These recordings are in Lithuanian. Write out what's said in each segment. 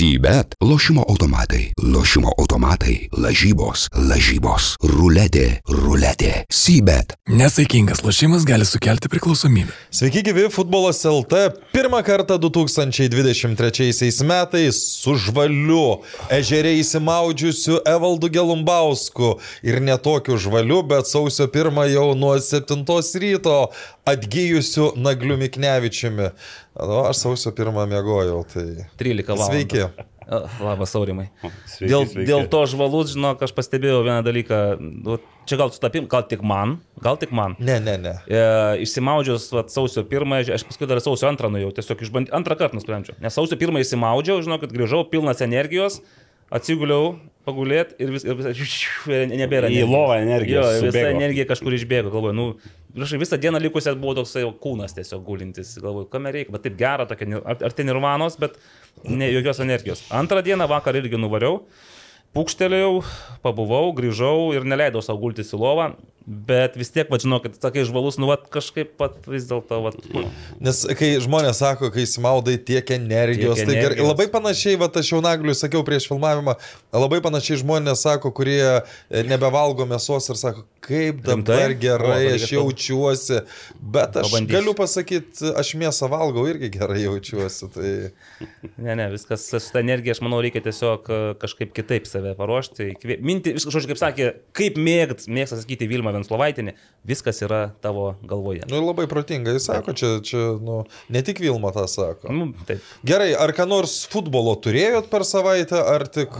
Sybet. Lošimo automatai. Lošimo automatai. Lažybos. Lažybos. Ruletė. Ruletė. Sybet. Nesaikingas lošimas gali sukelti priklausomybę. Sveiki gyvi, futbolas LT. Pirmą kartą 2023 metais su žvaliu, ežeriai įsimaudžiusiu Evaldu Gelumbausku ir netokiu žvaliu, bet sausio pirmą jau nuo 7 ryto atgyjusiu Nagliu Miknevičiumi. Nu, aš sausio pirmą mėgojau, tai... 13 valandų. Sveiki. A, Labas, Aurimai. Sveiki, dėl, sveiki. dėl to žvalus, žinok, aš pastebėjau vieną dalyką. Nu, čia gal sutapim, gal tik man, gal tik man. Ne, ne, ne. E, išsimaudžiau vat, sausio pirmą, aš paskui dar sausio antrą nuėjau, tiesiog išbandžiau, antrą kartą nusprendžiau. Nes sausio pirmą išsimaudžiau, žinau, kad grįžau pilnas energijos, atsiguliau, pagulėt ir, vis, ir vis, ir nebėra. Į energijos. lovą energijos Jo, visa subėgo. energija kažkur išbėgo, galvoju, nu, žinai, visą dieną likusią buvo toksai kūnas tiesiog gulintis, galvoju, kam reikia, bet taip gera, tokia, ar, ar tai nirvanos, bet ne jokios energijos. Antrą dieną vakar irgi nuvariau, pūkštelėjau, pabuvau, grįžau ir neleidau savo gultis į lovą, bet vis tiek, va, žinokit, sakai, žvalus, nu, va, kažkaip pat vis dėlto, va, Nes kai žmonės sako, kai įsimaudai tiek energijos, Tiek tai gerai. energijos. Labai panašiai, va, aš jau nagliui sakiau prieš filmavimą, labai panašiai žmonės sako, kurie e, nebevalgo mėsos ir sako, kaip dabar Rimtai? gerai, O, aš jaučiuosi. Bet aš Pabandysiu. galiu pasakyti, aš mėsą valgau irgi gerai jaučiuosi. Tai... Ne, ne, viskas su ta energija, aš manau, reikia tiesiog e, kažkaip kitaip save paruošti. Minti, viskas, žodžiu, kaip sakė, kaip mėgt, mėgsta sakyti Vilma Venslovaitinė, viskas yra tavo galvoje. Nu, labai protingai jis sako, čia, čia nu, ne tik Vilma tą sako. Nu, taip. Gerai, ar ką nors futbolo turėjot per savaitę, ar tik,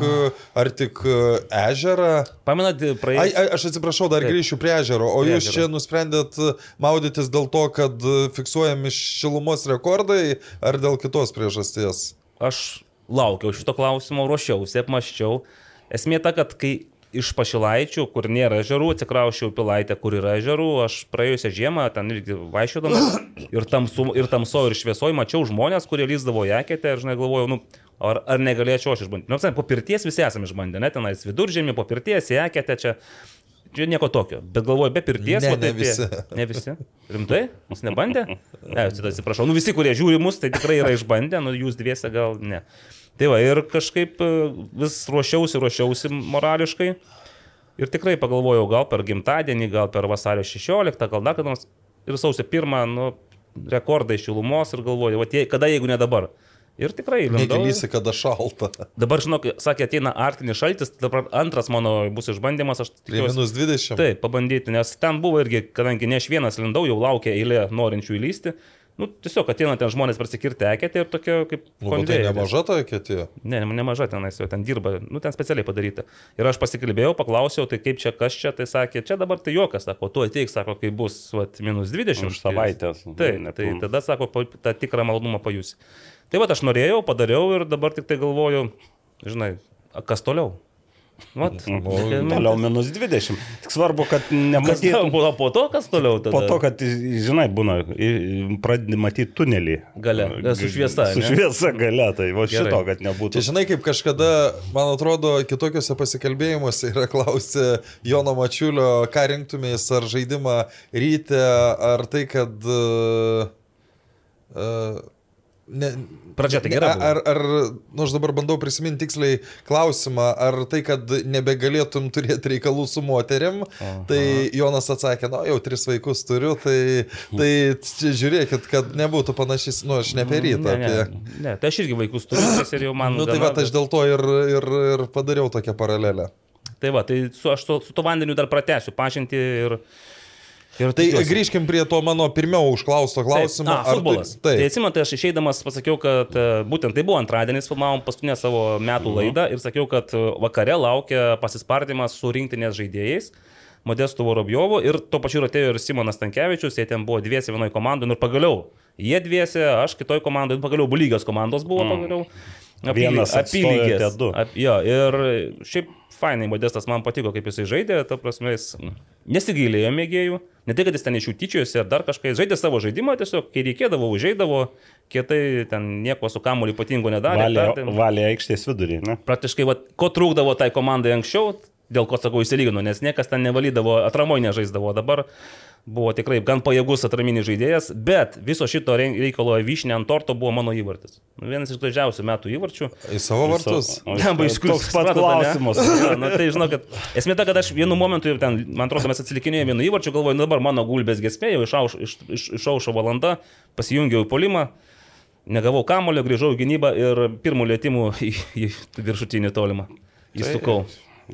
ar tik e, ežerą? Pamenat, Ai, praėjus. ai, aš atsiprašau, dar Taip. grįšiu prie ežero. O Prie jūs ežero. čia nusprendėt maudytis dėl to, kad e, fiksuojami šilumos rekordai, ar dėl kitos priežasties? Aš laukiau šito klausimo, ruošiausi, apmaščiau. Esmė ta, kad kai iš pašilaičių, kur nėra ežerų, atsikraušiau į pilaitę, kur yra ežerų, aš praėjusią žiemą ten irgi vaikščiodamas ir, tamsu, ir tamso, ir šviesoje mačiau žmonės, kurie lyzdavo jaketę ir, žinai, galvojau, nu, ar, ar negalėčiau aš išbandyti. Nu, apsai, po pirties visi esame išbandę, ne, tenais viduržėmį, po pirties, jaketę čia. Čia nieko tokio, bet galvoju, be pirties. Ne, ne taip, visi. Ne visi. Rimtai? Jūs nebandė? Ne, atsiprašau. Nu visi, kurie žiūri mus, tai tikrai yra išbandę, nu jūs dviese gal ne. Tai va, ir kažkaip e, vis ruošiausi, ruošiausi morališkai. Ir tikrai pagalvojau, gal per gimtadienį, gal per vasario 16, gal dar kada nors. Ir sausio 1, nu, rekordai šilumos ir galvoju, va, tie, kada jeigu ne dabar. Ir tikrai lindau. Negelysi, kada šalta. Dabar, žinok, sakė, ateina artinis šaltis, dabar antras mano bus išbandymas, aš tikiuosi. minus 20. Taip, pabandyti, nes ten buvo irgi, kadangi ne aš vienas lindau, jau laukia eilė norinčių įlysti. Nu, tiesiog ateina ten žmonės prasikirti eketę ir tokia kaip... Nu, tai nemaža ta ketė. Ne, ne- nemaža tenais, jau ten dirba, nu ten specialiai padaryta. Ir aš pasikalbėjau, paklausiau, tai kaip čia, kas čia, tai sakė, čia dabar tai juokas, sako, tu ateik, sako, kai bus, vat, minus 20. Už savaitės. Tai Nepilną. tada, sako, tą tikrą malonumą pajusi. Tai va, aš norėjau, padariau ir dabar tik tai galvoju, žinai, kas toliau? Vat, Nu. Toliau minus 20. Tik svarbu, kad Kas nematytum. buvo po to, kas toliau tada? Po to, kad, žinai, būna, pradedi matyti tunelį. Gale, su šviesa, Su ne? šviesa gale, tai va Gerai. šito, kad nebūtų. Čia žinai, kaip kažkada, man atrodo, kitokiuose pasikalbėjimuose yra klausę Jono Mačiulio, ką rinktumės, ar žaidimą ryte, ar tai, kad... Uh, uh, Ne, Pradžia tai ne, gera. Ar, ar, nu aš dabar bandau prisiminti tiksliai klausimą, ar tai, kad nebegalėtum turėti reikalų su moterim, Aha. tai Jonas atsakė, na, jau tris vaikus turiu, tai, tai žiūrėkit, kad nebūtų panašys, nu, aš ne apie rytą. Ne, Apie... ne, ne, tai aš irgi vaikus turiu tas ir jau man... Nu, tai gana, va, aš dėl to ir, ir, ir padariau tokią paralelę. Tai va, tai su, aš su, su to vandeniu dar pratęsiu pažinti ir... ir Tai tikiuosi. grįžkim prie to mano pirmiau užklausto klausimo. Taip, a, futbolas. Tai, Tai taip, atsimenu, tai aš išeidamas pasakiau, kad e, būtent tai buvo antradienis, filmavom paskutinę savo metų laidą ir sakiau, kad e, vakare laukia pasispardymas su rinktinės žaidėjais. Modestu Vorobjovu ir tuo pačiu atėjo ir Simonas Tankievičius, jie ten buvo dviesi vienoje komandoje nu ir pagaliau jie dviesi, aš kitoje komandoje, pagaliau bulygios komandos buvo pagaliau. Vienas du. Ap, jo, ir šiaip fainai Modestas man patiko, kaip jisai žaidė, ta prasme, jis nesigailėjo mėgėjų, ne tai, kad jis ten iš jų tyčiojosi ar dar kažką, žaidė savo žaidimą, tiesiog kai reikėdavo, užžaidavo, kietai ten nieko su kamuoliu ypatingo nedarė. Valė, perdavė. valė aikštės vidurį, ne? Praktiškai, va, ko trūkdavo tai komandai anksčiau, dėl ko sakau įsilygino, nes niekas ten nevalydavo, atramoje nežaisdavo, dabar buvo tikrai gan pajėgus atraminis žaidėjas, bet viso šito reikalo vyšnė ant torto buvo mano įvartis. Nu, Vienas iš gražiausių metų įvarčių. Į savo vartus. Iš kur Toks pat klausimas. Na, tai žinau, kad esmė ta, kad aš vienu momentu, ten, man atrodo, mes atsilikinėjome vienu įvarčiu, galvoju, nu, dabar mano gulbės gesmėjau, išaušo iš, iš, išaušo valanda, pasijungiau į polimą, negavau kamulio, grįžau į gynybą ir pirmų lėtimų į, į viršutinį tolimą. Įsukau.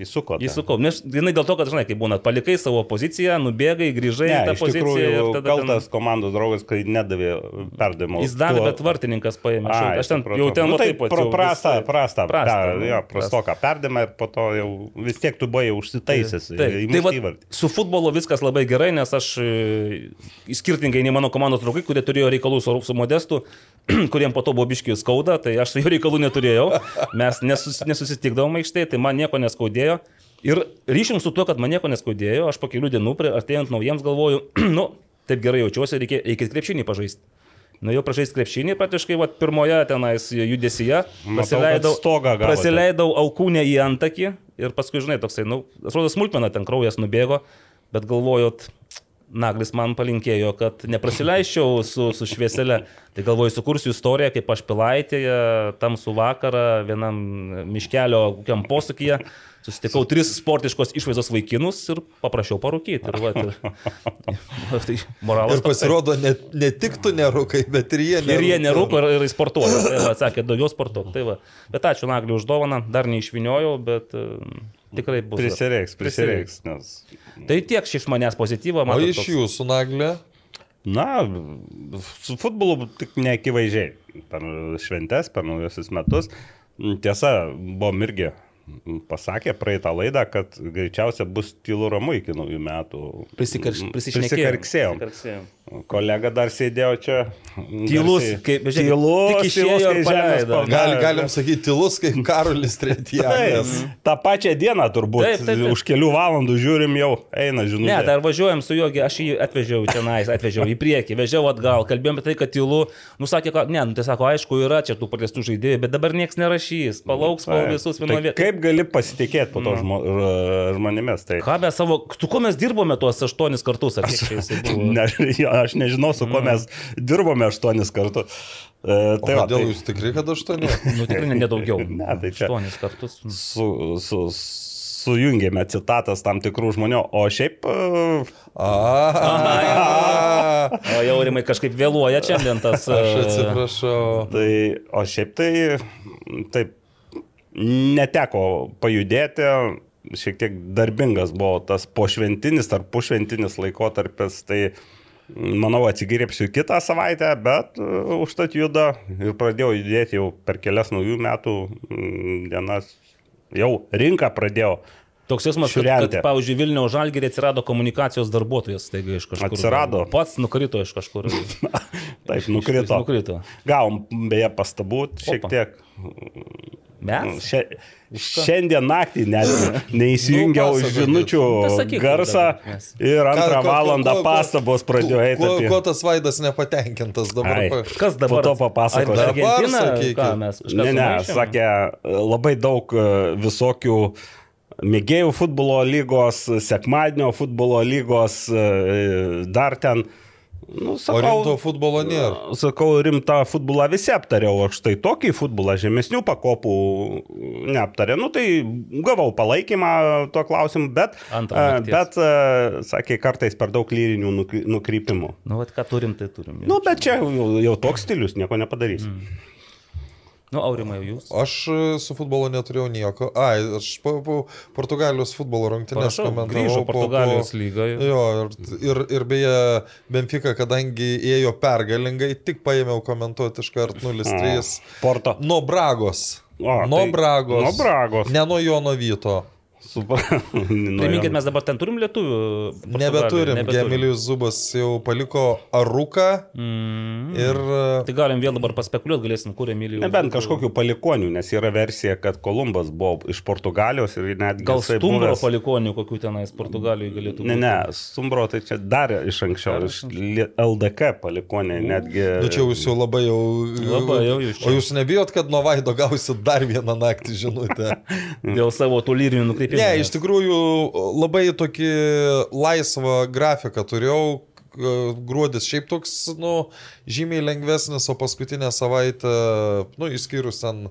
Įsuko. Įsukau. Nes jinai dėl to, kad, žinai, kaip būna, palikai savo poziciją, nubėgai, grįžai Ne, į tą poziciją tikrųjų, ir tada... ten- kaltas komandos draugas, kai nedavė perdavimo. Jis davė, bet vartininkas paėmė. Ai, aš ten supratau. jau ten nu, tai taip pat jau prastą, visai- prastą, prastą, nu, prastą. prastoką perdimą ir po to jau vis tiek tu buvai užsitaisęs. Tai tai va, su futbolu viskas labai gerai, nes aš e, skirtingai nei mano komandos draugai, kurie turėjo reikalų su, su modestu, kuriem po to buvo biškiai skauda, tai aš su juo reikalų neturėjau, mes nesus, nesusitikdavom aikštėje, tai man nieko neskaudėjo. Ir ryšim su tuo, kad man nieko neskaudėjo, aš po kelių dienų, prie- artėjant naujiems, galvoju, nu, taip gerai jaučiuosi, reikia, reikia krepšinį pažaisti. Nu jau pražaisti krepšinį, praktiškai vat, pirmoje tenais judesyje Matau, prasileidau, gavote. prasileidau alkūnę į antakį ir paskui, žinai, toksai, nu, atrodo smulkmena, ten kraujas nubėgo, bet galvojot, Naglis man palinkėjo, kad neprasileiščiau su, su švieselė. Tai galvoju, sukursiu istoriją, kaip aš pilaitėje, tamsų vakarą, vienam miškelio kokiam posakyje, susitikau tris sportiškos išvaizdos vaikinus ir paprašiau parūkyti. Ir, va, ir, tai moralas. Ir pasirodo, ne, ne tik tu nerūkai, bet ir jie nerūko. Ir jie nerūko ir, ir sportuoja. Tai va, sakė, daugiau sportuok. Tai va. Bet ačiū Nagliu už dovaną, dar neišviniojau, bet uh, tikrai bus. Prisireiks, prisireiks. Nes, Tai tiek iš manęs pozityvo, O man iš jūsų naglė? na, su futbolu tik neakivaizdžiai. Per šventes, per naujosius metus. Tiesa, buvom irgi pasakė praeitą laidą, kad greičiausia bus tylu ramu iki naujų metų. Prisikarksėjom. Prisikarksėjom. Kolega dar sėdėjo čia. Tylus, garsiai- kaip- žiūrėkit, tylus, tylus, ir kai žemės pagalbė. Gal, galim sakyti, tylus kaip Karolis Taip, Tretjanas. tą pačią dieną turbūt. Taip, taip, taip. Už kelių valandų žiūrim jau, eina žinutė. Ne, dar važiuojam su juo, aš jį atvežiau tenais, atvežiau į priekį, vežiau atgal, kalbėjom apie tai, kad tylu, nusakė, kad ne, nu, tai sako, aišku, yra čia tų paliestų žaidėjų, bet dabar niekas nerašys, palauks, kol visus Tai vienoje vietoje. Kaip gali pasitikėti po to žmo, r- žmonėmis? Tai... Ką mes savo, su kuo mes dirbome tuos aštuonis kartus, ar kiek čia jisai buvo? Ne, jo, aš nežinau, su kuo mes dirbome aštuonis kartus. E, Tai Kodėl tai jūs tikrai, kad aštuoni? Nu, tikrai ne- nedaugiau. Ne, tai čia- Aštuonis kartus. su, su, sujungėme citatas tam tikrų žmonių, o šiaip e, A, O jau rimai kažkaip vėluoja šiandien tas. aš e, atsiprašau. Tai, o šiaip tai, taip, neteko pajudėti, šiek tiek darbingas buvo tas pošventinis ar pušventinis laikotarpis, tai manau atsigirėpsiu kitą savaitę, bet uh, užtat juda ir pradėjau judėti jau per kelias naujų metų dienas, jau rinką pradėjau. Toks jausmas, kad, kad, pavyzdžiui, Vilniaus žalgerį atsirado komunikacijos darbuotojas, taigi iš kažkur. Atsirado. Pats nukrito iš kažkur. Taip, nukrito. nukrito. Gavom beje pastabų šiek tiek. Mes? Šia, šiandien naktį net neįsijungiau Nu, žinučių Tai sakyk garsą ir antrą ko- valandą ko- ko- pastabos pradėjo eiti. Kuo, apie- kuo tas vaidas nepatenkintas dabar? Ai. Kas dabar? Po to Argentina? Dabar sakykit. Ką mes? kažką Ne, ne, sakė, labai daug e, visokių mėgėjų futbolo lygos, sekmadienio futbolo lygos, e, dar ten. Nu, O rimto futbolo nėra. Sakau, rimtą futbolą visi aptariau, o štai tokį futbolą žemesnių pakopų neaptarė. Nu, tai gavau palaikymą tuo klausimu, bet, bet sakė, kartais per daug lyrinių nukry- nukrypimų. Nu, vat, ką turim, tai turim. Nu, bet čia jau, jau toks stilius, nieko nepadarysi. Mm. Nu, aurimai, jūs. Aš e, su futbolu neturėjau nieko. Ai, aš po, po Portugalijos futbolo rungtynės komentavau. grįžo po- Portugalijos po- lyga. Jo, ir, ir, ir beje, Benfica, kadangi ėjo pergalingai, tik paėmiau komentuoti iš karto 0-3. Porto. Nuo Bragos. O, nuo tai- Bragos. nuo Bragos. Ne nuo Jono Vyto. Super. Nu, Priminkit, mes dabar ten turim lietuvių. Nebeturim. Nebeturim. Gemilijus Zubas jau paliko Aruką Mm. ir Tai galim vėl dabar paspekuliuoti, galėsim, kur Emilijų. Nebent kažkokių palikonių, nes yra versija, kad Kolumbas buvo iš Portugalijos ir netgi... Gal stumbro buvęs- palikonių, kokių tenais Portugalijoje galėtų būti. Ne, ne, Stumbro tai čia dar iš anksčiau, Dar iš LDK palikoniai, netgi... Nu čia jūs jau labai jau... Labai jau jūs čia. O jūs nebijot, kad nuo Vaido gausit dar vieną naktį žinutę? Dėl savo tų lyrinių nukreipimų. Ne, iš tikrųjų labai tokį laisvą grafiką turėjau. Gruodis šiaip toks, nu, žymiai lengvesnis, o paskutinę savaitę, nu, išskyrus ten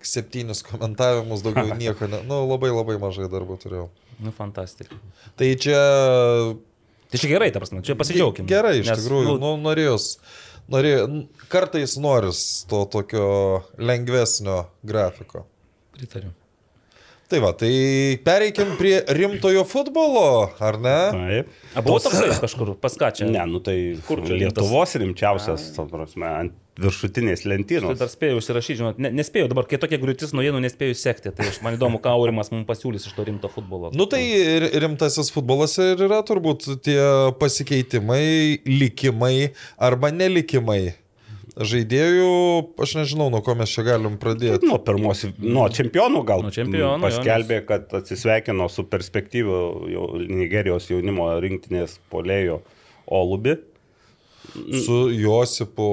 septynis komentavimus, daugiau nieko, ne, nu, labai labai mažai darbų turėjau. Nu, fantastika. Tai čia Tai čia gerai, ta prasme, čia pasidžiaugim. Gerai, iš Nes, tikrųjų, nu, nu, norėjus, norėjus, kartais noris to tokio lengvesnio grafiko. Pritariu. Tai va, tai pereikim prie rimtojo futbolo, ar ne? Taip. A buvo toksai kažkur, pas ką čia? Ne, nu tai Kur čia Lietuvos rimčiausias, ta prasme, ant viršutinės Tai lentynos. dar spėjau užsirašyti, žinot, ne, nespėjau dabar, kai tokie griūtis naujienų nespėjau sekti, tai aš man įdomu, ką Aurimas mums pasiūlys iš to rimto futbolo. Nu tai ir- rimtasis futbolas ir yra turbūt tie pasikeitimai, likimai arba nelikimai. Žaidėjų, aš nežinau, nuo ko mes čia galim pradėti. Nuo pirmos, nuo čempionų gal Nuo čempionų, paskelbė, kad atsisveikino su perspektyviu Nigerijos jaunimo rinktinės polėjo Olubi. Su Josipu.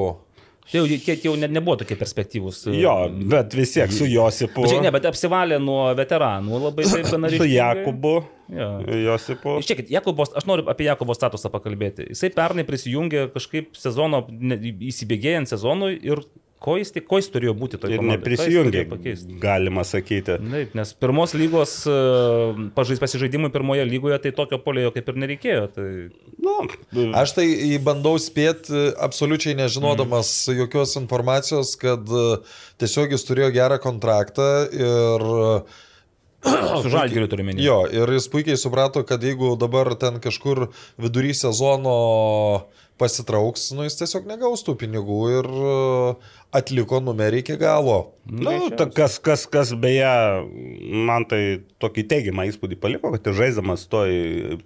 Tai jau, tie jau ne, nebuvo tokie perspektyvūs. Jo, bet vis tiek su Josipu. Čia, ne, bet apsivalė nuo veteranų labai taip gana Su. Jakubu. Jo. Josipu. Žiūrėkit, Jakubos, aš noriu apie Jakubo statusą pakalbėti. Jisai pernai prisijungė kažkaip sezono, įsibėgėjant sezonui ir ko jis, ko jis turėjo būti toje Ir neprisijungė, galima sakyti. Taip, nes pirmos lygos e, pažais pasižaidimui pirmoje lygoje tai tokio polėjo kaip ir nereikėjo. Tai... Nu, Aš tai į- bandau spėti, absoliučiai nežinodamas mm. jokios informacijos, kad e, tiesiog jis turėjo gerą kontraktą ir Su žalgiriu turiu menį. Jo, ir jis puikiai suprato, kad jeigu dabar ten kažkur vidury sezono pasitrauks, nu jis tiesiog negaus tų pinigų ir e, atliko numerį iki galo. Nu, ta, kas, kas, kas beje, man tai tokį teigiamą įspūdį paliko, kad ir žaidžiamas toj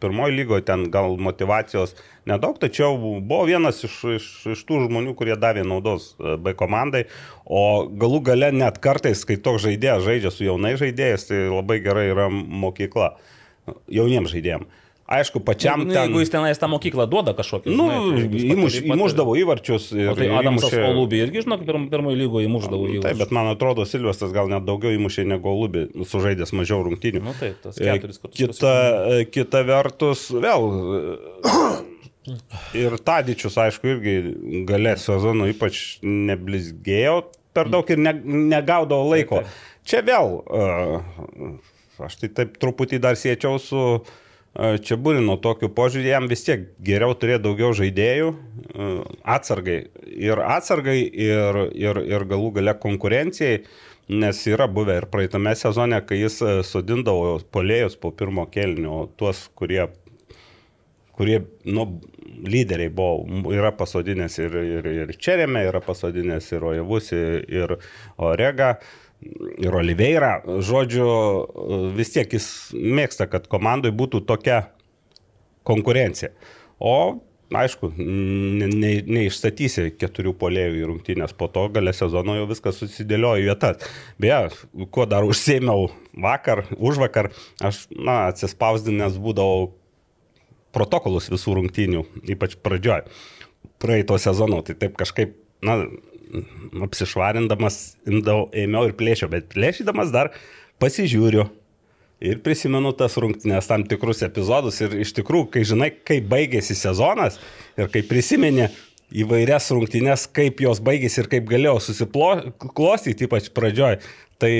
pirmoji lygoje ten gal motivacijos nedaug, tačiau buvo vienas iš, iš, iš tų žmonių, kurie davė naudos e, B komandai, o galų gale net kartais, kai toks žaidėjas žaidžia su jaunai žaidėjais, tai labai gerai yra mokykla jauniems žaidėjams. Aišku, pačiam Nu, ten... jeigu jis tenais tą mokyklą duoda kažkokį. Nu, žinai, tai įmuš, įmuždavo įvarčius ir O tai Adamsas įmušė- Olubį irgi, žinok, pirm, pirmojo lygoje įmuždavo į Taip, bet man atrodo, Silvestras gal net daugiau įmušė negu Lubį, sužaidęs mažiau rungtynių. Nu taip, tas E, keturis kartus. Kita, e, kita vertus, vėl. e, Ir Tadičius, aišku, irgi galė sezono ypač neblizgėjo per daug ir ne, negaudavo laiko. Čia vėl, e, aš tai taip truputį dar siečiau su e, čia būrino tokiu požiūrį, jam vis tiek geriau turėti daugiau žaidėjų, atsargai. Ir atsargai, ir, ir, ir galų gale konkurencijai. Nes yra buvę ir praeitame sezone, kai jis sodindavo polėjus po pirmo kelnio, tuos, kurie, kurie nu, lyderiai buvo, yra pasodinęs ir, ir, ir Čerėme, yra pasodinęs ir Ojevus, ir, ir Orega, ir Oliveira. Žodžiu, vis tiek jis mėgsta, kad komandai būtų tokia konkurencija. O Aišku, ne, ne, neišstatysi keturių polėjų į rungtynės, po to galę sezono jau viskas susidėliojo vietas. Beje, kuo dar užsėmiau vakar, už vakar, aš, na, atsispausdinęs būdavau protokolus visų rungtynių, ypač pradžioj, praeito sezono, tai taip kažkaip, na, apsišvarindamas, imdavau, ėmiau ir plėšiau, bet plėšydamas dar pasižiūriu. Ir prisimenu tas rungtynės tam tikrus epizodus ir iš tikrųjų, kai žinai, kaip baigėsi sezonas ir kai prisimeni įvairias rungtynės, kaip jos baigėsi ir kaip galėjo susiklostyti, ypač pradžioj, tai,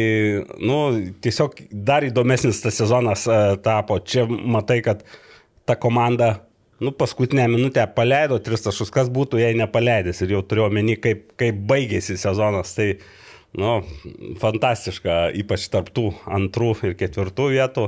nu, tiesiog dar įdomesnis tas sezonas uh, tapo. Čia matai, kad ta komanda, nu, paskutinę minutę paleido tris taškus, kas būtų, jei nepaleidęs ir jau turiu omeny, kaip, kaip baigėsi sezonas. Tai, Nu, fantastiška, ypač tarptų antrų ir ketvirtų vietų.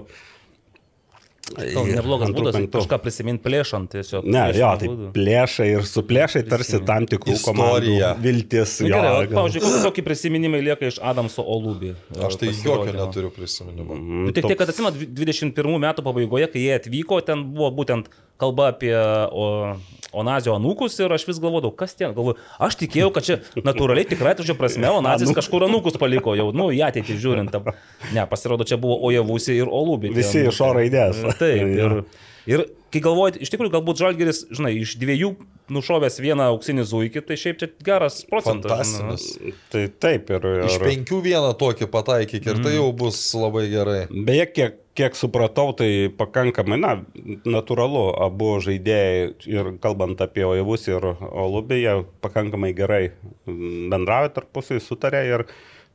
Gal neblogas Antrų, būdas penktų. kažką prisimint plėšant tiesiog. Ne, jo, tai būdu. plėšai ir su plėšai tarsi tam tikrų komandų viltis. Jo, gerai, o, gal- pavyzdžiui, kokie- prisiminimai lieka iš Adamso Olubį? Aš tai jokio neturiu prisiminimo. Mm, Nu, tik tiek, kad atsimenu, 21 metų pabaigoje, kai jie atvyko, ten buvo būtent kalba apie o, Onazio anūkus ir aš vis galvodavau, kas ten, galvoju, aš tikėjau, kad čia natūraliai tikrai tu čia prasme, Onazis kažkur anūkus paliko jau, nu, į ateitį žiūrint. Ne, pasirodo, čia buvo Ojevusi ir Olubį. tie Visi iš anūkai. O raidės. Taip, ir, Ir kai galvojat, iš tikrųjų, galbūt Žalgeris, žinai, iš dviejų nušovęs vieną auksinį zuikį, tai šiaip čia geras procentas. Fantastinis. Tai taip ir... Iš ir penkių vieną tokį pataikyk ir tai jau bus labai gerai. beje, kiek, kiek supratau, tai pakankamai, na, natūralu, abu žaidėjai ir kalbant apie Oivus ir Olubį, jie pakankamai gerai mm, bendrauja tarpusai, sutarė ir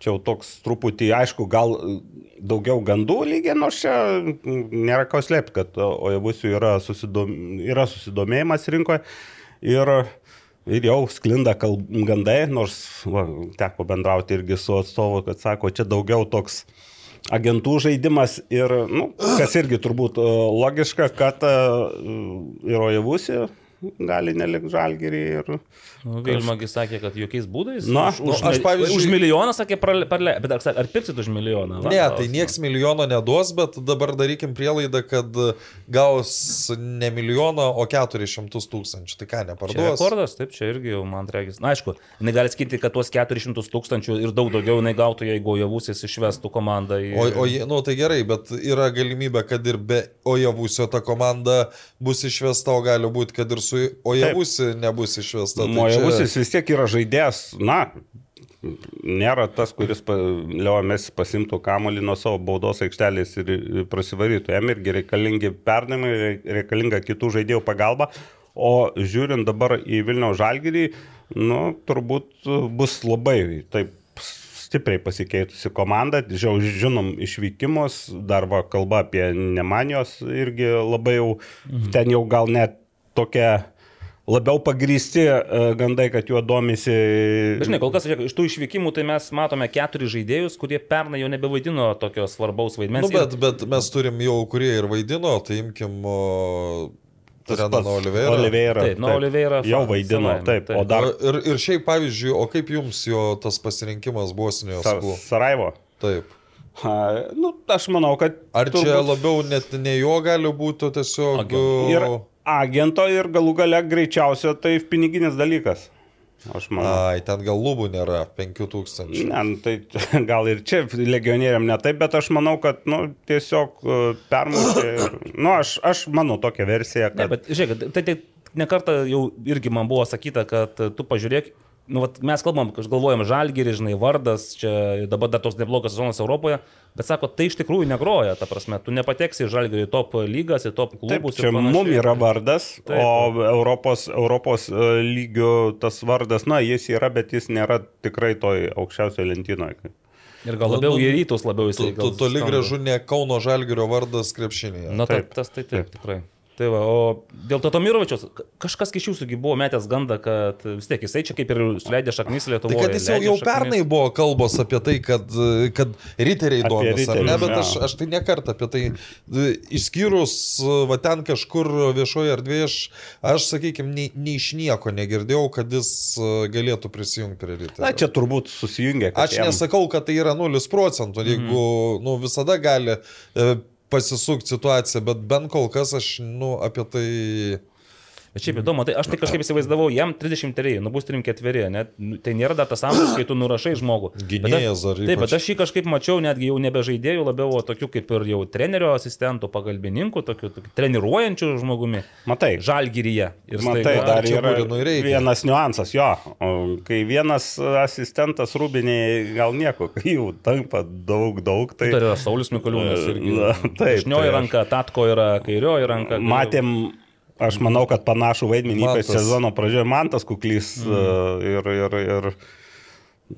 čia jau toks truputį, aišku, gal daugiau gandų lygiai, nors čia nėra ko slėpti, kad Oivusių yra, susidom, yra susidomėjimas rinkoje ir, ir jau sklinda kalb, gandai, nors va, teko bendrauti irgi su atstovu, kad sako, čia daugiau toks agentų žaidimas ir, nu, kas irgi turbūt e, logiška, kad e, ir Oivusi gali nelikti žalgerį ir... Nu, Vilmagi sakė, kad jokiais būdais. Na, už, nu, už, aš, aš, pavyzdžiui- už milijoną sakė, prale, bet ar, ar pirksit už milijoną? Va, Ne, tai nieks milijono neduos, bet dabar darykim prielaidą, kad gaus ne milijoną, o 400 tūkstančių. Tai ką, Čia neparduos? rekordas, taip, čia irgi jau man regis. Na, aišku, jinai gali sakyti, kad tuos 400 tūkstančių ir daug daugiau jinai gautų, jeigu Javusis išvestų komandą į... O, o, nu, tai gerai, bet yra galimybė, kad ir be Ojavusio ta komanda bus išvesta, o gali būti, kad ir su Ojavusi nebus išvesta. Tai Mojavusis vis tiek yra žaidėjas, na, nėra tas, kuris pa, Leomės pasimtų kamolį nuo savo baudos aikštelės ir prasivarytų. Jam irgi reikalingi perdavimai, reikalinga kitų žaidėjų pagalba. O žiūrint dabar į Vilniaus žalgyrį, nu, turbūt bus labai taip stipriai pasikeitusi komanda, žinom išvykimus, dar va kalba apie Nemanijos irgi labai jau, ten jau gal net tokia labiau pagrysti e, gandai, kad juo domisi. Žinai, kol kas iš tų išvykimų tai mes matome keturis žaidėjus, kurie pernai jau nebevaidino tokio svarbaus vaidmens. Nu, bet, bet mes turim jau, kurie ir vaidino, tai imkim o, Tas Renaną pats Oliveirą. Taip, Oliveira. nu, Oliveira Jau vaidino, savaime, taip. taip. O dar Ir, ir šiaip, pavyzdžiui, o kaip jums jo tas pasirinkimas Bosnijos Sa klubų? Saraivo. Taip. Ha, nu, aš manau, kad... Ar čia turbūt labiau net ne jo gali būti, tiesiog... Agento. Ir agento ir galų gale greičiausia tai piniginis dalykas. Aš manau. Ai, ten gal lubų nėra, 5000. Ne, nu, tai gal ir čia legionieriam ne taip, bet aš manau, kad nu, tiesiog e, permušė. ir- Nu, aš, aš manau tokią versiją, Ne, kad... bet žiūrėk, tai, tai nekartą jau irgi man buvo sakyta, kad tu pažiūrėk, nu, vat, mes kalbam, kad galvojam žalgerį, žinai, vardas, čia dabar dar toks neblogas sezonas Europoje, bet sako, tai iš tikrųjų negroja, ta prasme, tu nepateksi į žalgerį į top lygas, į top Taip, klubus. ir čia mum yra vardas, Taip. taip. o Europos, Europos e, lygių tas vardas, na, jis yra, bet jis nėra tikrai toj aukščiausioje lentynoje. Ir gal labiau į rytus labiau Tu, jisai. tu gal toli gražu ne Kauno Žalgirio vardas krepšinėje. Na taip, Taip, tas tai taip, tikrai. Tai va, o dėl to Tomirovičiaus, ka- kažkas iš jūsųgi buvo metęs gandą, kad vis tiek jisai čia kaip ir suleidė šaknis Tai Lietuvoje. kad jis jau, jau pernai buvo kalbos apie tai, kad, kad riteriai domisi, ar ne, bet aš, aš tai nekart apie tai, išskyrus, va ten kažkur viešoje erdvėje, aš, aš sakykime, nei, nei iš nieko negirdėjau, kad jis e, galėtų prisijungti prie riterių. Na, čia turbūt susijungia. kad Aš jam- nesakau, kad tai yra 0 procentų, jeigu Mhm. nu, visada gali e, pasisukti situacija, bet bent kol kas aš nu, apie tai... Bet šiaip įdomu, tai aš tai kažkaip įsivaizdavau, jam 33, nu bus 34, net, nu, tai nėra dar tas amžius, kai tu nurašai žmogų. Gynėjas dar Taip, bet aš jį kažkaip mačiau netgi jau nebe žaidėjų, labiau tokių kaip ir jau trenerio asistentų, pagalbininkų, tokių, tokių treniruojančių žmogumi. Matai, Žalgyryje. Ir Matai, staiga- dar yra vienas niuansas, jo. O Kai vienas asistentas rūbiniai gal nieko, kai jų tampa daug, daug, tai Dar yra Saulis Mikoliūnas irgi. Taip, Dešinioji tai aš- ranka, Tatko yra kairioji ranka. matėm, aš manau, kad panašų vaidmenį, ypač sezono pradžioje, Mantas kuklys mm. ir, ir, ir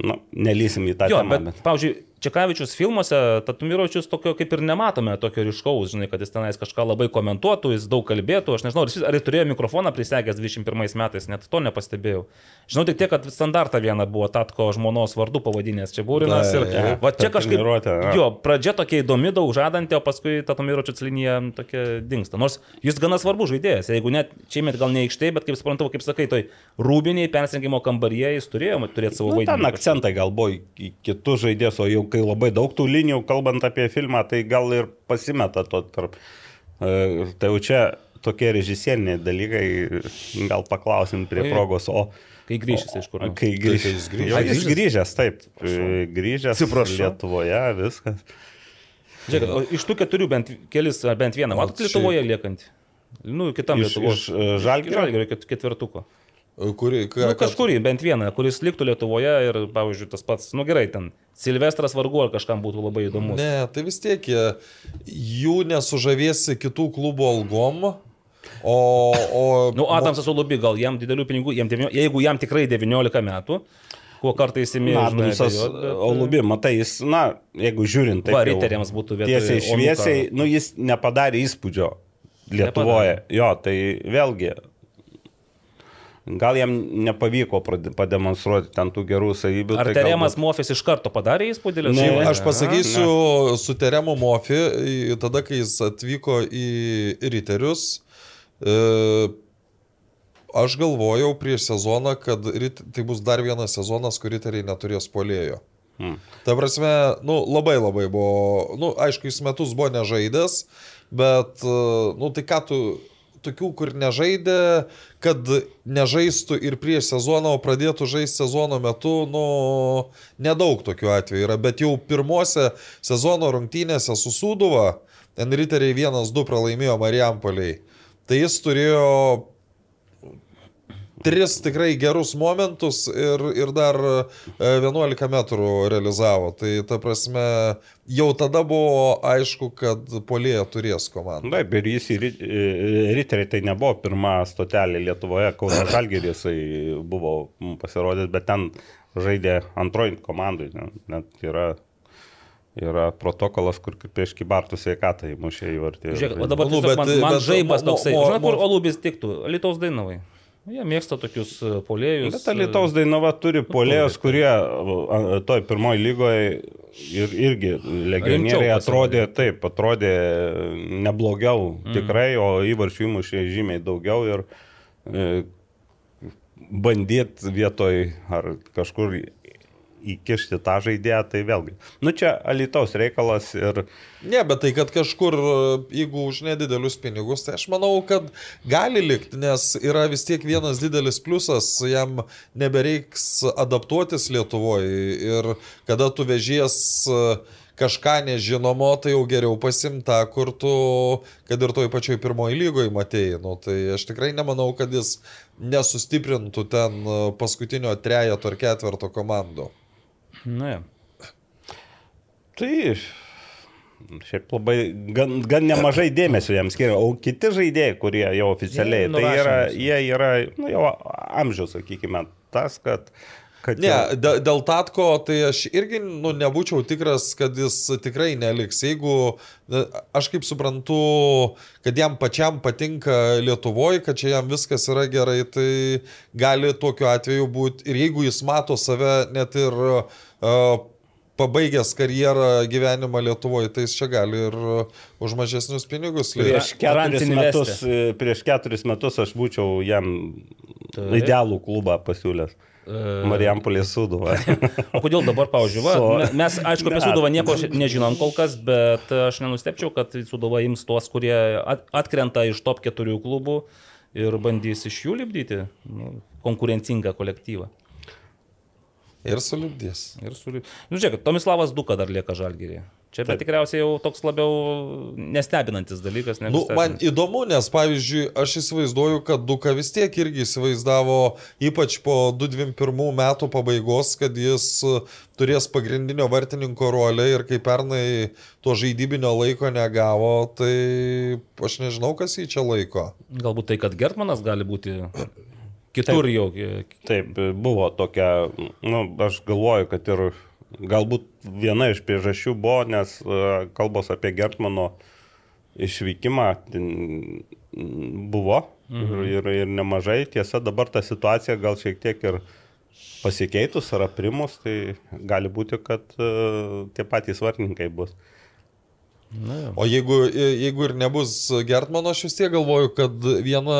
nu, nelysim į tą Jo, temą. bet, pavyzdžiui, Čekavičius filmuose, Tatumirovičius tokio kaip ir nematome, tokio ryškaus, žinai, kad jis tenais kažką labai komentuotų, jis daug kalbėtų, aš nežinau, ar jis, ar jis turėjo mikrofoną prisegęs 21 metais, net to nepastebėjau. Žinau tik tiek, kad standartą vieną buvo Tatko žmonos vardu pavadinęs, čia Būrinas ir Taip, va čia kažkaip, jo. pradžia tokia įdomi, daug žadanti, o paskui Tatumirovičius linija tokia dinksta. Nors jis gana svarbus žaidėjas, jeigu net čia met gal ne aikštėje, bet kaip suprantu, kaip sakai, toj rūbiniai persirinkimo kambaryje jis turėjo turėti savo Nu, ten vaidmenį. akcentai gal buvo į kitus žaidėjus, o jau kai labai daug tų linijų, kalbant apie filmą, tai gal ir pasimeta to tarp. E, Tai jau čia tokie režisieriniai dalykai, gal paklausim prie Oi. progos, o Kai grįžęs iš kur. Kai kai grįžęs. jis grįžęs, taip. E, Grįžęs Atsiprašau. Lietuvoje, viskas. Žiūrėk, o iš tų keturių bent kelis ar bent vieną, matot Lietuvoje liekant. Nu, kitam Iš, Lietuvos. iš e, Žalgirio. Žalgirio ket- ketvirtuko. Kuri, ką, Nu, kažkurį, bent vieną, kuris liktų Lietuvoje ir, pavyzdžiui, tas pats, nu gerai, ten Silvestras vargu ar kažkam būtų labai įdomus. Ne, tai vis tiek jų nesužavėsi kitų klubų algom. O, o Nu, Adamsas Olubi, gal jam didelių pinigų, jam, jeigu jam tikrai 19 metų, kuo kartais įmė, Adamsas Olubi, matai, jis, na, jeigu žiūrint, tai riteriams būtų vietoj Tiesiai šviesiai, nu, jis nepadarė įspūdžio Lietuvoje. Jo, tai vėlgi, gal jam nepavyko pademonstruoti ten tų gerų savybių. Ar tai Teremas galbūt- Mofis iš karto padarė įspūdį Ne, Lietuvoje? Aš pasakysiu su Teremu Mofi, tada, kai jis atvyko į Riterius, e, aš galvojau prieš sezoną, kad rit- tai bus dar vienas sezonas, kur Riteriai neturės polėjo. Hmm. Ta prasme, nu, labai labai buvo, nu, aišku, jis metus buvo nežaidęs, bet, e, nu, tai ką tu, tokių, kur nežaidė, kad nežaistų ir prieš sezoną, o pradėtų žaisti sezono metu, nu, nedaug tokių atvejų yra, bet jau pirmose sezono rungtynėse su Sūduva, ten riteriai 1-2 pralaimėjo Marijampoliai, tai jis turėjo tris tikrai gerus momentus ir, ir dar e, 11 metrų realizavo. Tai ta prasme, jau tada buvo aišku, kad polėje turės komandą. Taip, ir jis į Rit- į Riteriai tai nebuvo pirma stotelė Lietuvoje, Kauno Žalgiris jisai buvo pasirodęs, bet ten žaidė antroji komandai. ne- Net yra, yra protokolas, kur prieš Kibartų sveikatą įmušė įvartį. Žiūrėk, o dabar Nu, tiesiog bet- man, man bet mo- toksai. Žinai, kur Olubis tiktų? Lietuvos Dainavai. Jie mėgsta tokius e, polėjus. Bet Lietuvos Dainava turi polėjus, kurie a, toj pirmoji lygoje ir, irgi legionieriai atrodė, taip, atrodė neblogiau mm. tikrai, o įvarčių įmušė žymiai daugiau ir e, bandyti vietoj ar kažkur įkišti tą žaidėją, tai vėlgi. Nu čia Alitaus reikalas ir Ne, bet tai, kad kažkur, jeigu už nedidelius pinigus, tai aš manau, kad gali likti, nes yra vis tiek vienas didelis pliusas, jam nebereiks adaptuotis Lietuvoje ir kada tu vežies e, kažką nežinomo, tai jau geriau pasimta, kur tu, kad ir toj pačioj pirmoji lygoje matėjai. Nu, tai aš tikrai nemanau, kad jis nesustiprintų ten e, paskutinio trejato ar ketverto komandų. Na, ja. Tai šiaip labai, gan, gan nemažai dėmesio jam skiria, o kiti žaidėjai, kurie jau oficialiai, Jie tai yra, jie yra, nu, jau amžiaus, sakykime, tas, kad... kad Ne, jau- dėl, Tatko, tai aš irgi nu, nebūčiau tikras, kad jis tikrai neliks. Jeigu, aš kaip suprantu, kad jam pačiam patinka Lietuvoje, kad čia jam viskas yra gerai, tai gali tokiu atveju būti. Ir jeigu jis mato save net ir uh, pabaigęs karjerą gyvenimą Lietuvoje, tai jis čia gali ir už mažesnius pinigus liekti. Prieš keturis, metus, e, prieš keturis metus aš būčiau jam Taip. idealų klubą pasiūlęs. Marijampolės Sūduva. O kodėl dabar, pavyzdžiui, va, mes, aišku, apie. Sudovą nieko nežinom kol kas, bet aš nenustepčiau, kad Sudova ims tuos, kurie at- atkrenta iš top keturių klubų ir bandys iš jų lipdyti nu, konkurencingą kolektyvą. Ir sulibdys. Ir su... Nu, žiūrėk, Tomislavas Duka dar lieka žalgyrį. Čia bet tikriausiai jau toks labiau nestebinantis dalykas. Nu, man įdomu, nes pavyzdžiui, aš įsivaizduoju, kad Duka vis tiek irgi įsivaizdavo, ypač po 2021 metų pabaigos, kad jis e, turės pagrindinio vartininko rolę ir kai pernai to žaidybinio laiko negavo, tai aš nežinau, kas jį čia laiko. Galbūt tai, kad Gertmanas gali būti kitur Taip. jau. Taip, buvo tokia, nu, aš galvoju, kad ir galbūt viena iš priežasčių buvo, nes e, kalbos apie Gertmano išvykimą buvo mhm. ir, ir nemažai. Tiesa, dabar ta situacija gal šiek tiek ir pasikeitus ar aprimus, tai gali būti, kad uh, tie patys vartininkai bus. O jeigu, jeigu ir nebus Gertmano, aš vis tiek galvoju, kad vieną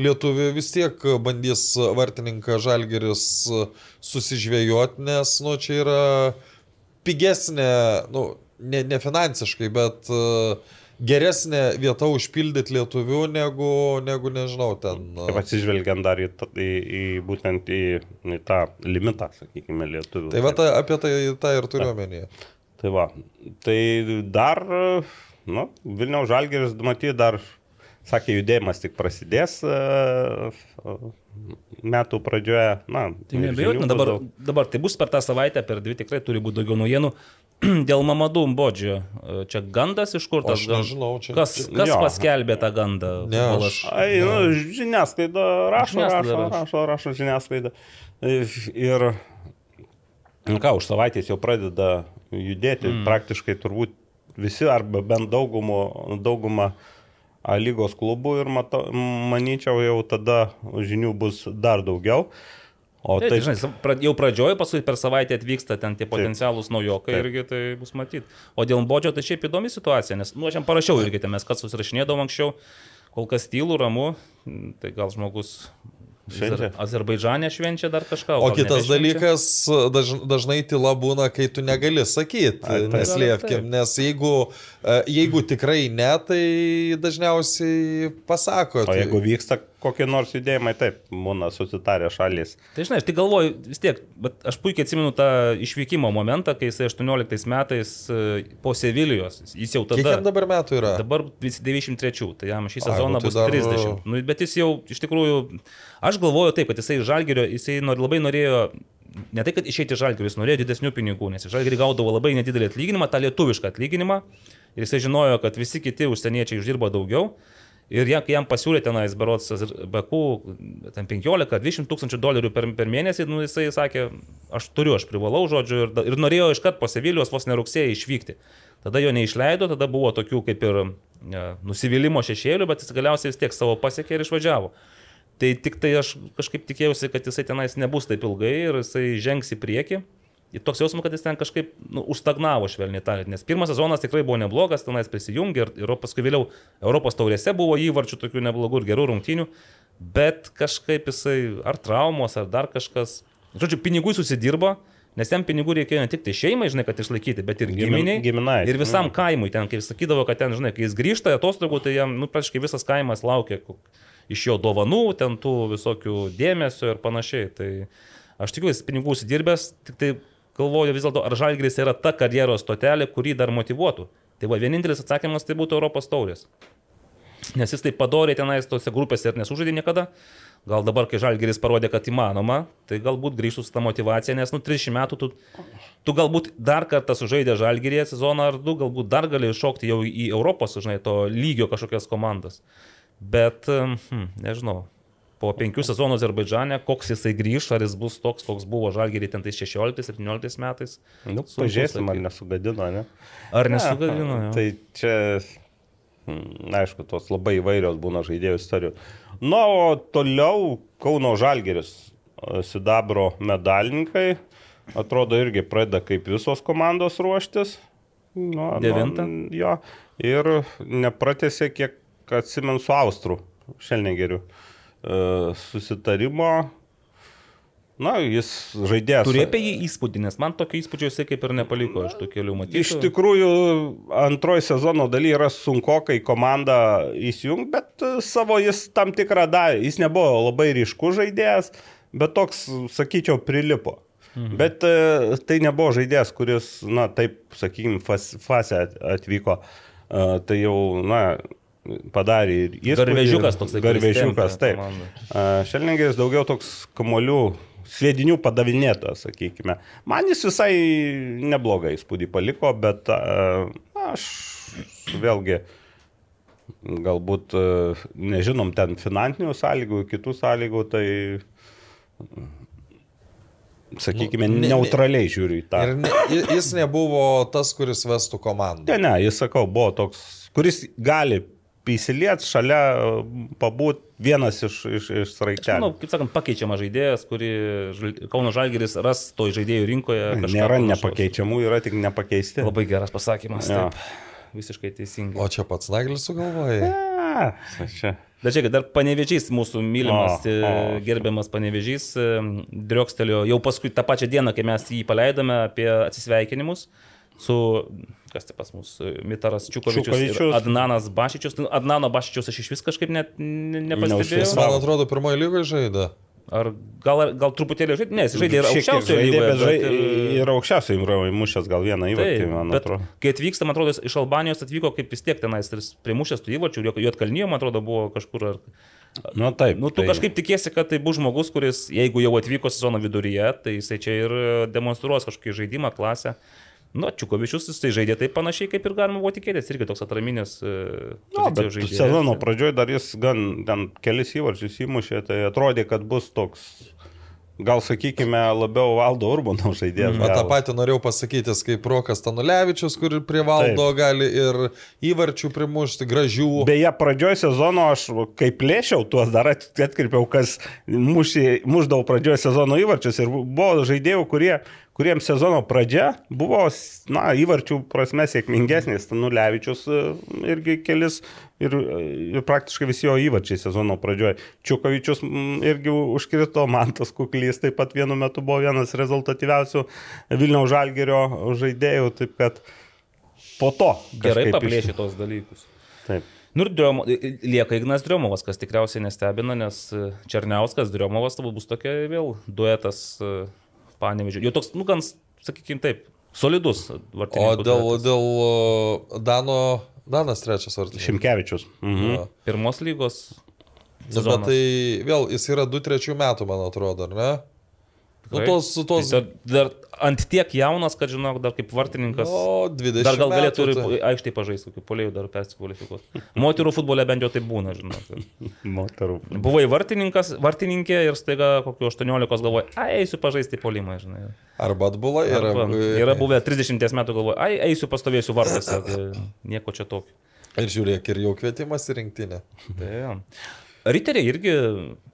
lietuvį vis tiek bandys vartininką Žalgeris susižvėjoti, nes, nu, čia yra pigesnė, nu, ne, ne finansiškai, bet e, geresnė vieta užpildyti lietuvių negu, negu nežinau, ten. e, Taip atsižvelgiant dar į, ta- į, į būtent į, į tą limitą, sakykime, lietuvių. Tai va, ta, apie tai tą ir turiu omenyje. Tai va, tai dar, nu, Vilniaus Žalgeris, matyt, dar sakė, judėjimas tik prasidės e, metų pradžioje. Na, Tai nebejotina, dabar, daug. dabar tai bus per tą savaitę, per dvi tikrai turi būti daugiau naujienų. Dėl Mamadų Mbodžio. Čia gandas iš kur tas Aš gandas? nežinau, čia- Kas, kas Jo. paskelbė tą gandą? Ne, aš-? Ai, nu, žiniasklaida rašo, Žiniasklaida rašo, rašo. rašo, rašo žiniasklaida. Ir, nu ką, už savaitės jau pradeda judėti mm. praktiškai turbūt visi arba bent daugumo, dauguma A lygos klubų ir mato, manyčiau jau tada žinių bus dar daugiau. O Tai, tai, tai, žinai, jau pradžioje, paskui per savaitę atvyksta ten tie potencialūs naujokai Taip. irgi tai bus matyti. O dėl Bodžio tai šiaip įdomi situacija, nes, nu, aš jam parašiau irgi, ten mes kas susirašinėdavom anksčiau, kol kas tylų, ramu, tai gal žmogus Švenčia. Azerbaidžanė švenčia dar kažką. O gal kitas dalykas, daž, dažnai tyla būna, kai tu negali sakyti, Ai, taip. neslėpkim, Taip. nes jeigu, e, jeigu tikrai ne, tai dažniausiai pasako. o tai- jeigu vyksta kokie nors judėjimai, taip, būna susitarę šalis. Tai žinai, aš tik galvoju, vis tiek, bet aš puikiai atsimenu tą išvykimo momentą, kai jisai 18 metais e, po Sevilijos, jis jau Kiek tada... jam dabar metų yra? Dabar vis 93, tai jam šį Ai, sezoną nu tai bus dar- 30. Nu, bet jis jau iš tikrųjų, aš galvoju taip, kad jisai iš žalgerio, jisai labai norėjo, ne tai, kad išeiti iš žalgerio, jis norėjo didesnių pinigų, nes iš žalgerio gaudavo labai nedidelį atlyginimą, tą lietuvišką atlyginimą. Ir jisai žinojo, kad visi kiti užsieniečiai uždirba daugiau. Ir jam, jam pasiūlė tenais berots Beku, ten 15-20 tūkstančių dolerių per, per mėnesį, nu, jisai sakė, aš turiu, aš privalau, žodžiu, ir, ir norėjo iškart po Sevilijos vos nerugsėjai išvykti. Tada jo neišleido, tada buvo tokių kaip ir ne, nusivylimų šešėlių, bet jis galiausiai vis tiek savo pasiekė ir išvažiavo. Tai tik tai aš kažkaip tikėjausi, kad jisai tenais nebus taip ilgai ir jisai žengs į priekį. Ir toks jausmas, kad jis ten kažkaip nu, užstagnavo švelniai tariant, nes pirmas sezonas tikrai buvo neblogas, tenais prisijungė ir, ir paskui vėliau Europos taurėse buvo įvarčių tokių neblogų ir gerų rungtynių, bet kažkaip jisai ar traumos, ar dar kažkas. Žodžiu, pinigų susidirbo, nes ten pinigų reikėjo ne tik tai šeimai, žinai, kad išlaikyti, bet ir Gimin- giminiai. giminaičiai, Ir visam kaimui, ten, kai jis sakydavo, kad ten, žinai, kai jis grįžta atostogų, tai jam, nu, praškai visas kaimas laukia iš jo dovanų, ten tų visokių dėmesio ir panašiai. Tai aš tikiuosi, pinigų užsidirbęs, tik tai galvoju vis dėlto, ar Žalgris yra ta karjeros stotelė, kurį dar motivuotų. Tai va, vienintelis atsakymas tai būtų Europos taurės. Nes jis tai padarė tenais tose grupėse ir nesužaidė niekada. Gal dabar, kai Žalgeris parodė, kad įmanoma, tai galbūt grįžtų su tą motivaciją, nes nu 30 metų tu, tu galbūt dar kartą sužaidė Žalgerėje sezoną ar du, galbūt dar gali iššokti jau į Europos, žinai, to lygio kažkokias komandas. Bet, hm, nežinau, po penkių sezonų Azerbaidžane, koks jisai grįž, ar jis bus toks, koks buvo Žalgerį ten tais 16-17 metais. Nu, pažiūrėsim, ar nesugadino, ne? Ar nesugadino? jo? Tai čia, mm, aišku, tos labai įvairios būna žaidėjų istorijų. Na, o toliau Kauno Žalgeris, e, Sidabro medalininkai, atrodo irgi pradeda kaip visos komandos ruoštis. Nu, Devintą? Nu, jo, ir nepratėsi, kiek atsimenu su Austrų, Šelnegeriu, e, susitarimo. Na, jis žaidėjas. Turi apie jį įspūdį, nes man tokio įspūdžio jisai kaip ir nepaliko iš tų kelių matyti. Iš tikrųjų, antroji sezono daly yra sunku, kai komanda įsijung, bet e, savo jis tam tikrą davė. Jis nebuvo labai ryškus žaidėjas, bet toks, sakyčiau, prilipo. Mhm. Bet e, tai nebuvo žaidėjas, kuris, na, taip, sakykime, fas, fase at- atvyko. E, Tai jau, na, padarė ir jis. Garvežiukas toksai, kuris Garvežiukas, taip. Šelningeris daugiau toks kamolių sviedinių padavinėtojas, sakykime. Man jis visai neblogą įspūdį paliko, bet a, aš vėlgi galbūt a, nežinom ten finansinių sąlygų, kitų sąlygų, tai sakykime, Nu, ne- ne- neutraliai žiūriu į tą. Ir ne, ji- jis nebuvo tas, kuris vestų komandą. Ne, ne, jis sakau, buvo toks, kuris gali įsiliet šalia, pabūt vienas iš, iš, iš Manau, sraigtelių. kaip sakant, pakeičiamas žaidėjas, kurį Kauno Žalgeris ras toj žaidėjų rinkoje. Nėra panašaus. nepakeičiamų, yra tik nepakeisti. Labai geras pasakymas. Jo. Taip. Visiškai teisingai. O čia pats Naglis sugalvojai. A, čia. Bet žiūrėkit, dar panevežys mūsų mylimas, O, o, o. gerbiamas panevežys, driokstelio jau paskui tą pačią dieną, kai mes jį paleidome apie atsisveikinimus su, kas tai pas mus, Mitaras Čiukovičius, Adnanas Bašičius. Nu, Adnano Bašičius aš iš vis kažkaip net ne- nepastebėjau. Man atrodo, pirmoji lygoje žaidė. Ar gal, gal truputėlį žaidė? Ne, jis žaidė ir aukščiausioje lygoje. bet ir- aukščiausiai yra įmušęs gal vieną įvartį, Taip, man bet atrodo. kai atvyksta, man atrodo, iš Albanijos atvyko kaip vis tiek tenais, ir primušęs tų įvarčių, Juotkalnyje, man atrodo, buvo kažkur. Ar... Nu, taip. Nu, tu tai... kažkaip tikėsi, kad tai bus žmogus, kuris, jeigu jau atvyko sezono viduryje, tai jisai čia ir demonstruos kažkokį žaidimą, klasę. Nu, Čiukovičius jisai žaidė taip panašiai, kaip ir galima buvo tikėtis, irgi toks atraminis No, no, bet sezono pradžioje dar jis gan ten kelis įvarčius įmušė, tai atrodė, kad bus toks, gal sakykime, labiau valdo Urbano žaidėjas. Bet tą patį norėjau pasakyti, kaip Rokas Tanulevičius, kur prie valdo Taip. gali ir įvarčių primušti, gražių. Beje, pradžioje sezono aš kaip plėšiau tuos dar at- atkreipiau, kas mušė, muždavo pradžioje sezono įvarčius ir buvo žaidėjų, kurie kuriems sezono pradžia buvo, na, įvarčių prasme sėkmingesnis. Nulevičius e, irgi kelis ir, ir praktiškai visi jo įvarčiai sezono pradžioje. Čiukovičius irgi užkrito, Mantas Kuklys taip pat vienu metu buvo vienas rezultatyviausių Vilniaus Žalgerio žaidėjų, taip kad po to. Gerai paplėšė tos dalykus. Taip. Nu ir Driomo, lieka Ignas Driomovas, kas tikriausiai nestebina, nes e, Černiauskas, Driomovas tavo bus tokia vėl duetas e, panevežiu. Jau toks, nu, gan, sakykime taip, solidus. O dėl, dėl Dano, Danas trečias vartininkas. Šimkevičius. Mhm. Jo. Pirmos lygos. Nu, bet sezonas. tai vėl, jis yra 2-3 metų, man atrodo, ar ne? Nu, tos, tos, Tai dar, ant tiek jaunas, kad žinok, dar kaip vartininkas. o, 20 Dar gal galėtų metų, tai- aikštai pažaisti, kokiu polėjų dar persikvalifikuoti. Moterų futbole bent jau tai būna, žinok. Moterų. Buvai vartininkas, vartininkė ir staiga kokiu 18 galvoji, ai, eisiu pažaisti polimą, žinai. Arba atbula yra. Arba, yra buvę 30 metų galvoju, ai, eisiu pastovėsiu vartuose, tai nieko čia tokio. Ir žiūrėk, ir jau kvietimas į rinktinę. Tai, jo. Riteriai irgi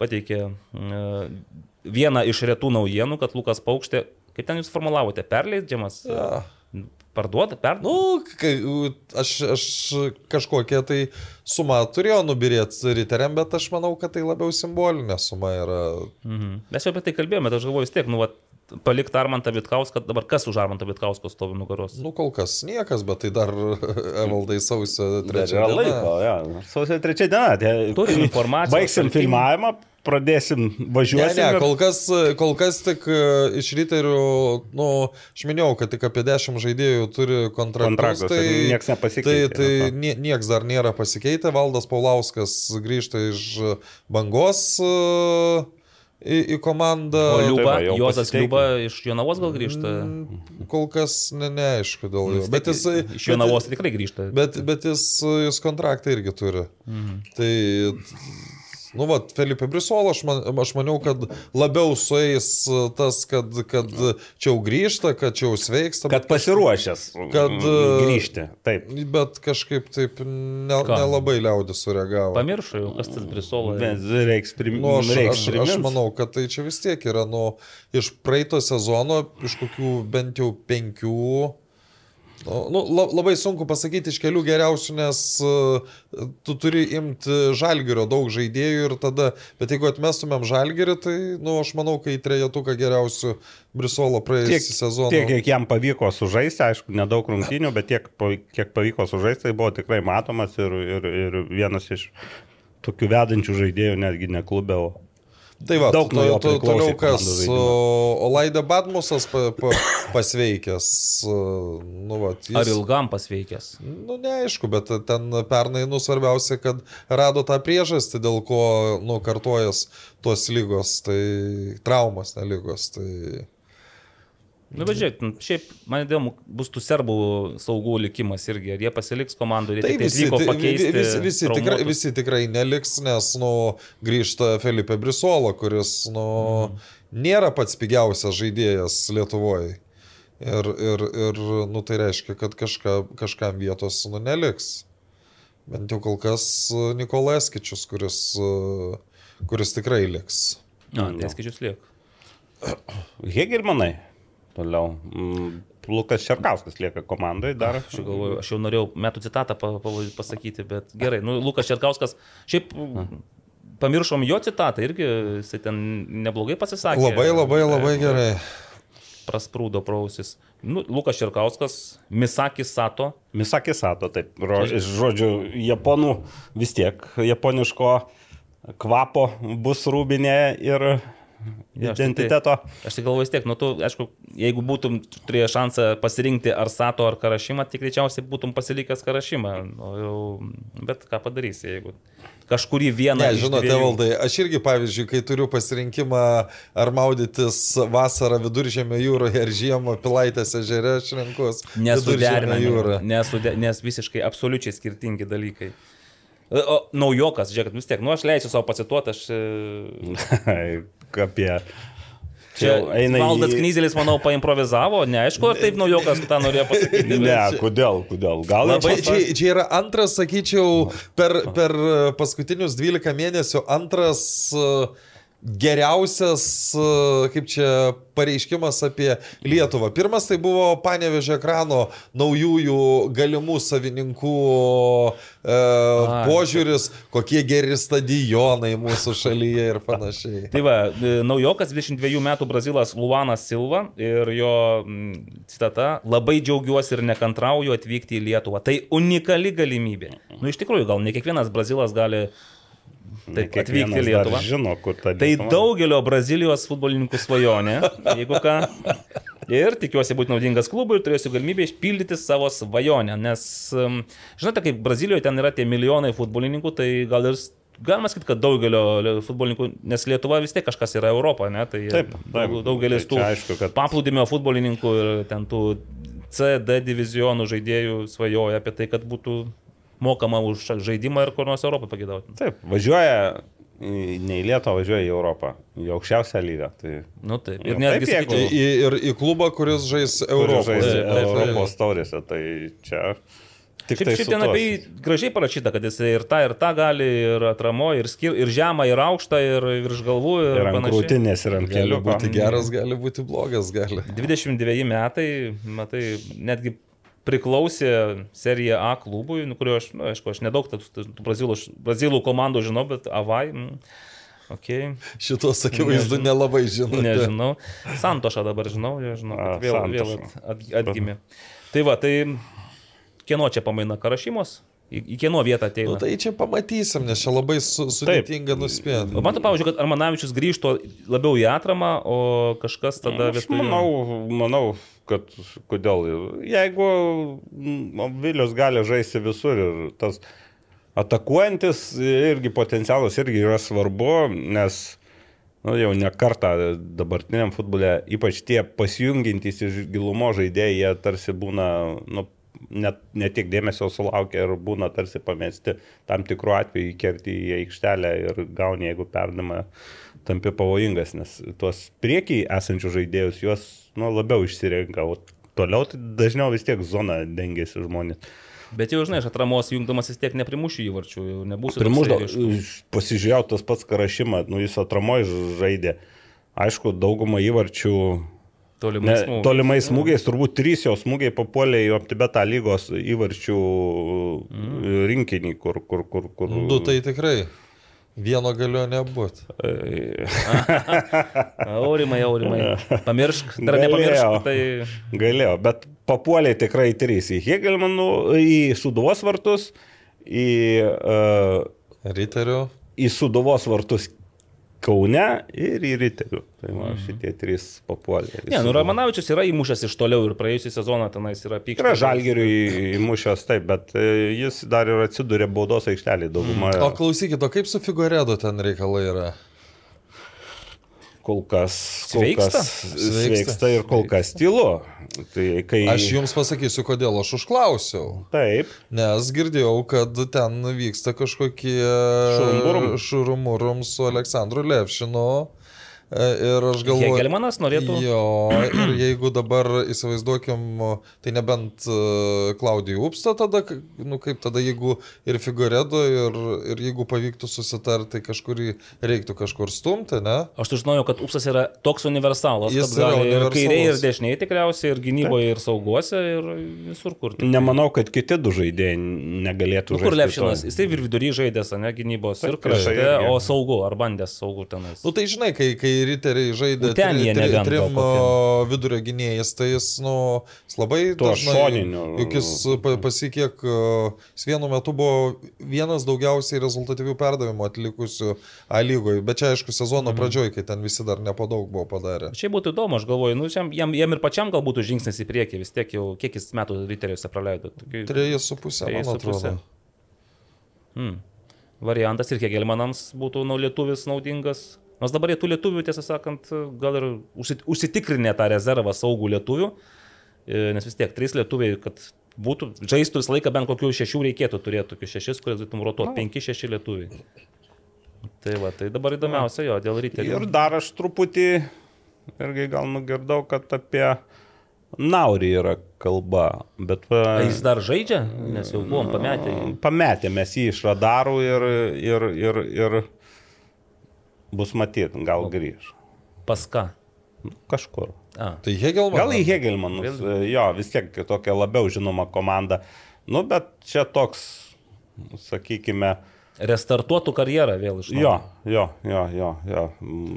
pateikė mm, vieną iš retų naujienų, kad Lukas Paukštė, kaip ten jūs formulavote, perleidžiamas, Ja. parduoda, per... Nu, kai, aš, aš kažkokią tai sumą turėjau nubirėti riteriam, bet aš manau, kad tai labiau simbolinė suma yra. Mhm. Mes jau apie tai kalbėjome, bet aš galvoju vis tiek, nu, vat, palikti Armantą Vitkauską, dabar kas už Armantą Vitkauską stovi nugaros? Nu, kol kas niekas, bet tai dar evaldai sausio trečią dieną. laiko, ja. Sausio trečią dieną. Tai- Turim informacijos, Baigsim šaltinių. filmavimą, pradėsim Ne, važiuoti. ne, kol kas, kol kas tik e, iš ryterių, nu, aš minėjau, kad tik apie 10 žaidėjų turi kontraktus. Kontraktus ir nieks nepasikeitė, Tai, tai nie, nieks dar nėra pasikeitę. Valdas Paulauskas grįžta iš bangos e, į, į komandą. O Liuba, va, jau Juozas. Liuba iš Jonavos gal grįžta? Mm, Kol kas ne, neaišku dėl jo. Bet jisai. Iš Jonavos tikrai grįžta. Bet, bet jis, jis kontraktą irgi turi. Mhm. Tai, nu, va, Felipe Brisola, aš, man, aš maniau, kad labiau sueis tas, kad, kad čia jau grįžta, kad čia jau sveiksta. Kad pasiruošęs Kad, e, grįžti. Taip. Bet kažkaip taip ne, nelabai liaudis sureagavo. Pamiršau, jau, kas tas Brisola. Bet Reiks prim... Nu, aš, reiks aš, aš manau, kad tai čia vis tiek yra nu, iš praeito sezono, iš kokių bent jau penkių. Nu, la- labai sunku pasakyti iš kelių geriausių, nes uh, tu turi imti žalgerio daug žaidėjų ir tada, bet jeigu atmestumėm žalgerį, tai, nu, aš manau, kai trejetuką geriausių Brisolo praėjusį sezoną. tiek, kiek jam pavyko sužaisti, aišku, nedaug rungtynių, bet tiek, kiek pavyko sužaisti, tai buvo tikrai matomas ir, ir, ir vienas iš tokių vedančių žaidėjų, netgi ne klube, o Tai va, Daug nuo jo priklausė toliau kas, Olaida Badmusas pa, pa, pasveikęs, nu, va, jis, Ar ilgam pasveikęs? Nu, neaišku, bet ten pernai, nu, svarbiausia, kad rado tą priežastį, dėl ko, nu, kartojas tos lygos, tai traumas, ne lygos, tai... Na, bet žiūrėk, nu, šiaip man įdomu, bus tų serbų saugų likimas irgi, ar jie pasiliks komandų, ir Tai jie visi, pakeisti. visi, visi, tikrai, visi tikrai neliks, nes, nu, grįžta Felipe Brisola, kuris, nu, nėra pats pigiausias žaidėjas Lietuvoje. Ir, ir, ir, nu, tai reiškia, kad kažka, kažkam vietos, nu, neliks. Bent jau kol kas Nikolai Eskičius, kuris, uh, kuris tikrai liks. Na, tai skaičius lieka. Toliau. Mm, Lukas Čerkauskas lieka komandai dar. Aš galvoju, aš jau norėjau metų citatą pa, pa, pasakyti, bet gerai. Nu, Lukas Čerkauskas, šiaip pamiršom jo citatą irgi, jisai ten neblogai pasisakė. Labai, labai, labai gerai. Prasprūdo prausis. Nu, Lukas Čerkauskas, Misakis Sato. Misakė Sato, taip. Žodžiu, japonų vis tiek, japoniško kvapo bus rūbinė ir Ja, aš tik tai- identiteto. Aš tik galvoju vis tiek, nu tu, aišku, jeigu būtum turėję šansą pasirinkti ar Sato ar Karašymą, tai greičiausiai būtum pasilikęs Karašymą. O jau, bet ką padarysi, jeigu kažkurį vieną... Ne, žinote, dviejų- valdai, aš irgi, pavyzdžiui, kai turiu pasirinkimą ar maudytis vasarą viduržėmio jūroje ar žiemą pilaitės ežere, aš renkuos Nesuderinami, jūrą. nesude, nes visiškai absoliučiai skirtingi dalykai. O naujokas, žiūrėk, vis tiek, nu aš leisiu savo pacituoti, aš... e, Apie. Čia eina į- Valdas Knyzelis, manau, paimprovizavo, neaišku, ar taip naujokas tą norėjo pasakyti. Ne, kodėl, kodėl? Gal Labai, jau čia, čia yra antras, sakyčiau, per, per paskutinius 12 mėnesių antras e, geriausias, e, kaip čia, pareiškimas apie Lietuvą. Pirmas tai buvo Panevežė ekrano naujųjų galimų savininkų e, požiūris, kokie geri stadionai mūsų šalyje ir panašiai. Tai va, e, naujokas 22 metų Brazilas Luanas Silva ir jo citata, labai džiaugiuosi ir nekantrauju atvykti į Lietuvą. Tai unikali galimybė. Nu iš tikrųjų, gal ne kiekvienas Brazilas gali taip atvykti į Lietuvą. Žino, kur ta Tai dykuma. daugelio Brazilijos futbolininkų svajonė, jeigu ką. Ir tikiuosi būti naudingas klubui ir turėsiu galimybę išpildyti savo svajonę, nes, um, žinote, kaip Brazilijoje ten yra tie milijonai futbolininkų, tai gal ir galima sakyti, kad daugelio li- futbolininkų, nes Lietuva vis tiek kažkas yra Europa, ne? Tai Taip, taip. daug, daugelis Tai tų aišku, kad- paplūdimio futbolininkų ir ten tų C, D divizionų žaidėjų svajoja apie tai, kad būtų mokama už žaidimą ir kur nors Europą pagėdauti. Taip, važiuoja ne į Lietuvą, važiuoja į Europą, į aukščiausią lygą. Tai Nu taip. Ir netgi, taip, sakyčiau, į, ir į klubą, kuris žais Europos, Europoje. Taip, taip, Europos taurėse, tai čia tik Šiaip, tai tuo- apie jį gražiai parašyta, kad jis ir tą, ir tą gali, ir atramo, ir, skir, ir žemą, ir aukštą, ir virš galvų, ir, Ir ant panašiai. krūtinės, ir ant Gali kelių. būti geras, gali būti blogas, gali. 22 metai, matai, netgi priklausė serija A klubui, nu, kurio aš, nu, aišku, aš nedaug tų, tų brazilų, brazilų komandų žinau, bet Avai, mm, Okay. Šitos akivaizdu nelabai žinau. Nežinau. Santošą dabar žinau, jau žinau, A, vėl, vėl at, atgimė. Tai va, tai kieno čia pamaina Karašymos? Į, į kieno vietą ateina? Nu, tai čia pamatysim, nes čia labai su, sudėtinga nuspėti. Man, pavyzdžiui, kad Armanavičius grįžtų labiau į atramą, o kažkas tada Aš vietoj jo. manau, manau, kad kodėl. Jeigu mm, Vilius gali žaisti visur ir tas atakuojantis irgi potencialas irgi yra svarbu, nes nu, jau ne kartą dabartiniam futbole, ypač tie pasijungintys iš gilumo žaidėjai, jie tarsi būna nu, net, net tiek dėmesio sulaukia ir būna tarsi pamesti tam tikrų atvejų įkerti į aikštelę ir gauni, jeigu perdama tampi pavojingas, nes tuos priekiai esančius žaidėjus juos nu, labiau išsirenka, o toliau tai dažniau vis tiek zona dengiasi žmonės. Bet jau, žinai, iš atramos jungdamas vis tiek neprimušiu įvarčių, jau nebūsiu. Toksai ryškus. pasižiūrėjau tas pats karašymą, nu jis atramoje žaidė. Aišku, daugumą įvarčių Tolimai Ne, smūgiai. tolimais smūgiais, turbūt trys jo smūgiai papuolė į Optibetą lygos įvarčių Mhm. rinkinį, kur... kur, kur, kur... Du tai tikrai. Vieno galio nebūtų. Aurimai, aurimai. Pamiršk, dar Galėjo. nepamiršk. Tai Galėjo, bet papuolė tikrai trys į Hegelmanų, į Suduvos vartus, į, uh, Riterių. į Suduvos vartus Kaune ir į Riterių. Tai man šitie trys papuolė. Ne, nu. Ramanavičius yra įmušęs iš toliau ir praėjusią sezoną tenais yra pykčio. Yra žalgeriui įmušęs taip, bet e, jis dar ir atsidūrė baudos aikštelį daugumą. O klausykit, o kaip su Figuredo ten reikalai yra? Kol kas kol Sveiksta? Kas Sveiksta. sveiksta ir kol kas tylu. Tai kai... Aš jums pasakysiu, kodėl aš užklausiau. Taip. Nes girdėjau, kad ten vyksta kažkokie Šurumburum. šurumurum su Aleksandru Levšinu. E, Ir aš galvoju. Hegelmanas norėtų. Jo, ir jeigu dabar įsivaizduokim, tai nebent uh, Klaudijų Upsta tada, nu kaip tada, jeigu ir Figuredo, ir, ir jeigu pavyktų susitarti, tai kažkurį reiktų kažkur stumti, ne? Aš sužinojau, kad Upsas yra toks universalas. Jis Jis yra gali ir universalus. kairiai, ir dešiniai tikriausiai, ir gynyboje, ir sauguose, ir visur kur. tik. Nemanau, kad kiti du žaidėjai negalėtų Nu, kur žaisti Lepšinas? to. Jisai ir vidury žaidęs, ne gynybos, ir Taip, priešai krašte, o saugu, ar bandęs saugu tenais. Nu tai žinai, kai, kai riteriai žaidė ten tri- jie tri- vien trim vidurio gynėjais, tai jis, nu, jis labai dažnai-. Juk jis pa- pasikiek, jis vienu metu buvo vienas daugiausiai rezultatyvių perdavimų atlikusių A lygoje, bet čia aišku sezono pradžioj, kai ten visi dar ne po daug buvo padarę. Šiaip būtų įdomu, aš galvoju, nu, jam, jam, jam ir pačiam gal būtų žingsnis į priekį, vis tiek jau kiek jis metų riteriuose praleido. Tokių- Trejas su pusė, man atrodo. Hmm. Variantas ir Hegelmanams būtų nu, lietuvis naudingas. Nors dabar jie tų lietuvių, tiesą sakant, gal ir užsit- užsitikrinę tą rezervą saugų lietuvių, E, nes vis tiek trys lietuviai, kad būtų, žaistų visą laiką bent kokių šešių reikėtų turėti, tokius šešis, kurias galėtum rotuoti, penki, šeši lietuviai. Tai va, tai dabar įdomiausia jo, dėl ryterių. Ir dar aš truputį irgi gal nugirdau, kad apie Naurį yra kalba, bet va, A jis dar žaidžia, nes jau buvom pametę. pametė mes jį iš radarų ir, ir, ir, ir bus matyti, gal grįž. Pas ką? Kažkur. A, Tai Hegelman. Gal į Hegelmanus, jo, vis tiek tokia labiau žinoma komanda. Nu, bet čia toks, sakykime, restartuotų karjerą vėl iš naujo. jo, jo, jo, jo. jo.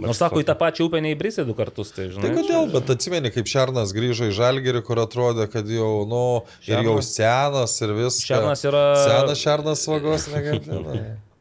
Nors sako, į tą pačią upę neįbrisė du kartus, tai žinai. Tai kodėl, bet atsimeni, kaip Šernas grįžo į Žalgerį, kur atrodė, kad jau, nu, ir jau Šernas- senas ir viskas. Šernas yra- Senas Šernas svagos negadina.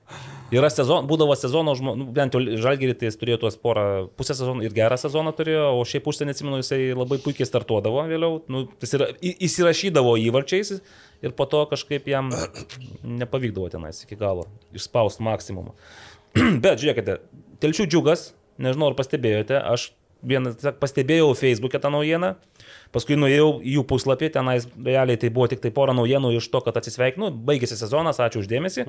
Yra sezon, būdavo sezono, žmo- nu, bent jau Žalgirį tai jis turėjo tuos porą, pusę sezono ir gerą sezoną turėjo, o šiaip užsienį atsimenu, jisai labai puikiai startuodavo vėliau, nu, jis yra, įsirašydavo įvarčiais ir po to kažkaip jam nepavykdavo tenais iki galo išspausti maksimumą. Bet žiūrėkite, telšių džiugas, nežinau ar pastebėjote, aš vieną pastebėjau Facebook'e tą naujieną, paskui nuėjau į jų puslapį, tenais realiai tai buvo tik tai pora naujienų iš to, kad atsisveikinu, baigėsi sezonas, ačiū uždėmesį.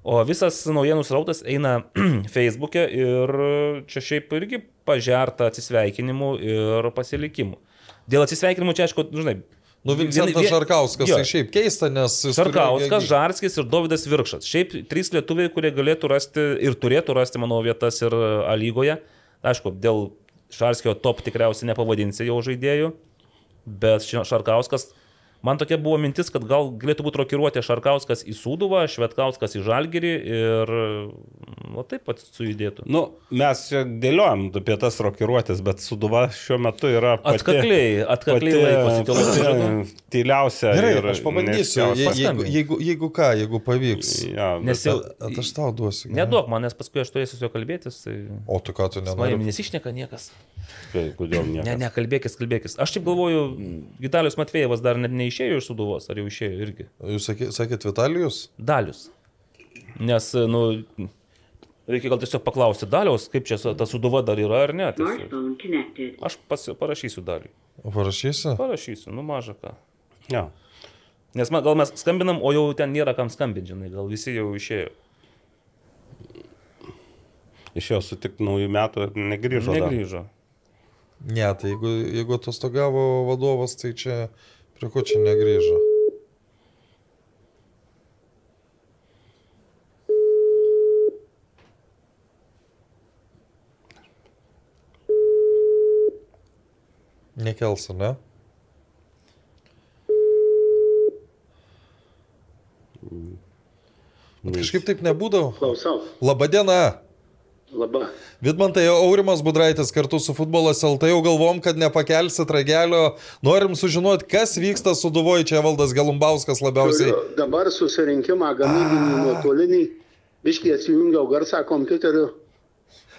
O visas naujienų srautas eina Facebook'e ir čia šiaip irgi pažerta atsisveikinimų ir pasilikimų. Dėl atsisveikinimų čia, aišku, žinai. Nu, Vincentas vien- Šarkauskas, jo. tai šiaip keista, nes... jis turėjo Žarskis ir Davidas Virkšas. Šiaip trys lietuviai, kurie galėtų rasti ir turėtų rasti, manau, vietas ir A lygoje. Aišku, dėl Šarskio top tikriausiai nepavadinsi jau žaidėjų, bet Šarkauskas, man tokia buvo mintis, kad gal galėtų būti rokiruoti Šarkauskas į Sūduvą, Švetkauskas į Žalgirį ir, na taip pat sujudėtų. Nu, mes čia dėliojam apie tas rokiruotės, bet Suduva šiuo metu yra pati, Atkakliai, atkakliai laikosi pati tyliausia. Gerai, ir aš pabandysiu, jeigu, Paskambink. jeigu, jeigu ką, jeigu pavyks. Ja, Nes jau... At aš tau duosiu. gerai? Neduok man, nes paskui aš turėsiu su juo kalbėtis. Tai... O tu ką, tu nenori? nesišneka niekas. Kai- Kodėl ne? Ne, ne, kalbėkis, kalbėkis. Aš taip galvoju, Vitalijus Matvėjevas dar net neišėjo iš Suduvos, ar jau išėjo irgi. Jūs sakė, sakėt Vitalijus? Dalius. Nes, nu, reikia gal tiesiog paklausti Daliaus, kaip čia ta Suduva dar yra ar ne. Tiesiog. Aš pasi, parašysiu Daliui. Parašysi? Parašysiu, nu mažą ką. Ja. Nes man, gal mes skambinam, o jau ten nėra kam skambinti, žinai, gal visi jau išėjo. Išėjo sutikti naujų metų ir negrįžo. dar. Negrįžo. Ne, tai jeigu, jeigu atostogavo vadovas, tai čia prie ko čia negrįžo? Nekels, ne? Kažkaip taip nebūdavo. Klausau. Labadiena. Labą. Vidmantai Aurimas Budraitis kartu su futbolas LT jau galvom, kad nepakelsit ragelio. Norim sužinoti, kas vyksta su Duvoju, čia Valdas Galumbauskas labiausiai. Turiu dabar susirinkimą gamybinį nuotolinį. Biškiai atsijungiau garsą kompiuteriu,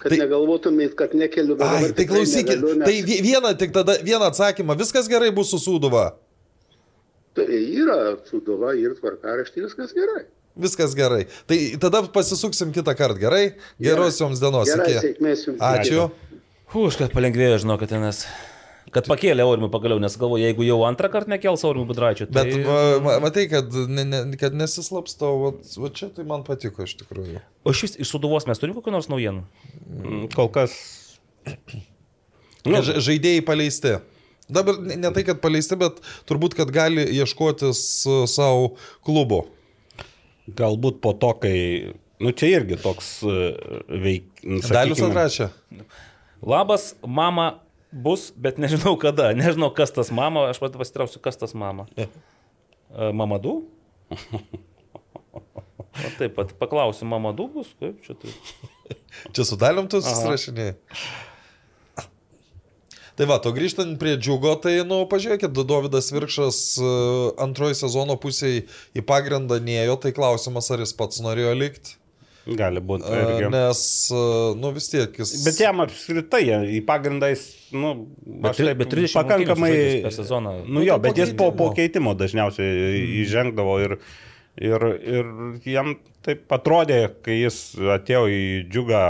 kad Tai- negalvotumėt, kad nekeliu. bet Ai, dabar tai klausykit, negaliu, nes- tai vi- vieną tik tada, vieną atsakymą, viskas gerai bus su Sūduva. Tai yra suduva ir tvarkaraštį, viskas gerai. Viskas gerai. Tai tada pasisuksim kitą kartą, gerai? Geros jums dienos. Gerai, iki. sėkmės jums. Ačiū. Už kad palengvėjo, žinokit, nes. Kad pakėlė Aurimui pagaliau, nes galvoju, jeigu jau antrą kartą nekels Aurimui Budraičiu, tai... Bet ma- matai, kad, ne, ne, kad nesislapstau, va, va čia tai man patiko iš tikrųjų. O iš vis iš Suduvos mes turime kokių nors naujienų? Mm, Kol kas. Nu, žaidėjai paleisti. Dabar ne, ne tai, kad paleisti, bet turbūt, kad gali ieškotis savo klubo. Galbūt po to, kai. Nu, čia irgi toks e, veik. nu, Dalius sakykime, atrašė. Labas, mama bus, bet nežinau kada. Nežinau, kas tas mama. Aš pat pasitrauksiu, kas tas mama. E, Mamadu? O taip pat paklausiu, Mamadu bus? Kaip čia tai? Čia su Dalium tu susirašinėjai. Tai va, to grįžtant prie džiugo, tai, nu, pažiūrėkit, Dovydas Virkšas e, antroji sezono pusėje į pagrindą nėjo, tai klausimas, ar jis pats norėjo likti. Gali būti. E, irgi. Nes, e, nu, vis tiek jis... Bet jam apskritai į pagrindą jis, nu, Bet, taip bet 30 pakankamai per sezoną. Nu jo, tai bet jis po, po keitimo. dažniausiai įžengdavo ir, ir, ir jam taip atrodė, kai jis atėjo į džiugą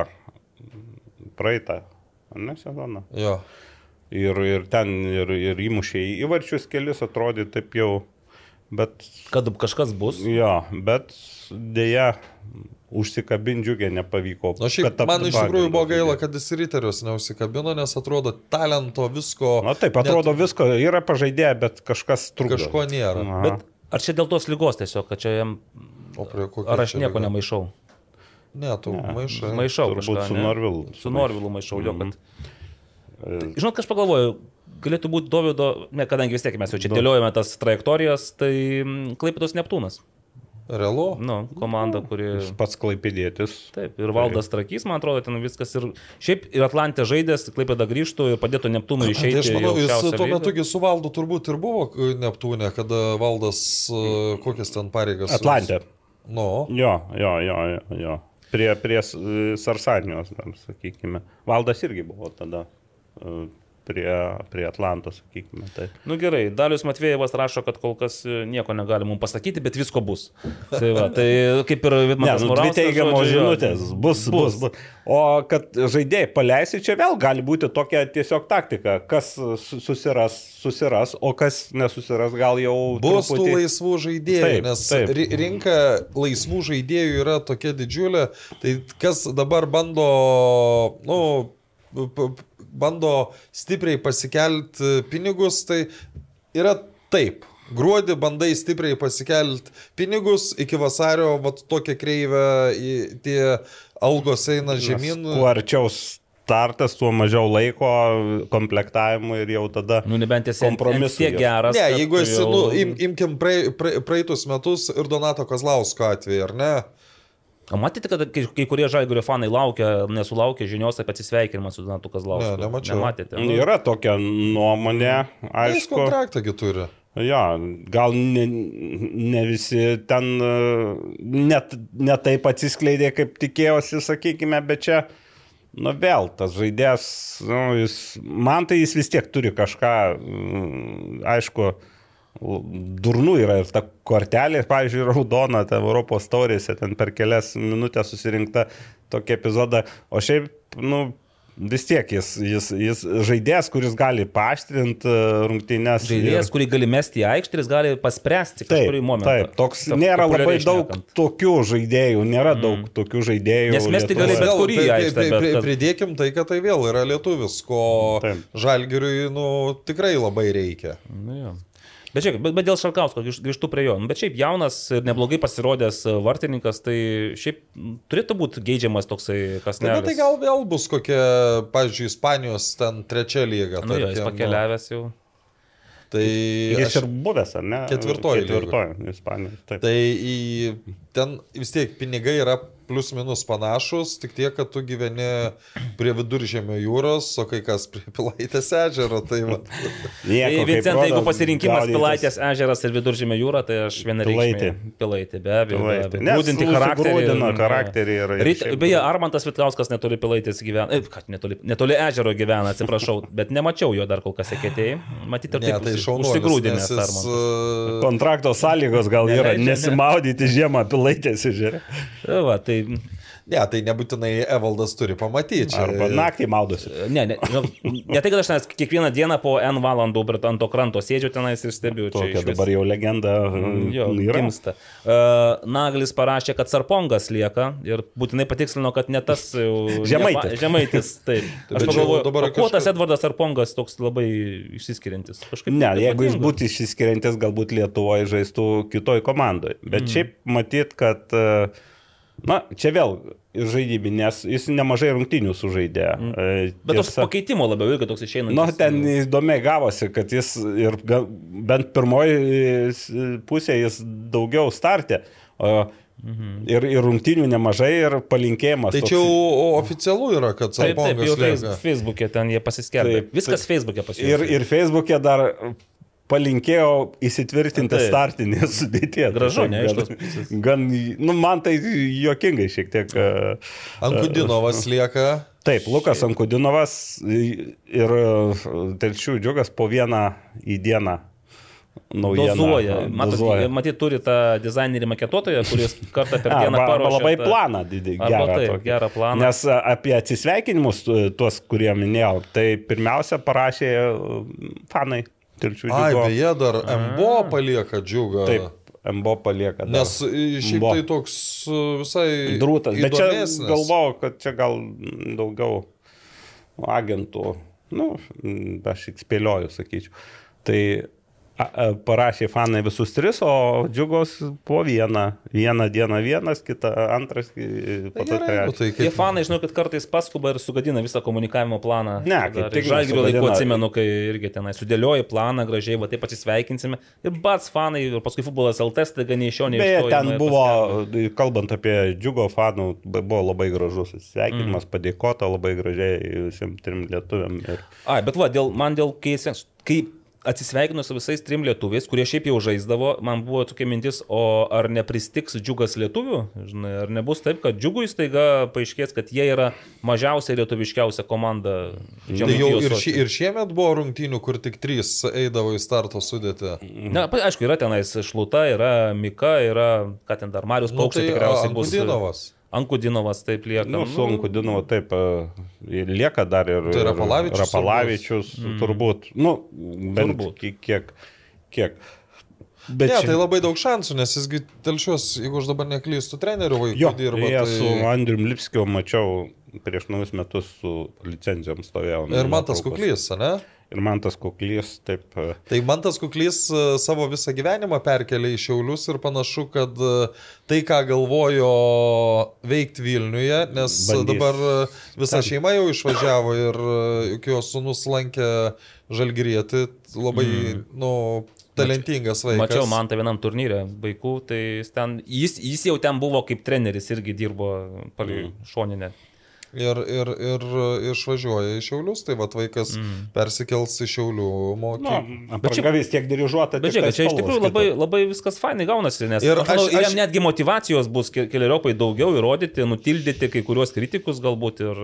praeitą, ne sezoną. Jo. Ir, ir ten ir, ir įmušė į įvarčius kelis, atrodė taip jau, bet Kad kažkas bus. jo, bet dėja užsikabindžiugė nepavyko. Na, šiaip, kad taptų man iš tikrųjų buvo gaila, kad jis ryterius neusikabino, nes atrodo talento visko. Na taip, atrodo net visko, yra pažaidėja, bet kažkas trukdo. Kažko nėra. Aha. Bet ar čia dėl tos lygos tiesiog, kad čia jam... O prie kokio Ar aš nieko lyga? nemaišau? Ne, tu maišai. Maišau Turbūt kažką. su ne? Norvilu. Su Norvilu maišau, jo, kad... E, Žinot, aš pagalvoju, galėtų būti Dovido, ne, kadangi vis tiek mes jau čia dėliojame tas trajektorijas, tai mm, Klaipėdos Neptūnas. Realu? Nu, komanda, kuri... Jis pats klaipėdėtis. Taip, ir Valdas Trakys, man atrodo, ten viskas ir šiaip ir Atlantė žaidęs, Klaipėda grįžtų ir padėtų Neptūnui Tai išeiti. aš manau, jis tuo metu su valdu turbūt ir buvo Neptūne, kada valdas e, kokias ten pareigas. Atlantė. Nu, Jo, jo, jo, jo. jo. Prie, prie Sarsanijos, sakykime. Valdas irgi buvo tada prie, prie Atlantos, sakykime. Tai. Nu gerai, Dalius Matvėjevas rašo, kad kol kas e, nieko negali mums pasakyti, bet visko bus. Tai, va, tai kaip ir Ne, Vidmantas nu, dvi teigiamos žinutės. Bus, bus, bus. O kad žaidėjai paleisi, čia vėl gali būti tokia tiesiog taktika. Kas su- susiras, susiras, o kas nesusiras, gal jau... bus tų truputį- laisvų žaidėjų, Taip, nes taip. ri- rinka laisvų žaidėjų yra tokia didžiulė. Tai kas dabar bando, nu, bando stipriai pasikelti pinigus, tai yra taip. Gruodį bandai stipriai pasikelti pinigus, iki vasario vat, tokia kreivė, tie algos eina žemyn. Kuo arčiau startas, tuo mažiau laiko komplektavimui ir jau tada... Nu, Kompromisų tiek geras. Ne, jeigu esi, jau- nu, im, imkim praei- praei- praeitus metus ir Donato Kazlausko atveju, ar ne? O matėte, kad kai, kai kurie žalgirio fanai laukia, nesulaukė žinios apie atsisveikinimą su Donatu Kazlausku? Ne, nemačiau. Nematėte? Nu, Yra tokia nuomonė, Jis aišku. kontraktągi turi. Jo, gal ne, ne visi ten e, net, net taip atsiskleidė, kaip tikėjosi, sakykime, bet čia, nu vėl, tas žaidėjas, nu, jis, man tai jis vis tiek turi kažką, mm, aišku, durnų yra ir ta kortelė, pavyzdžiui, raudona, ta Europos taurėse, ten per kelias minutės susirinkta tokia epizoda, o šiaip, nu, vis tiek jis, jis, jis žaidėjas, kuris gali paaštrinti rungtynės. Žaidėjas, ir- kurį gali mesti į aikštę, jis gali paspręsti kažkurį momentą. taip, toks Taip, nėra labai daug šnekant. tokių žaidėjų, nėra daug tokių žaidėjų. Nes mesti gali bet kurį į aikštę, bet kad- Pridėkim tai, kad tai vėl yra lietuvis, ko žalgiriui, nu, tikrai labai reikia. Nu, jo. Bet, žiūrėk, bet, bet dėl Šarkausko grįž- grįžtu prie jo. Nu, Bet šiaip jaunas ir neblogai pasirodęs e, vartininkas, tai šiaip turėtų būti geidžiamas toksai kas Tai, ne. bet tai gal vėl bus kokia, pavyzdžiui, Ispanijos ten trečia lyga. Nu, jo, jis tarkim, pakeliavęs jau. Tai Jis aš- ir buvęs, ar ne? Ketvirtoji. Ketvirtoji, Ispanija. Taip. Tai į, ten vis tiek pinigai yra plius minus panašus, tik tiek, kad tu gyveni prie viduržėmio jūros, o kai kas prie Pilaitės ežero. Tai. Nieko, kaip Vincentai, jeigu pasirinkimas gaudytis. Pilaitės ežeras ir viduržėmė jūra, tai aš vienareikšmiai. Pilaitė. Pilaitė, be abejo. nu, charakterį. sugrūdino ir- charakterį ir- ir Ryt, šiaip- beje, Armantas Vitkauskas netoli Pilaitės gyvena. E, kad netoli, netoli ežero gyvena, atsiprašau, bet nemačiau jo dar kol kas eketėjai. Matyti, ir Ne, taip tai užsigrūdinęs jis, Armantas. Kontrakto sąlygos gal yra nesimaudyti žiemą pilaitės ežere. Va, tai, Ne, tai nebūtinai Evaldas turi pamatyti. Arba naktį maudosi. ne, ne, nu, ne tai, kad aš tenais kiekvieną dieną po N valandų ant to kranto sėdžiu tenais ir stebiu. čia Tokia dabar jau legenda Jo, mm, gimsta. Uh, Naglis parašė, kad Sarpongas lieka ir būtinai patikslino, kad ne tas Žemaitis. ne Žemaitis, taip. Aš pagalvoju, dabar kuo tas kažkas- Edvardas Sarpongas toks labai išsiskiriantis? Kažkaip Ne, jeigu jis būtų išsiskiriantis, galbūt Lietuvoje žaistų kitoj komandai. Bet mm. šiaip matyt, kad, e, na, čia vėl ir žaidybinės, jis nemažai rungtinių sužaidė. Mm. Bet toks pakeitimo labiau irgi toks išeina. Nu, ten įdomiai gavosi, kad jis ir bent pirmoji pusė jis daugiau startė. O Ir, ir rungtinių nemažai, ir palinkėjimas. Tai toks- oficialu yra, kad Taip, taip, jau Salpongas. Facebook'e ten jie pasiskelbė. Taip, Viskas taip. Facebook'e pasiskelbė. Ir, ir Facebook'e dar palinkėjau įsitvirtinti Taip. startinį sudėtį. Gražu, ne, iš gan, tos gan, nu, man tai juokingai šiek tiek. e, Ankudinovas lieka. Taip, Lukas Ankudinovas ir e, Telšių džiugas po vieną į dieną naujieną. Dozuoja. Matot, dozuoja. matyt, turi tą dizainerį maketotoją, kuris kartą per dieną Arba, paruošia. labai tą- planą. Arba Gerą, tokį. gerą planą. Nes apie atsisveikinimus, tu- tuos, kurie minėjau, tai pirmiausia parašė e, fanai. Telšių Ai, beje, dar MBO palieka džiugą. Taip, MBO palieka. dar. Nes e, šiaip Mbo. tai toks e, visai... Drūtas. Bet čia galvojau, kad čia gal daugiau agentų, nu, aš tik spėlioju, sakyčiau. Tai parašė fanai visus tris, o džiugos po vieną. Vieną dieną vienas, kitą antras, po to Gerai, nu, trečias. tai Tie kaip... fanai, žinau, kad kartais paskuba ir sugadina visą komunikavimo planą. Ne, kaip tik Žalgirio laiku atsimenu, kai irgi tenai sudėlioji planą gražiai, va taip atsisveikinsime. Ir bats fanai, ir paskui futbolas LT, staiga nei iš jo, nei iš Beje, to. ten buvo, paskelbia. kalbant apie džiugo fanų, buvo labai gražus sveikinimas, mm. padėkota labai gražiai visiems trim lietuviam. Ir... Ai, bet va, dėl, man dėl kai, kai atsisveikinu su visais trim lietuviais, kurie šiaip jau žaisdavo, man buvo tokia mintis, o ar nepristiks džiugas lietuvių? Žinai, ar nebus taip, kad džiugui staiga paaiškės, kad jie yra mažiausiai lietuviškiausia komanda. Tai jau ir, ši, ir šiemet buvo rungtynių, kur tik trys eidavo į starto sudėtį. Na, aišku, yra tenais Šluta, yra Mika, yra, ką ten dar, Marius Nu, Paukštis tai tikriausiai bus. Ankudinovas. Ankudinovas taip lieka. Nu, sunku, Dinu, taip, e, lieka dar ir, Tai Rapalavičius Rapalavičius turbūt. Nu, bent Turbūt. ki- kiek. kiek. Bet Ne, čia- tai labai daug šansų, nes jisgi telšios, jeigu aš dabar neklystu, trenerių vaikų dirba. jie Tai... su Andriu Lipskiu mačiau prieš naujus metus su licencijom stovėjau. Ir man tas nuotraukos. kuklys, ne? Ir man tas kuklys, taip. e, Tai man tas kuklys e, savo visą gyvenimą perkelė į Šiaulius ir panašu, kad e, tai, ką galvojo veikti Vilniuje, nes Bandys. dabar visa šeima jau išvažiavo ir juk jo sunus lankė Žalgirietį, labai, mm. nu, talentingas vaikas. Mačiau man tą vienam turnyrė vaikų, tai jis, ten, jis, jis jau ten buvo kaip treneris, irgi dirbo palei mm. šoninę. Ir, ir, ir išvažiuoja į Šiaulius, tai va vaikas mm. persikels į Šiaulių mokyklą. apranga vis tiek dirižuota. Bet žiūrėk, tai čia iš tikrųjų labai, labai viskas fainai gaunasi, nes Ir aš, manau, aš- jam netgi motivacijos bus ke- keleriopai daugiau įrodyti, nutildyti kai kuriuos kritikus galbūt ir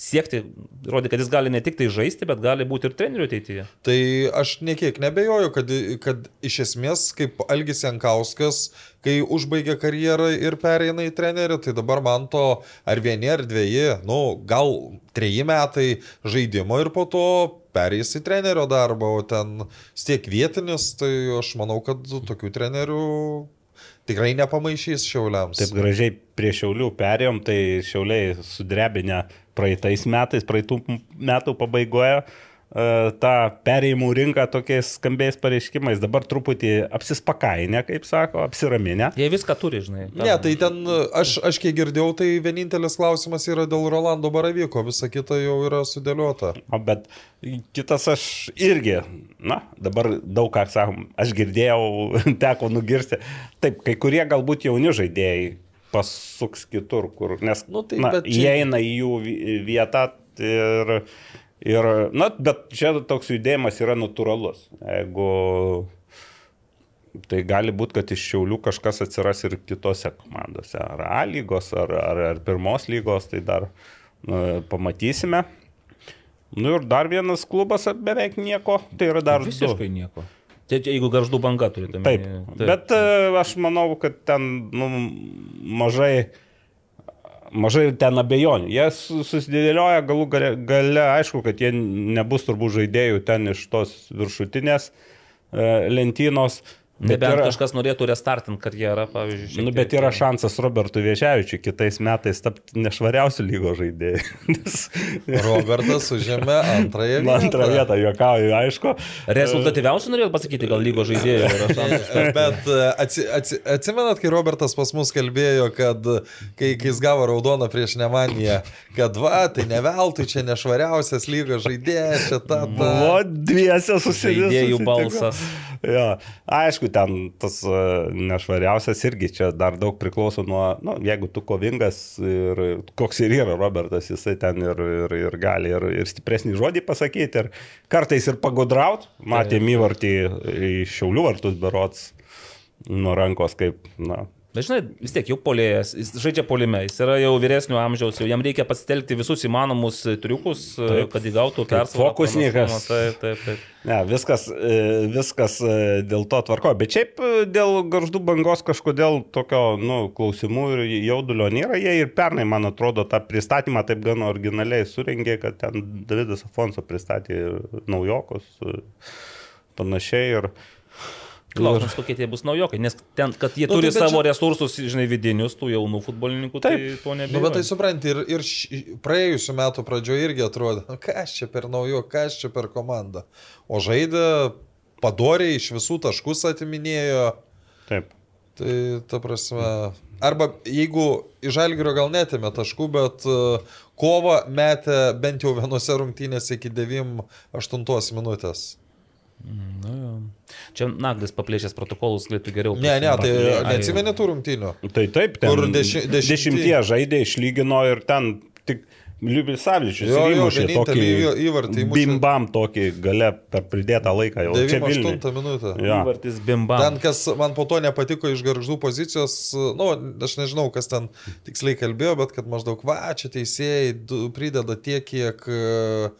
siekti, rodyti, kad jis gali ne tik tai žaisti, bet gali būti ir treneriu ateityje. Tai aš niekiek nebejoju, kad, kad iš esmės, kaip Algis Jankauskas, kai užbaigė karjerą ir pereina į trenerį, tai dabar man to ar vieni, ar dviejį, nu, gal treji metai žaidimo ir po to pereis į trenerio darbą, o ten vis tiek vietinis, tai aš manau, kad tokių trenerių tikrai nepamaišys šiauliams. Taip gražiai prie Šiaulių perėjom, tai Šiauliai sudrebinę praeitais metais, praeitų metų pabaigoje tą perėjimų rinką tokiais skambiais pareiškimais. Dabar truputį apsispakainę, kaip sako, apsiraminę. Jie viską turi, žinai. Ne, tai ten, aš, aš kiek girdėjau, tai vienintelis klausimas yra dėl Rolando Baravyko, visa kita jau yra sudėliota. O bet kitas aš irgi, na, dabar daug ką sakom, aš girdėjau, teko nugirsti. Taip, kai kurie galbūt jauni žaidėjai pasuks kitur, kur, nes Nu, tai na, bet įeina į jų vi- vietą ir, ir, na, bet čia toks judėjimas yra natūralus. Jeigu Tai gali būti, kad iš Šiaulių kažkas atsiras ir kitose komandose, ar A lygos, ar, ar, ar pirmos lygos, tai dar nu, pamatysime. Nu ir dar vienas klubas beveik nieko, tai yra dar du. Visiškai nieko. Tai jeigu garždų banga turite. Taip, bet e, aš manau, kad ten nu, mažai, mažai ten abejonių. Jie su- susidėlioja galų gale, gale, aišku, kad jie nebus turbūt žaidėjų ten iš tos viršutinės e, lentynos. Nebent yra- kažkas norėtų restartinti karjerą, pavyzdžiui. Nu, bet yra šansas Robertui Viešiavičiui kitais metais tapti nešvariausių lygo žaidėjų. Nes Robertas užėmė antrąją vietą. antrą vietą juokauju, aišku. Rezultatyviausiai norėjot pasakyti, gal lygo žaidėjų yra šansas. Bet e, atsi, atsi, atsimenat, kai Robertas pas mus kalbėjo, kad kai, kai jis gavo raudoną prieš Nemaniją, kad va, tai ne veltui čia nešvariausias lygos žaidėjas, čia ta ta. Buvo dviese susidėjęs. Žaidėjų balsas. Jo. Aišku, ten tas e, nešvariausias irgi čia dar daug priklauso nuo, nu, jeigu tu kovingas ir koks ir yra Robertas, jisai ten ir, ir, ir gali ir, ir stipresnį žodį pasakyti, ir kartais ir pagudraut, matėm įvartį į Šiaulių vartus berots nuo rankos kaip, na, Bet žinai, vis tiek jau polėjas, jis žaidžia polime, jis yra jau vyresnio amžiaus, jau jam reikia pasitelkti visus įmanomus triukus, taip. kad įgautų persvarą. Fokusnikas. Taip, taip, taip. Ne, viskas, e, viskas e, dėl to tvarko, bet šiaip e, dėl garždų bangos kažkodėl tokio, nu, klausimų ir jaudulio nėra. Jie ir pernai, man atrodo, tą pristatymą taip gan originaliai surengė, kad ten Davidas Afonso pristatė naujokus, panašiai. Ir, Klausimas, kokie tie bus naujokai, nes ten, kad jie Nu, turi tai savo čia- resursus, žinai, vidinius, tų jaunų futbolininkų, tai to Nu, nebejoju. bet tai supranti, ir, ir š- praėjusiu metu pradžioje irgi atrodė, "Nu, kas čia per naujo, kas čia per komandą. O žaidė padoriai iš visų taškus atiminėjo. taip. Tai ta prasme. Arba jeigu iš Žalgirio gal netėmė taškų, bet uh, kovą metė bent jau vienose rungtynėse iki 9-8 minutės. Nu, jo. Čia Naglis paplėšęs protokolus galėtų geriau. Ne, ne, tai neatsimeni tų rungtynių. Tai taip, ten Kur deši- dešimti- dešimtie žaidė, išlygino ir ten tik Liubis Savličius įmušė įv- įvartį. Bimbam tokį gale per pridėtą laiką jau. Čia Vilniuje. 9-8 minutę. Jo. Įvartis bimba. Ten, kas man po to nepatiko iš garždų pozicijos, nu, aš nežinau, kas ten tiksliai kalbėjo, bet kad maždaug, va, čia teisėjai prideda tiek, kiek, e,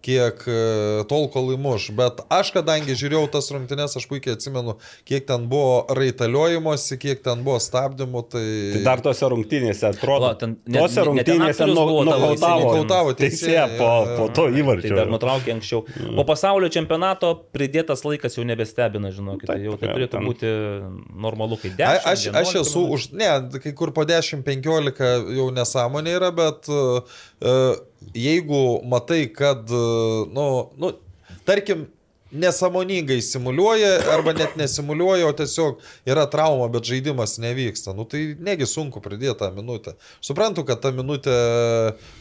kiek e, tol, kol įmuš. Bet aš, kadangi žiūrėjau tas rungtynes, aš puikiai atsimenu, kiek ten buvo raitaliojimosi, kiek ten buvo stabdymų. Tai, Tai dar tose rungtynėse atrodo. Va, ten net- tose rungtynėse nu- nukautavo teisėją po, po to Tai dar įvarčio. nutraukė anksčiau. Po pasaulio čempionato pridėtas laikas jau nebestebina, žinokit. Taip, jau tai turėtų ten- būti normalu, kai A, 10. aš, aš 11 esu už, ne, kai kur po 10-15 jau nesąmonė yra, bet uh, jeigu matai, kad, uh, nu, nu, tarkim, nesąmoningai simuliuoja arba net nesimuliuoja, o tiesiog yra trauma, bet žaidimas nevyksta. Nu tai negi sunku pridėti tą minutę. Suprantu, kad ta minutė,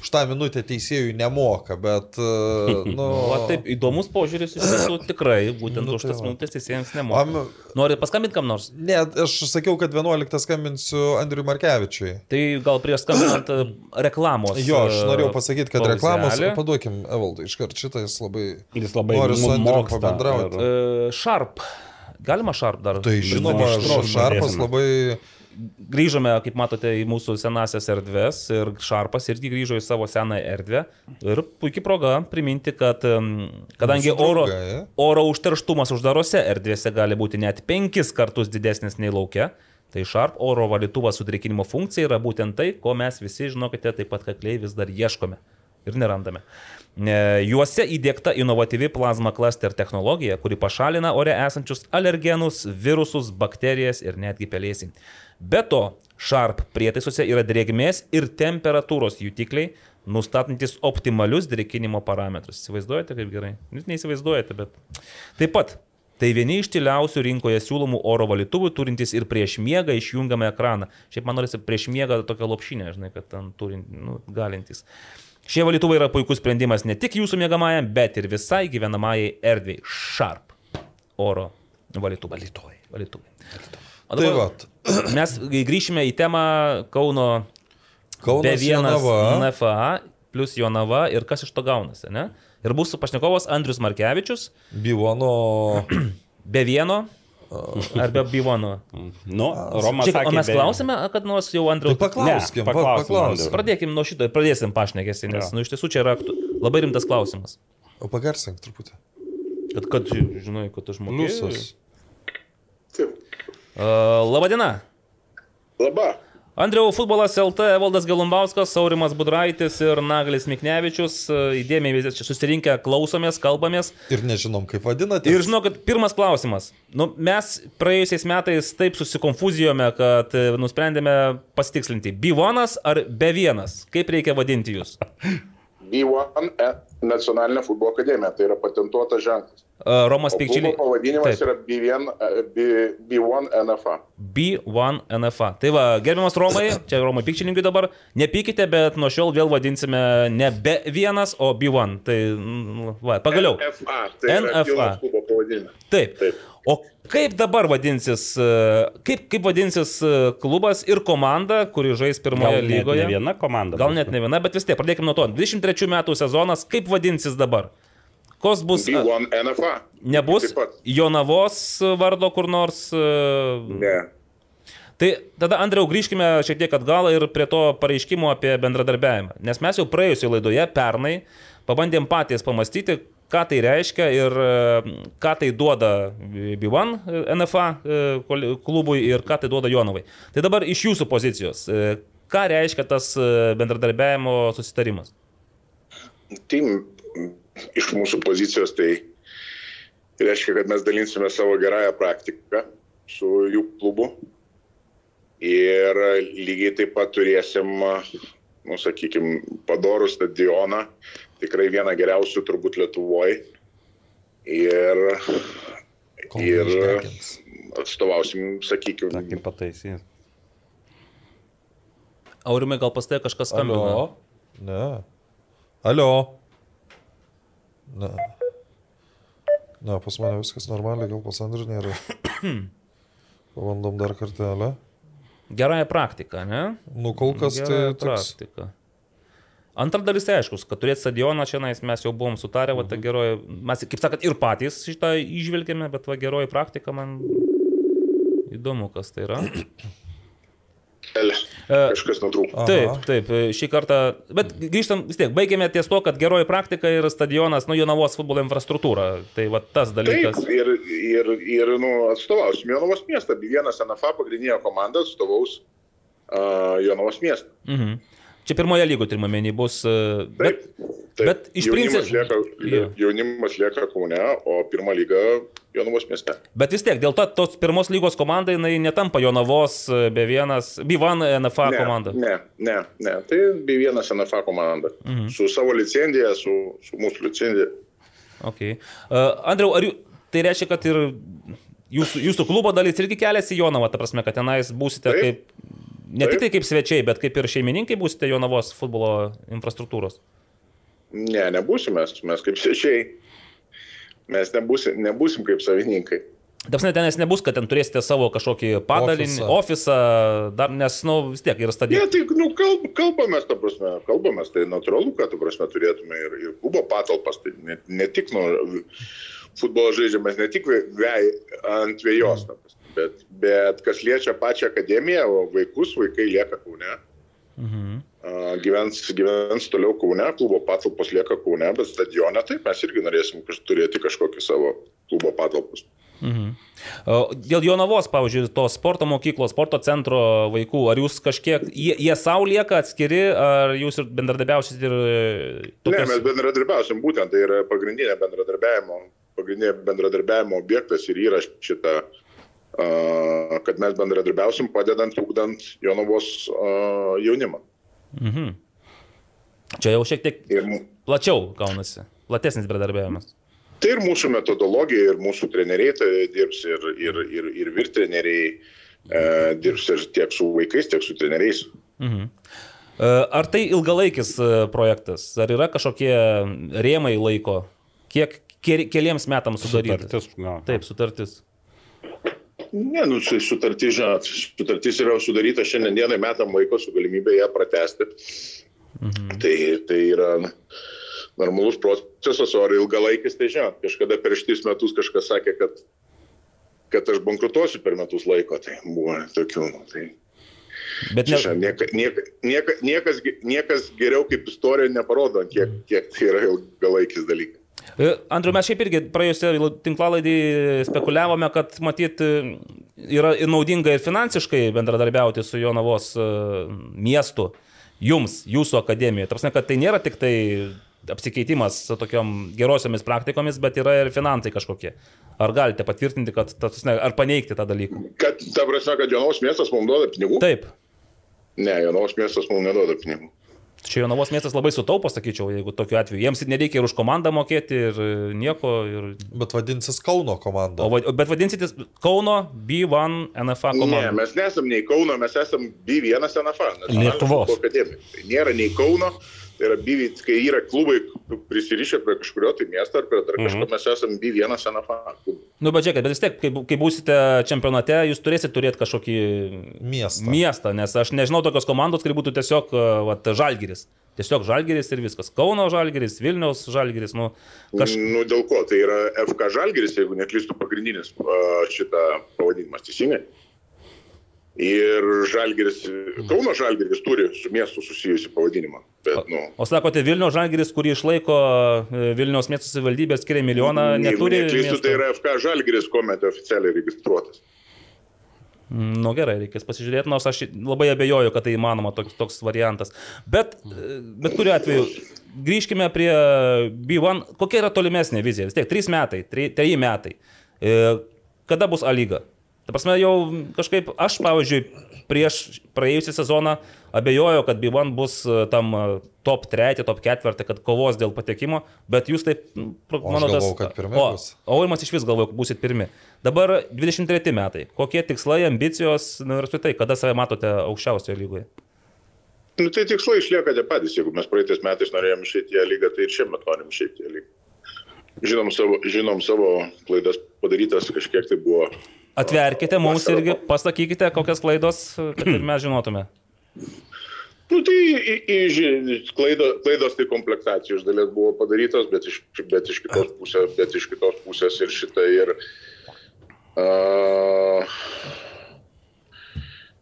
už tą minutę teisėjų nemoka, bet... uh, Nu, O taip, įdomus požiūris iš tiesų tikrai, būtent Nu, už tai tas va. minutės teisėjams nemoka. Am- Nori paskambinti kam nors? Ne, aš sakiau, kad 11 skambinsiu Andriui Markevičiui. Tai gal prieš skambinant e, reklamos. Jo, aš e, norėjau pasakyti, kad reklamos, pauzelę. paduokim Evaldai, iškart šitą jis labai... Jis labai nori su moksta pabendrauti. ir- E, Sharp. Galima Sharp dar? Tai žinoma, Šarpas labai... Grįžome, kaip matote, į mūsų senasias erdves ir Šarpas irgi grįžo į savo senąją erdvę. Ir puikia proga priminti, kad kadangi oro, oro užterštumas uždarose erdvėse gali būti net penkis kartus didesnis nei laukia, tai Sharp oro valytuvo sudrėkinimo funkcija yra būtent tai, ko mes visi, žinokite, taip pat kakliai vis dar ieškome ir nerandame. Juose įdėkta inovatyvi plazma cluster technologija, kuri pašalina ore esančius alergenus, virusus, bakterijas ir netgi pelėsį. Be to, Sharp prietaisuose yra drėgmės ir temperatūros jutikliai, nustatantis optimalius drėkinimo parametrus. Įsivaizduojate, kaip gerai? Jūs neįsivaizduojate, bet. Taip pat Tai vieni iš tyliausių rinkoje siūlomų oro valytuvų, turintys ir prieš miegą išjungiamą ekraną. Šiaip man norisi prieš miegą tokią lopšinę, žinai, kad ten turint, nu, galintys. Šie valytuvai yra puikus sprendimas ne tik jūsų mėgamajam, bet ir visai gyvenamajai erdvėjai. Sharp oro valytuvai. Valytuvai. Valytuvai. O Tai dabar va, mes grįšime į temą Kauno Kaunas B1 Jonava. NFA plus Jonava ir kas iš to gaunasi, ne? Ir mūsų pašnekovas Andrius Markevičius, Bivono... be vieno ar be bivono. Nu, Romas Čia, o sakė, mes be- klausime, kad nors jau Tai Andrius. paklauskim, Ne, pa- paklausim, paklausim. Pradėkim nuo šito pradėsim pašnekėsi, nes Jo. nu, iš tiesų čia yra aktu, labai rimtas klausimas. O pagarsink truputį. Kad, kad žinai, kad aš. Liusas. Taip. Uh, labadiena. Labą. Andriau, futbolas LT, Valdas Galumbauskas, Saurimas Budraitis ir Naglis Miknevičius. Uh, Įdėmiai visi čia susirinkę, klausomės, kalbamės. Ir nežinom, kaip vadinate. Ir žinau, kad pirmas klausimas. Nu, mes praėjusiais metais taip susikonfuzijome, kad e, nusprendėme pasitikslinti. Bivonas ar be vienas? Kaip reikia vadinti jūs? B1 E- nacionalinė futbolo akademija, tai yra patentuotas ženklas. E, Romas Pikčilį. pavadinimas yra B1, e, B- B1 NFA. B1 NFA. Tai va, gerbiamas Romai, čia Romai Pikčininkai dabar, nepykite, bet nuo šiol vėl vadinsime ne B1, o B1. Tai, mm, va, pagaliau. NFA. Tai NFA. Taip. Taip. O kaip dabar vadinsis, e, kaip, kaip vadinsis e, klubas ir komanda, kuri žais Gal pirmoje net lygoje? ne viena komanda. Gal net ne viena, bet vis tiek, pradėkime nuo to. 23 metų sezonas, kaip vadinsis dabar? Kos bus? a, B1 NFA. Nebus. Jonavos vardo kur nors? e, Ne. Tai tada, Andriau, grįžkime šiek tiek atgal ir prie to pareiškimo apie bendradarbiavimą. Nes mes jau praėjusioje laidoje pernai pabandėm patys pamastyti, ką tai reiškia ir e, ką tai duoda B1 NFA e, klubui ir ką tai duoda Jonovai. Tai dabar iš jūsų pozicijos, e, ką reiškia tas e, bendradarbiavimo susitarimas? Tai iš mūsų pozicijos tai reiškia, kad mes dalinsime savo gerąją praktiką su jų klubu. Ir lygiai taip pat turėsim, nu, sakykime, padorų stadioną, tikrai vieną geriausių turbūt Lietuvoje. Ir, Kol ir atstovausim, sakykime, Kaip pataisys. Aurimai, gal pas tai kažkas skambina? Alio? Ne. Alio? Ne. Ne, pas mane viskas normaliai, gal pas Andrių nėra. Pabandom dar kartelę. Gerąją praktiką, ne? Nu, kol kas tai Gerąją toks. Antra dalis tai aiškus, kad turėti stadioną čia mes jau buvom sutarę, va ta Mhm. geroji, mes kaip sakant ir patys šitą išvelgėme, bet va geroji praktika man įdomu, kas tai yra. L. E, Kažkas nutrūko. Taip, taip, šį kartą, bet grįžtam vis tiek, baigėme ties to, kad geroji praktika ir stadionas, nu, Jonavos futbolo infrastruktūra. Tai va tas Taip, dalykas. ir, ir, ir nu, atstovausim Jonavos miestą. Vienas NFA pagrindinė komanda atstovaus uh, Jonavos miestą. Mhm. Čia pirmoje lygoje turime menį bus. e, Bet, Taip, taip. bet iš principo- jaunimas lieka Kaune, o pirmą lygą Jonavos mieste. Bet vis tiek, dėl to tos pirmos lygos komanda jinai netampa Jonavos e, be vienas, B1 NFA ne, komanda. Ne, ne, ne. Tai bei vienas NFA komanda. Mhm. Su savo licenzija, su, su mūsų licenzija. Okay. Uh, Andriau, ar jų, tai reiškia, kad ir jūsų, jūsų klubo dalis irgi keliasi į Jonavą, ta prasme, kad tenais būsite Taip. kaip, ne Taip. tik tai kaip svečiai, bet kaip ir šeimininkai būsite Jonavos futbolo infrastruktūros. Ne, nebūsim mes, mes kaip svečiai. Mes nebūsim, nebūsim kaip savininkai. Dabar tenais nebus, kad ten turėsite savo kažkokį padalinį, Ofisą. dar, nes, na, nu, vis tiek yra Ne, stadionas. tai, nu, kalb, kalbamės, ta prasme, kalbamės, tai natūralu, kad, ta prasme, turėtume ir, ir klubo patalpas, tai ne, ne tik, nu, futbolo žaidžiamas ne tik vė- vej, ant vėjos, ta prasme, bet, bet kas liečia pačią akademiją, o vaikus, vaikai lieka Kaune. Mhm. A, Gyvens, gyvens toliau Kaune, klubo patalpos lieka Kaune, bet stadione taip mes irgi norėsim turėti kažkokį savo klubo patalpus. Mhm. Dėl Jonavos, pavyzdžiui, to sporto mokyklos, sporto centro vaikų, ar jūs kažkiek, jie, jie savo lieka atskiri, ar jūs ir bendradabiausit ir... e, Ne, tokios- mes bendradarbiausim, būtent tai yra pagrindinė bendradarbiavimo, pagrindinė bendradarbiavimo objektas ir yra šita, a, kad mes bendradarbiausim padedant, ugdant Jonavos a, jaunimą. Mhm. Čia jau šiek tiek Ir plačiau gaunasi, platesnis bendradarbiavimas. tai ir mūsų metodologija, ir mūsų treneriai tai dirbs, ir, ir, ir, ir vir treneriai e, dirbs ir tiek su vaikais, tiek su treneriais. Mhm. E, Ar tai ilgalaikis e, projektas, ar yra kažkokie rėmai laiko, kiek ke- keliems metams sudarytas? Sutartis, gal. Taip, sutartis. Ne, nu, su- sutartis, žinot, sutartis yra sudaryta šiandienai metam laiko su galimybė ją pratesti. Mhm. Tai, tai yra normalus procesas, o ar ilgalaikis, tai žinot, kažkada prieš tris metus kažkas sakė, kad, kad aš bankrutuosiu per metus laiko, tai buvo tokių. Nu, tai Bet ne, šiandien nieka, nieka, nieka, niekas, niekas geriau kaip istorija neparodo, kiek, kiek tai yra ilgalaikis dalykas. E, Andriu, mes šiaip irgi praėjusią tinklalaidį spekuliavome, kad matyt e, yra naudinga ir finansiškai bendradarbiauti su Jonavos e, miestu, jums, jūsų akademijoje. Tarsi, kad tai nėra tik tai apsikeitimas su tokiom gerosiomis praktikomis, bet yra ir finansai kažkokie. Ar galite patvirtinti, kad, ar paneigti tą dalyką? Kad, ta prasme, kad Jonavos miestas mums duoda pinigų? Taip. Ne, Jonavos miestas mums neduoda pinigų. Čia Jonavos miestas labai sutaupo, sakyčiau, jeigu tokiu atveju. Jiems nereikia ir už komandą mokėti, ir nieko. Ir... Bet vadinsis Kauno komanda. O, va- bet vadinsitės Kauno B1 NFA Ne, komanda. mes nesam nei Kauno, mes esam B1 NFA. Lietuvos. Tai nėra nei Kauno, tai yra B1, kai yra klubai prisirišę prie kažkurio tai miesto ar prie dar kažko, Mhm. mes esam B1 NFA. klubas. Nu, bet žiūrėkit, bet vis tiek, kai, kai būsite čempionate, jūs turėsite turėti kažkokį Miestą. miestą, nes aš nežinau tokios komandos, kuri būtų tiesiog e, vat, žalgeris. Tiesiog žalgeris ir viskas. Kauno žalgeris, Vilniaus žalgeris, nu, kaž... Nu, dėl ko? Tai yra FK Žalgeris, jeigu neklystu, pagrindinis a, šitą pavadinimas teisingai. Ir Žalgeris, Kauno Žalgeris turi su miestu susijusi pavadinimą. Bet, nu, O sakote, Vilniaus žalgeris, kurį išlaiko e, Vilniaus miesto savivaldybė, skiria milijoną, neturi. neklystu, tai yra FK Žalgeris, kuomet oficialiai registruotas. Mm, Nu gerai, reikės pasižiūrėti, nors aš labai abejoju, kad tai įmanoma toks, toks variantas. Bet, e, bet kuriu atveju, grįžkime prie B1. Kokia yra tolimesnė vizija? Vis tiek 3 metai, 3 metai. E, Kada bus A lyga? Ta prasme, jau kažkaip aš, pavyzdžiui, prieš praėjusią sezoną abejoju, kad B1 bus e, tam e, top 3, top 4, kad kovos dėl patekimo, bet jūs taip, O aš galvojau, kad pirmi o, Oimas iš vis galvoju, kad busit pirmi. Dabar 23 metai. Kokie tikslai, ambicijos, nu, ir apskritai, kada save matote aukščiausioje lygoje? Nu, tai tikslai išlieka tie patys. Jeigu mes praeitais metais norėjome išeiti į lygą, tai ir šiemet norim išeiti į lygą. Žinom savo, žinom savo klaidas padarytas, kažkiek tai buvo. Atverkite mums irgi, pa- pasakykite, kokias klaidos, kad ir mes žinotume. Nu, tai į, į, klaido, klaidos tai komplektacijų iš dalies buvo padarytos, bet iš, bet iš, kitos, pusės, bet iš kitos pusės ir šitą ir... Uh,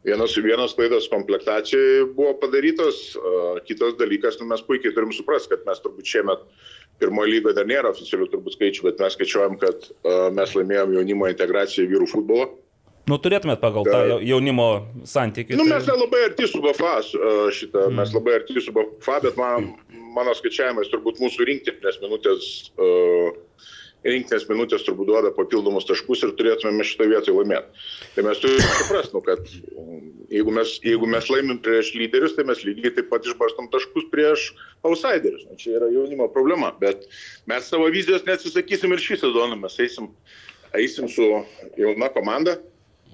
Vienos, vienos klaidos komplektacijai buvo padarytos, uh, kitas dalykas, nu, mes puikiai turim suprasti, kad mes turbūt šiemet pirmojo lygoje dar nėra oficialių turbūt skaičių, bet mes skaičiuojam, kad uh, mes laimėjom jaunimo integraciją į vyrų futbolą. Nu, turėtumėt pagal tą Gal- jau- jaunimo santykį. Nu, tai- mes labai arti su BFA šitą, mm. mes labai arti su BFA, bet man, mano skaičiavimais turbūt mūsų rinktinės minutės, uh, rinktinės minutės turbūt duoda papildomus taškus ir turėtume šitą vietą laimėti. Tai mes turime suprasti, nu, kad um, jeigu mes, jeigu mes laimim prieš lyderius, tai mes lygiai taip pat išbarstom taškus prieš outsiderius. Nu, čia yra jaunimo problema, bet mes savo vizijos neatsisakysim ir šį sezoną, mes eisim, eisim su jauna komanda.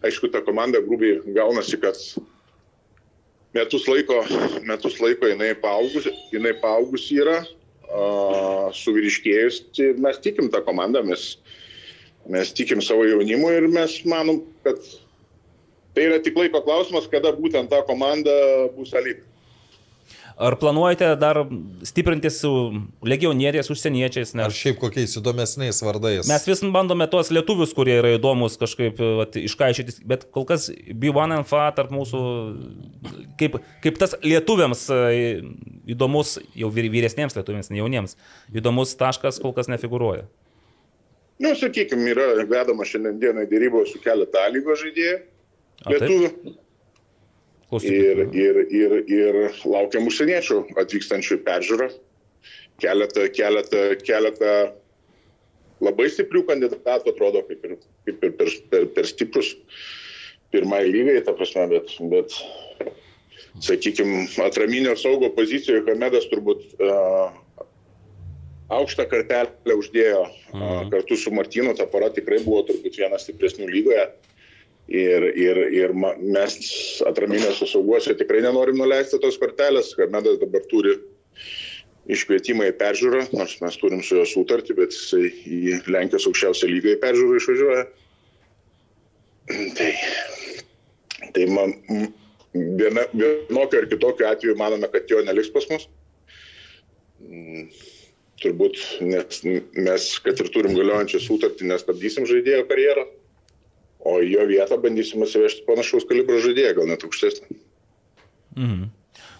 Aišku, ta komanda grubiai gaunasi, kad metus laiko, metus laiko jinai paaugus, jinai paaugus yra, suvyriškėjus. Ir mes tikim tą komandą, mes, mes tikim savo jaunimu ir mes manom, kad tai yra tik laiko klausimas, kada būtent ta komanda bus alyg. Ar planuojate dar stiprinti su legionieriais, užsieniečiais? Ar Nes šiaip kokiais įdomesniais vardais? mes vis bandome tuos lietuvius, kurie yra įdomus kažkaip vat, iškaišyti, bet kol kas B1NFA tarp mūsų, kaip, kaip tas lietuviams e, įdomus, jau vyr- vyresniems lietuviams, ne jauniems, įdomus taškas kol kas nefiguruoja. Nu, sakykime, yra vedama šiandieną dėrybos su keletą lygos žaidėjų. Lietuvių. Ir, ir, ir, ir laukiam užsieniečių atvykstančių peržiūrą. Keletą, keletą, keletą labai stiprių kandidatų atrodo kaip ir, kaip ir per, per, per stiprus pirmai lygai, ta prasme, bet, bet sakykime, atraminio saugo pozicijoje Hamedas turbūt uh, aukštą kartelę uždėjo uh, kartu su Martinu, ta pora tikrai buvo turbūt vienas stipresnių lygoje. Ir, ir, ir mes atraminėse sauguose tikrai nenorim nuleisti tos kortelės. Hamedas dabar turi iškvietimą į peržiūrą, nors mes turim su juo sutartį, bet jisai į Lenkijos aukščiausią lygą į peržiūrą išvažiuoja. Tai, tai man viena, vienokio ar kitokio atveju manome, kad jo neliks pas mus. Mm, Turbūt, nes mes, kad ir turim galiojančią sutartį, nestabdysim žaidėjo karjerą. O į jo vietą bandysim atsivežti panašaus kalibro žaidėją, gal net aukštesnį. Mhm.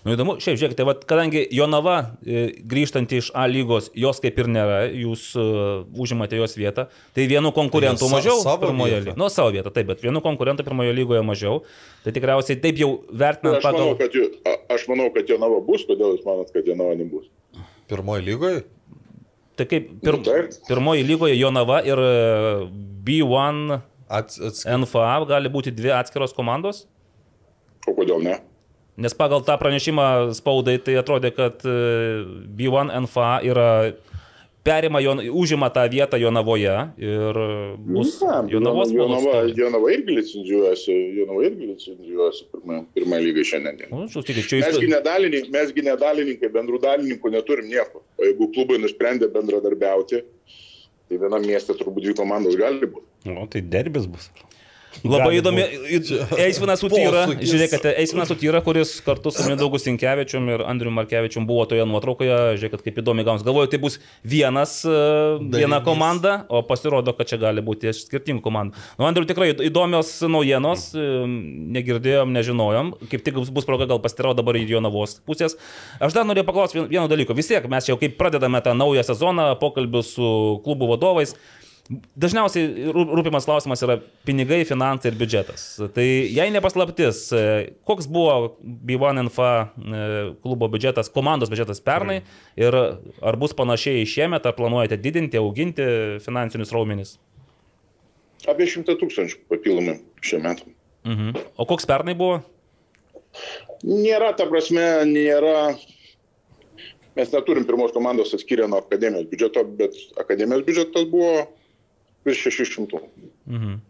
Nu įdomu, šiaip žiūrėkite, vat, kadangi Jonava e, grįžtanti iš A lygos, jos kaip ir nėra, jūs uh, užimate jos vietą, tai vienu konkurentu Tai sa- mažiau savo pirmoje lygoje. Nu, savo vietą, taip, bet vienu konkurentu pirmoje lygoje mažiau. Tai tikriausiai taip jau vertinant Aš manau, pagal... kad, jų- a- aš manau, kad Jonava bus, kodėl jūs manot, kad Jonava nebus? Pirmoji lygoje? Tai kaip pir, Nu, taip. pirmoje lygoje Jonava ir e, B1 Ats, ats, NFA gali būti dvi atskiros komandos? O kodėl ne? Nes pagal tą pranešimą spaudai tai atrodė, kad e, B1 NFA yra perima, Jon, užima tą vietą Jonavoje ir bus Na, Jonavos Jonava, spaudos. Jonava irgi licencijuojasi, Jonava irgi licencijuojasi pirmą, pirmą lygą šiandien. Nu, čia Mesgi jūs... nedalininkai, mesgi nedalininkai, bendrų dalininkų neturim nieko. O jeigu klubai nusprendė bendradarbiauti, tai vienam mieste turbūt dvi komandos gali būti. O tai derbis bus. Labai įdomi. Eisvinas Utyra, žiūrėkite, Eisvinas Utyra, kuris kartu su Mindaugu Sinkevičium ir Andriu Markevičium buvo toje nuotraukoje, žiūrėkite, kaip įdomi gauns. Galvoju, tai bus vienas, e, viena Darinys. komanda, o pasirodo, kad čia gali būti skirtingų komandų. Nu, Andriu, tikrai įdomios naujienos, e, negirdėjom, nežinojom, kaip tik bus proga gal pastirau dabar į Jonavos pusės. Aš dar norėjau paklausti vien- vieno dalyko. Vis tiek mes jau kaip pradedame tą naują sezoną, pokalbius su klubų vadovais. Dažniausiai rū- rūpimas klausimas yra pinigai, finansai ir biudžetas. Tai jei nepaslaptis, e, koks buvo B1NFA e, klubo biudžetas, komandos biudžetas pernai ir ar bus panašiai šiemet, ar planuojate didinti, auginti finansinius raumenis? Apie šimtą tūkstančių papildomai šiuo metu. Mhm. O koks pernai buvo? Nėra, ta prasme, nėra. Mes neturim pirmos komandos atskyrę nuo akademijos biudžeto, bet akademijos biudžetas buvo virš 600. Mhm.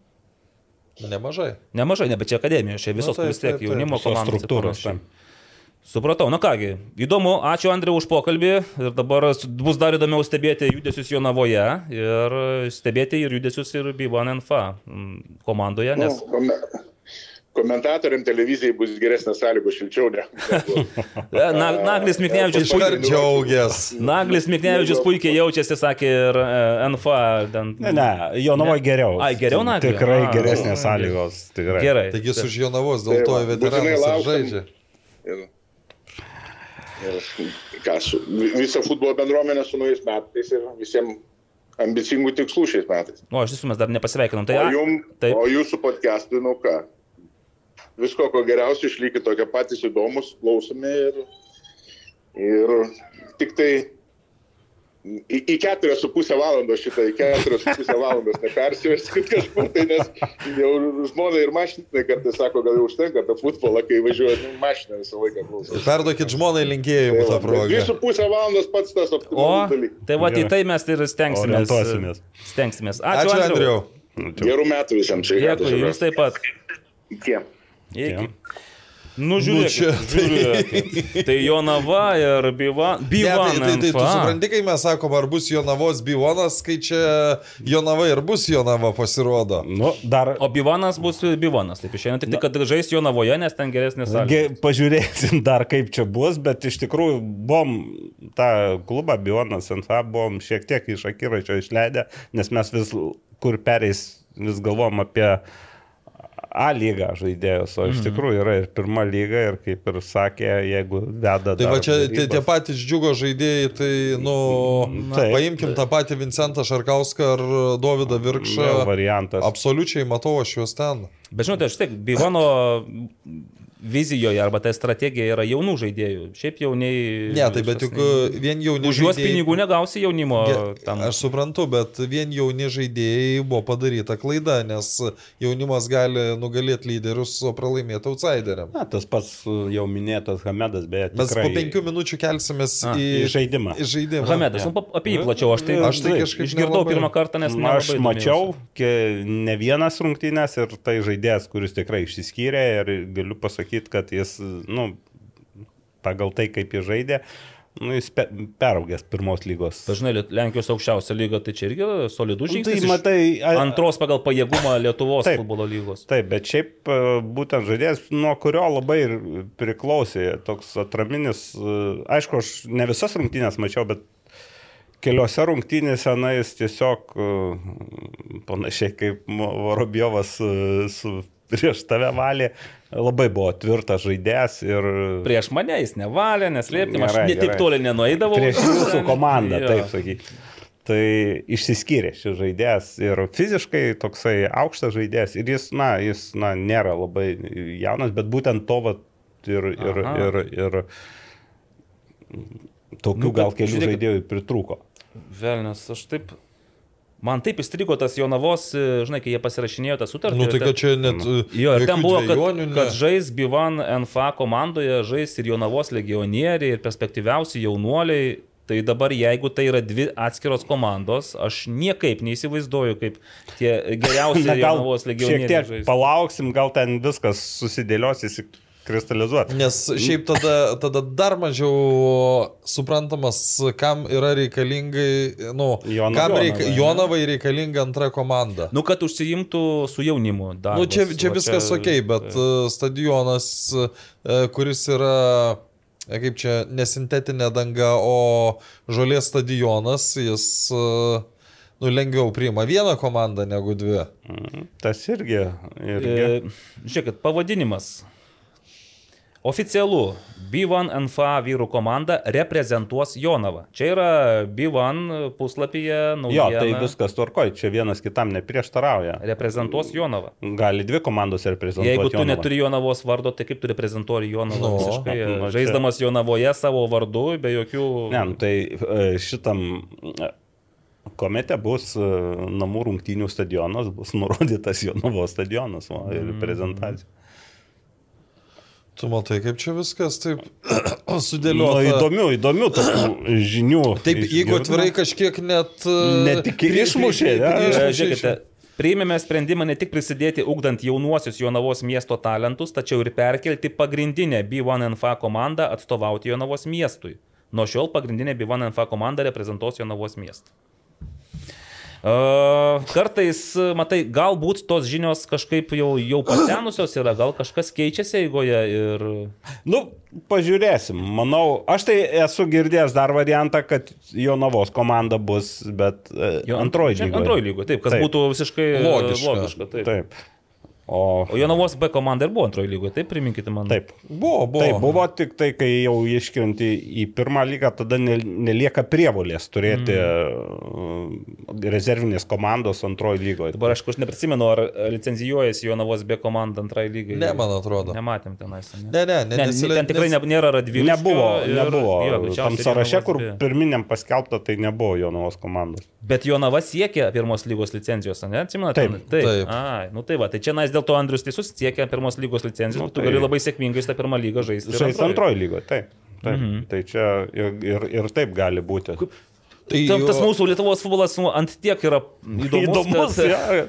Nemažai. Nemažai, ne, bet čia akademija, čia visos taip, vis tiek jaunimo komandos. struktūros. Supratau, na kągi, įdomu, ačiū Andriu už pokalbį ir dabar bus dar įdomiau stebėti judesius Jonavoje ir stebėti ir judesius ir B1NFA mm, komandoje, nes Nu, komentatoriam televizijai bus geresnės sąlygos šilčiau. Ne, negu- Na, Naglis Miknevičius puikiai. džiaugias. Naglis Miknevičius puikiai jaučiasi, sakė ir e, NFA. Ten, Ne, ne, Jonava Ne. geriau. Ai, geriau Nagliui? Tikrai A, geresnės sąlygos. Tikrai. Gerai. Taigi su Žionavos dėl Tai to būtinai veteranas žaidžia. Ir, ir ką, su, visą futbolo bendruomenę su naujais metais ir visiems ambicingų tikslų šiais metais. O, aš visų mes dar nepasveikinom. Tai, o, a, jum, taip. o jūsų podcast'ui, nu ką, visko ko geriausio išlikit tokie patys įdomus, klausomi ir, ir tik tai į, į keturias su pusę valandos šitą, į keturias su pusę valandos nepersiverskit kažkur, tai nes jau žmona ir mašinai kartais sako, gal jau užtenka tą futbolą, kai važiuoja nu, mašiną visą laiką klauso. Perduokit žmonai linkėjimų tą Dvi progą. su pusę valandos pats tas optimalus dalykas. tai va, į tai mes ir stengsimės. Stengsimės. Ačiū, Ačiū, Andriu. Andriu. Gerų metų visiems čia. Dėkui, jums taip pat. Iki. Iki. Nu, žiūrėk, čia tai- žiūrėk. Tai Jonava ir Biva. Ne, Biva. tai, tai, tai tu supranti, kai mes sakom, ar bus Jonavos Bivonas, kai čia Jonava ir bus Jonava pasirodo. Nu, dar O Bivanas bus Bivanas. Taip išeina, tik tai, kad žais Jonavoje, nes ten geresnės Ge, sąlygos. pažiūrėsim dar kaip čia bus, bet iš tikrųjų buvom tą klubą Bionas NFA buvom šiek tiek iš akiračio išleidę, nes mes vis kur pereis, vis galvom apie A lygą žaidėjus, o iš tikrųjų yra ir pirma lyga ir kaip ir sakė, jeigu veda... Tai va čia tie, derybas- tie patys džiugo žaidėjai, tai, nu, Taip. paimkim tą patį Vincentą Šarkauską ar Dovydą Virkšą. Variantas. Absoliučiai matau aš juos ten. Bet žinote, aš tik, Bivano vizijoje arba ta strategija yra jaunų žaidėjų. Šiaip jauniai. Ne, tai bet juk vien jauni Už juos žaidėjai- pinigų negausi jaunimo. Ge- Tam. Aš suprantu, bet vien jauni žaidėjai buvo padaryta klaida, nes jaunimas gali nugalėti lyderius, o pralaimėti outsideriam. Na, tas pats uh, jau minėtas Hamedas, beje, Mes tikrai po penkių minučių kelsimės A, į, į žaidimą. Į žaidimą. Hamedas, nu, pa- apie jį plačiau, aš tai, Aš tai kažkaip išgirdau nelabai. pirmą kartą, nes Na, aš mačiau ne vienas rungtynės ir tai žaidėjas, kuris tikrai išsiskyrė ir galiu pasakyti, kad jis, nu, pagal tai, kaip jis žaidė, nu, jis pe, peraugęs pirmos lygos. Dažnai Lenkijos aukščiausia lyga, tai čia irgi solidus Nu, žingsnis. tai matai, a- Antros pagal pajėgumą Lietuvos Taip. futbolo lygos. Taip, bet šiaip e, būtent žaidėjas, nuo kurio labai ir priklausė toks atraminis, e, aišku, aš ne visas rungtynės mačiau, bet keliose rungtynėse, na, jis tiesiog e, panašiai kaip Vorobjovas su prieš tave valė, labai buvo tvirtas žaidėjas ir Prieš mane jis nevalė, neslėpkim, aš Gerai, ne taip gerai. toli nenueidavau. prieš jūsų komandą, taip sakyti. Tai išsiskyrė šis žaidėjas ir fiziškai toksai aukštas žaidėjas ir jis, na, jis, na, nėra labai jaunas, bet būtent to vat, ir, ir, Aha. ir, ir tokių Nu, gal kelių žiūrėkit. žaidėjų pritrūko. Velnes, aš taip Man taip įstrigo tas Jonavos, e, žinai, kai jie pasirašinėjo tą sutartį. Nu tai kad čia net... Jo, ir ten buvo, kad, dvejonių ne. kad žais Bivan NFA komandoje, žais ir Jonavos legionieriai, ir perspektyviausi jaunuoliai. Tai dabar, jeigu tai yra dvi atskiros komandos, aš niekaip neįsivaizduoju, kaip tie geriausi Jonavos šiek legionieriai tiek žais. palauksim, gal ten viskas susidėlios, įsikristalizuot. Nes šiaip tada, tada dar mažiau suprantamas, kam yra reikalingai, nu, Jonava- kam ne? Jonavai reikalinga antra komanda. Nu, kad užsiimtų su jaunimu. Darbas, Nu, čia, čia viskas ok, bet tai- stadionas, e, kuris yra, kaip čia, nesintetinė danga, o žolės stadionas, jis nu, lengviau priima vieną komandą negu dvi. Mhm. Tas irgi. irgi. E, Žiūrėkit, pavadinimas. Oficialu, B1 NFA vyrų komanda reprezentuos Jonavą. Čia yra B1 puslapyje Jo, naujiena. tai viskas tvarkoj, čia vienas kitam neprieštarauja. Reprezentuos Jonavą. Gali dvi komandos reprezentuoti. Jeigu tu Jonavą. neturi Jonavos vardo, tai kaip tu reprezentuoji Jonavą? Nu. visiškai, Nu, čia- Žaisdamas Jonavoje savo vardu, be jokių... Ne, nu, tai e, šitam e, komete bus e, namų rungtynių stadionas, bus nurodytas Jonavos stadionas va, ir Mm. Tu matai, kaip čia viskas taip Nu, sudėliota. įdomių, įdomių tokių žinių. Taip, jeigu išgirdome. atvirai kažkiek net... Net iki pri- pri- išmušė, pri- ne? pri- E, išmušė Žiūrėkite, priėmėme sprendimą ne tik prisidėti ugdant jaunuosius Jonavos miesto talentus, tačiau ir perkelti pagrindinę B1NFA komandą atstovauti Jonavos miestui. Nuo šiol pagrindinė B1NFA komanda reprezentuos Jonavos miestą. Kartais, matai, galbūt tos žinios kažkaip jau, jau pasenusios yra, gal kažkas keičiasi eigoje ir... Nu, pažiūrėsim. Manau, aš tai esu girdėjęs dar variantą, kad Jonavos komanda bus, bet e, Jo, antroji lygoje. Antroji lygoje, taip, kas Taip. būtų visiškai Logiška. logiška taip. Taip. O, O Jonavos B komanda ir buvo antroji lygoje, taip priminkite man. taip. Buvo, buvo. Taip, buvo tik tai, kai jau iškrenti į pirmą lygą, tada ne- nelieka prievolės turėti mm. rezervinės komandos antroji lygoje. Dabar aišku, aš neprisimenu, ar licenzijuojasi Jonavos B komanda antrai lygai. Ne, man atrodo. Nematėm tenais. Ne, Ne, ne, ne, ne, nesile- ten tikrai nes- ne, nėra radvilų. Nebuvo, nebuvo. Tam greičiausiai sąraše, kur pirminiam paskelbta, tai nebuvo Jonavos komandos. Bet Jonava siekia pirmos lygos licencijos, ne? Atsimenate? Taip, taip. taip. Ai, nu tai va, tai čia nais dėl to Andrius teisus siekia pirmos lygos licencijos, Nu, nu, tu tai- gali labai sėkmingai tą pirmą lygą žaisti. ir Žais antroj. antroji lygoje, taip. taip. Mhm. Tai čia ir, ir, ir taip gali būti. Tai Tam, tas jo- mūsų Lietuvos futbolas nu, ant tiek yra įdomus. Įdomus, kad- ja.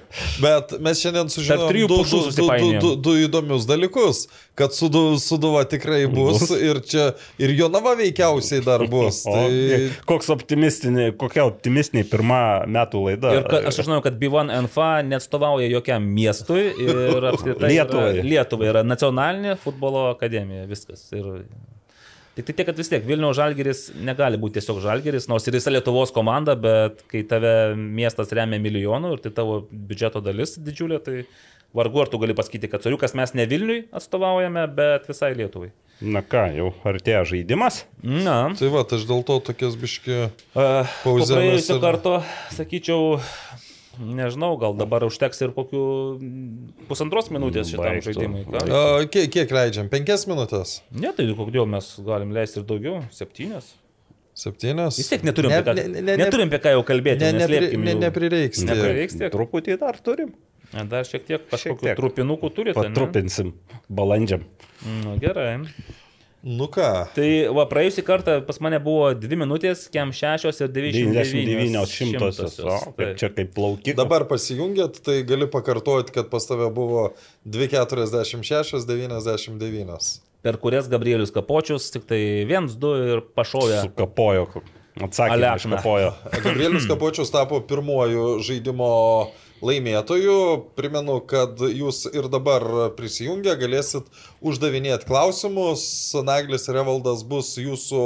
Bet mes šiandien sužinojome du, du, du, du, du, du įdomius dalykus, kad sudu, suduva tikrai bus, ir čia ir Jonava veikiausiai dar bus. O, Tai koks optimistinė, kokia optimistinė pirma metų laida. Ir kad, aš žinau, kad B1 NFA neatstovauja jokiam miestui ir apskritai Lietuvai. Yra, Lietuvai yra nacionalinė futbolo akademija, viskas. Ir tik tai tiek, kad vis tiek Vilniaus Žalgeris negali būti tiesiog Žalgeris, nors ir jis yra Lietuvos komanda, bet kai tave miestas remia milijonų ir tai tavo biudžeto dalis didžiulė, tai vargu ar tu gali pasakyti, kad Soriukas mes ne Vilniui atstovaujame, bet visai Lietuvai. Na ką, jau artėja žaidimas. Na. Tai va, tai aš dėl to tokias biški... Uh, praėjusio ir- karto, sakyčiau, nežinau, gal dabar užteks ir kokių pusantros minutės šitam Baigtų. žaidimui. A, kiek, kiek leidžiam? Penkias minutės? Ne, tai kodėl mes galim leisti ir daugiau, septynias. Septynias? Vis tiek neturim, Ne- apie ką, ne- ne- ne- neturim apie ką jau kalbėti. Ne, ne, ne, neprireiks. Neprireiks tiek. Truputį dar turim. Dar šiek tiek kažkokių trupinukų turite. ne? Patrupinsim balandžiam. Nu, gerai. Nu ką, Tai va, praėjusį kartą pas mane buvo 2 minutės, kem 6 ir 99 99 šimtosios. O, kaip čia kaip plaukik. dabar pasijungėt, tai gali pakartoti, kad pas tave buvo 2,46, 99. Per kurias Gabrielius Kapočius tik tai 1-2 ir pašovė. Sukapojo. Atsakymą Alekna. iškapojo. Gabrielius Kapočius tapo pirmuoju žaidimo laimėtoju. Primenu, kad jūs ir dabar prisijungę galėsit uždavinėti klausimus. Naglis ir Evaldas bus jūsų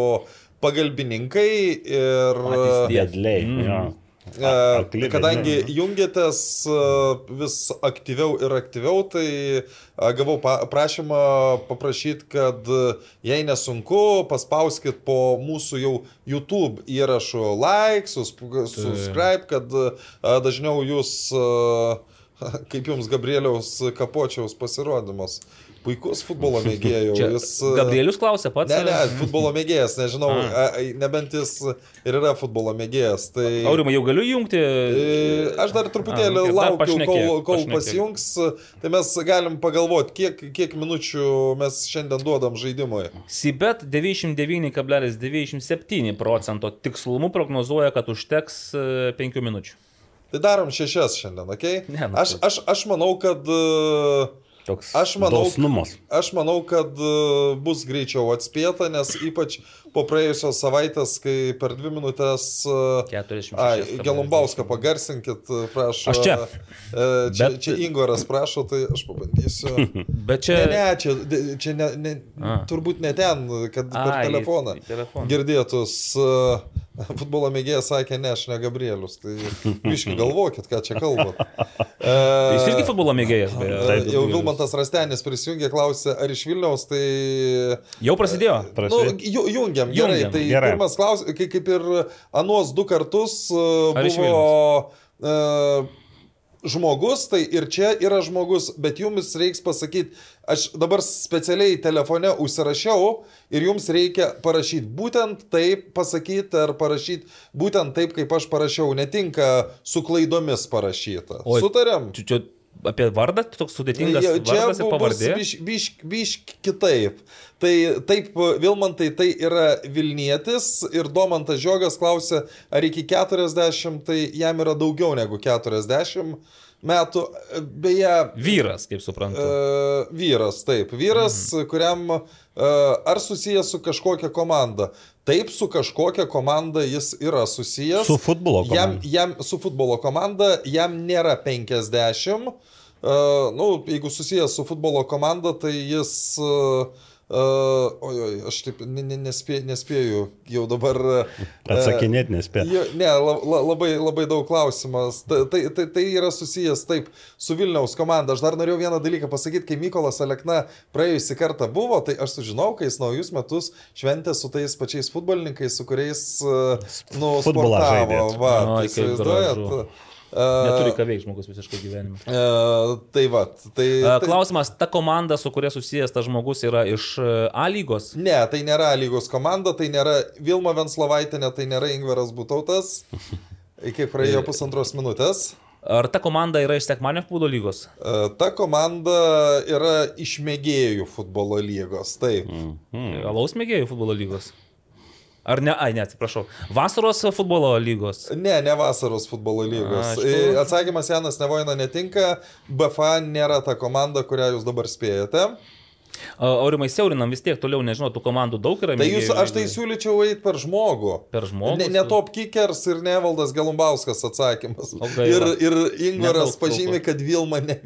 pagalbininkai ir. Dėdliai. Mm. jo. Akli Kadangi vedliai. jungiatės e, vis aktyviau ir aktyviau, tai gavau prašymą paprašyti, kad jei nesunku, paspauskit po mūsų jau YouTube įrašų like, subscribe, kad dažniau jūs, kaip jums Gabrieliaus Kapočiaus pasirodymas puikus futbolo mėgėjų. Jis, e, Gabrielius klausė pats. Ne, ne, futbolo mėgėjas, nežinau, a, a, nebent jis ir yra futbolo mėgėjas. Tai... Aurimai, jau galiu jungti. E, Aš dar truputėlį A, laukiu, pašnekėk, kol, kol pašnekėk. pasijungs, tai mes galim pagalvoti, kiek, kiek minučių mes šiandien duodam žaidimui. Sibet 99,97 procento tikslumu prognozuoja, kad užteks 5 minučių. Tai darom šešias šiandien, ok? Ne, nu aš, tai- aš, aš manau, kad... e, Toks Aš manau, dosnumas. aš manau, kad e, bus greičiau atspėta, nes ypač po praėjusios savaitės, kai per dvi minutės... e, 46 Ai, kablelis Gelumbauską pagarsinkit, e, prašau. Aš čia. E, Čia, Bet- čia Ingoras prašo, tai aš pabandysiu. Bet čia... Ne, ne, čia, čia ne, ne, A. turbūt ne ten, kad per Ai, telefoną, telefoną. girdėtus. Uh, futbolo mėgėjas sakė, ne, aš ne Gabrielius. Tai biškai galvokit, ką čia kalbat. Uh, Jis irgi futbolo mėgėjas, beje. Taip, Jau Vilmantas Rastenis prisijungė, klausė, ar iš Vilniaus, tai... Jau prasidėjo. Nu, Prašau. ju- jungiam, gerai. Jungiam. Tai Gerai. pirmas klausimas, kaip, ir anuos du kartus Ar iš buvo uh, žmogus, tai ir čia yra žmogus, bet jums reiks pasakyti, aš dabar specialiai telefone užsirašiau ir jums reikia parašyti būtent taip, pasakyti ar parašyti būtent taip, kaip aš parašiau, netinka su klaidomis parašyta. Oi. Sutarėm? Čia, čia apie vardą toks sudėtingas Ja, vardas ir pavardė. Biš, biš, biš kitaip. Tai taip, Vilmantai tai yra Vilnietis ir Domantas Žiogas klausė, ar iki 40, tai jam yra daugiau negu 40 metų. Beje, Vyras, kaip suprantu. Uh, vyras, taip. Vyras, mm. kuriam uh, ar susijęs su kažkokia komanda. Taip, su kažkokia komanda jis yra susijęs. Su futbolo Jam, komanda. jam, su futbolo komanda jam nėra 50. Uh, nu, jeigu susijęs su futbolo komanda, tai jis... Uh, Uh, oi, oi, aš taip ne, ne, nespė, nespėju jau dabar. Uh, Atsakinėti nespėju. Jo, ne, la, la, labai, labai daug klausimas. Tai, tai, tai, tai yra susijęs taip su Vilniaus komanda. Aš dar norėjau vieną dalyką pasakyti, kai Mykolas Alekna praėjusį kartą buvo, tai aš sužinau, kai jis naujus metus šventė su tais pačiais futbolininkais, su kuriais, uh, nu, Futbolą sportavo. žaidė. Va, Oi, tai įsivaizduojat? gražu. Uh, Neturi ką veikti žmogus visiškai gyvenime. Uh, tai va, tai, A, tai... Klausimas, ta komanda, su kuria susijęs tas žmogus yra iš e, A lygos? Ne, tai nėra lygos komanda, tai nėra Vilma Venslovaitinė, tai nėra Ingvaras Butautas. Iki praėjo pusantros minutės. Ar ta komanda yra iš Sekmanio futbolo lygos? E, Ta komanda yra iš mėgėjų futbolo lygos, taip. Mm. Alaus mėgėjų futbolo lygos? Ar ne, ai, ne, atsiprašau. Vasaros futbolo lygos? Ne, ne vasaros futbolo lygos. A, E, galvoju- Atsakymas Janas Nevoina netinka, BFA nėra ta komanda, kurią jūs dabar spėjate. Aurimai siaurinam vis tiek toliau, nežinau, tų komandų daug yra. Tai mėgėjų jūs, aš tai siūlyčiau eiti per žmogų. Per žmogų? Ne, ne Top Kickers ir ne Valdas Galumbauskas atsakymas. O gaila. Ir, ir Ingvaras pažymė, kad Vilma ne.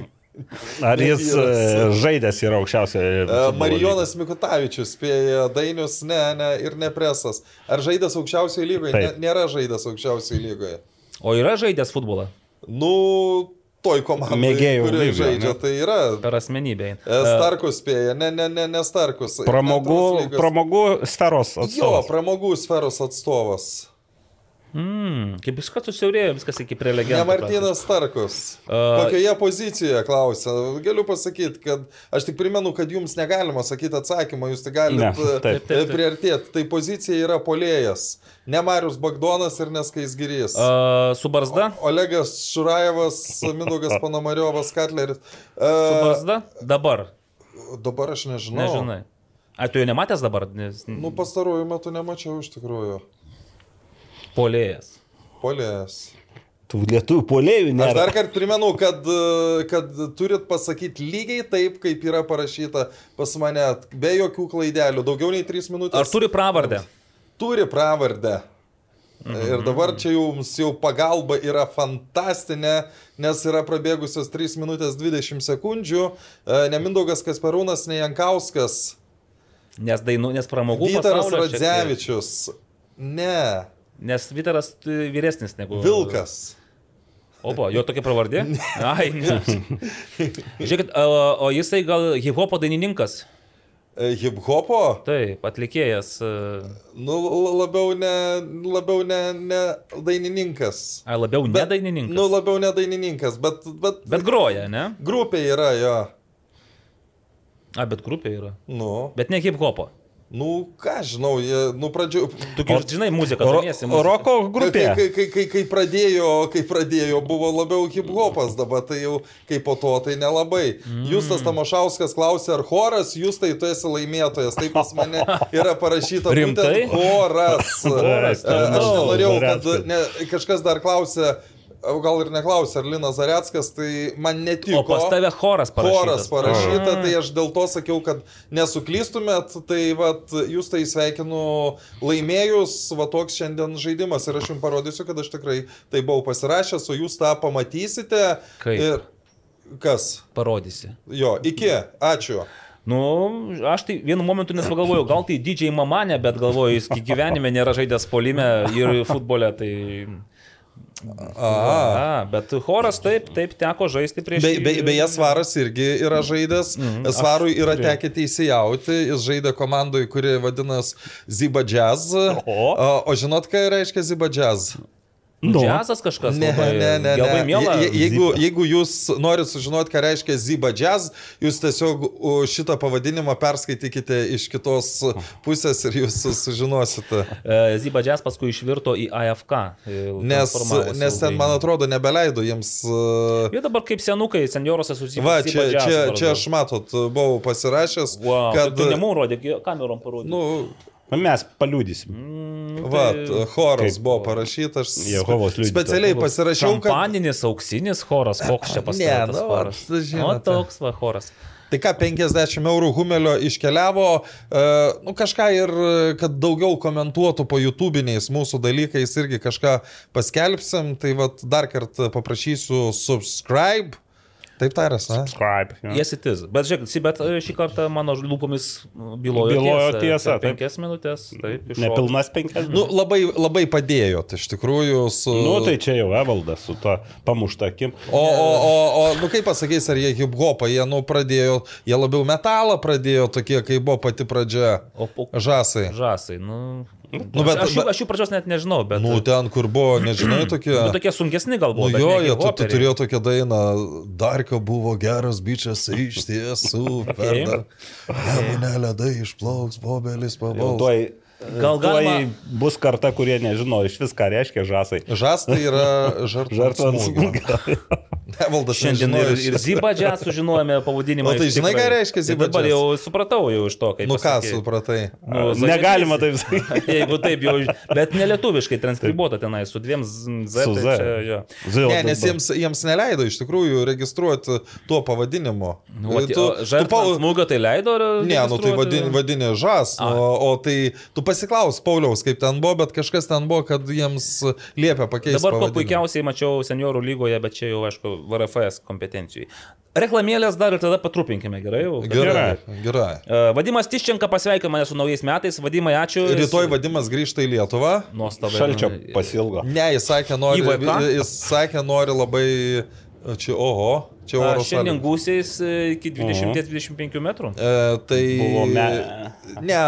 Ar jis e, žaidęs yra aukščiausioje. E, Marijonas Mikutavičius spėja Dainius, ne, ne, ir ne presas. Ar žaidęs aukščiausioje lygoje? Ne, Taip. nėra žaidęs aukščiausioje lygoje. O yra žaidęs futbolą Nu, toj komandai, Mėgėjų kuri lyga, žaidžia, ne? tai yra. per asmenybę. E, Starkus spėja, ne, ne, ne, ne Starkus. Pramogų, pramogų sferos Jo, atstovas. pramogų sferos atstovas. Mm, kaip karto susiaurėjo viskas iki prie legendų. Ne Martinas Starkus. A- Kokioje pozicijoje klausia? Galiu pasakyti, kad aš tik primenu, kad jums negalima sakyti atsakymą, jūs tik galite taip. priartėti. Tai pozicija yra polėjas. Ne Marius Bagdonas ir Neskais Gyrys. Uh, su barzda? Olegas Šurajevas, Minugas Panomariovas, Katleris. Su Uh, barzda? Dabar. dabar aš nežinau. Nežinai. Ar tu jo nematęs dabar? Nes... Nu, pastaruoju metu nemačiau iš tikrųjų. Polėjas. Polėjas. Tų lietuvių polėjų Aš nėra. dar kartą primenu, kad, kad turit pasakyti lygiai taip, kaip yra parašyta pas mane, be jokių klaidelių, daugiau nei 3 minutės. Ar turi pravardę? Turi pravardę. Ir dabar čia jums jau pagalba yra fantastinė, nes yra prabėgusios 3 minutės 20 sekundžių. E, Ne Mindaugas Kasperūnas, ne Jankauskas, Nes, dainų, nes pramogų Vytaras Radzevičius. Ne, Nes Vytaras vyresnis negu... Vilkas. Opa, jo tokia pravardė? Ai, ne. Žiūrėkit, o, o jisai gal hip-hopo dainininkas? E, Hip-hopo? Taip, atlikėjas. e, Nu, labiau ne, labiau ne, ne dainininkas. Ai, labiau ne dainininkas. Nu, labiau ne dainininkas, bet, bet, Bet groja, ne? grupė yra jo. A, bet grupė yra. Nu, Bet ne hip hopo. Nu, ką žinau, nu, pradžio... Tu gi žinai muziką, Ro, domiesi muzika. roko Kai, grupė. kai, kai, kai, kai, pradėjo, kai pradėjo, buvo labiau hip hopas, dabar tai jau kaip po to, tai nelabai. Mm. Justas Tamošauskas klausė, ar choras, jūs tai tu esi laimėtojas, taip pas mane yra parašyta. Rimtai? Choras. Choras, Aš no, nenorėjau, kad ne, kažkas dar klausė, o gal ir neklausė, ar Linas Zareckas, tai man netiko. O pas tave choras parašytas. Choras parašyta, tai aš dėl to sakiau, kad nesuklystumėt, tai vat, jūs tai sveikinu laimėjus, va toks šiandien žaidimas ir aš jums parodysiu, kad aš tikrai tai buvau pasirašęs, o jūs tą pamatysite. Kaip? Ir kas? Parodysi. Jo, iki, ačiū. Nu, aš tai vienu momentu nes pagalvojau, gal tai didžiai mamanė, bet galvoju, jis gyvenime nėra žaidęs polime ir futbole, tai... A, bet choras taip, taip teko žaisti prieš... Be, be, beje, Svaras irgi yra žaidęs. Mhm. Svarui yra tekę teisėjauti. Jis žaidė komandoje, kuri vadinasi Ziba Jazz. O, o žinot, ką reiškia Ziba Jazz? Nu. Džiazas kažkas. Ne, labai, ne, ne. Labai ne. mėla. Je, je- jeigu, Zipa. jeigu jūs norite sužinoti, ką reiškia Ziba Jazz, jūs tiesiog šitą pavadinimą perskaitykite iš kitos pusės ir jūs sužinosite. E, Ziba Džiaz paskui išvirto į AFK. e, Nes, nes ten, man atrodo, nebeleido jiems. uh, Jie dabar kaip senukai, senjoras esu Ziba Va, čia, Jazz čia, čia aš matot, buvau pasirašęs, Wow, kad... kad... Tu nemum rodė, kamerom parodė. Nu, Mes paliudysim. nu, va, tai- choras Kaip- buvo parašytas. Jehovos liudytojas. Specialiai pasirašiau, kad... Šampaninis, auksinis choras, koks čia Ne, pastatytas nu, choras. vat, žinote. O toks va choras. Tai ką, 50 eurų Humelio iškeliavo, e, nu kažką ir, kad daugiau komentuotų po YouTube'iniais mūsų dalykais irgi kažką paskelbsim, tai vad dar kartą paprašysiu subscribe. Taip taras, ne? Subscribe. jo. Yes, it is. Bet žiūrėk, si- bet e, šį kartą mano lūpomis bylojo, Bylojo tiesa, Per taip. penkias minutės. Taip, iššoko. Nepilnas penkias. Nu, labai, labai padėjo, tai iš tikrųjų su... Nu, tai čia jau Evaldas su to pamušta akim. O, o, o, o, nu kaip pasakys, ar jie hip hopą, jie, nu, pradėjo, jie labiau metalą pradėjo, tokie, kai buvo pati pradžia. O, o Žasai. žasai, nu. Nu, bet- aš, jų, aš jų pradžios net nežinau, bet... Nu, ten, kur buvo, nežinai, tokie... nu, tokie sunkesni Nu galbūt. jo, jie tu, tu turėjo tokią dainą, Darko buvo geras bičias, iš tiesų, per Okay. dar. Nemunė ledai išplauks, bobelis tuoj, Gal galima- bus karta, kurie nežino iš vis, ką reiškia žasai. Žas tai yra smūgio. Nevaldas Šiandien ir, ir. Ziba Džiaz sužinojome pavadinimą. O tai žinai, tikrai. ką reiškia Tai Ziba Dabar Jazz? jau supratau jau iš to, kaip. Nu ką pasakei. supratai? Nu, Negalima Zajetis. taip sakyti. Jeigu taip jau, bet nelietuviškai transkribuota tenai su dviem Z. Z Su tai Z. čia, jo. Zil, Ne, nes jiems, jiems neleido iš tikrųjų registruoti tuo pavadinimu. Nu, o, tu, žartvas Pau- smūgio tai leido? ar Ne, nu tai vadini žas, A. o, o tai tu pasiklaus Pauliaus, kaip ten buvo, bet kažkas ten buvo, kad jiems liepia pakeisti. Dabar pavadinimą. puikiausiai mačiau seniorų lygoje, bet čia jau, aišku, VRFS kompetencijai. Reklamėlės dar ir tada patrupinkime, gerai? Jau, kad- Gerai, gerai. E, Vadimas Tiščenka pasveikino mane su naujais metais. Vadimai, ačiū. Rytoj vadimas grįžta į Lietuvą. Nuostabu. Šalčio pasilgo. Ne, jis sakė, nori, jis sakė, nori labai... Čia, oho, čia oro Šiandien sąlygos. gūsiais e, iki 20-25 metrų. E, tai... Buvo me... Ne,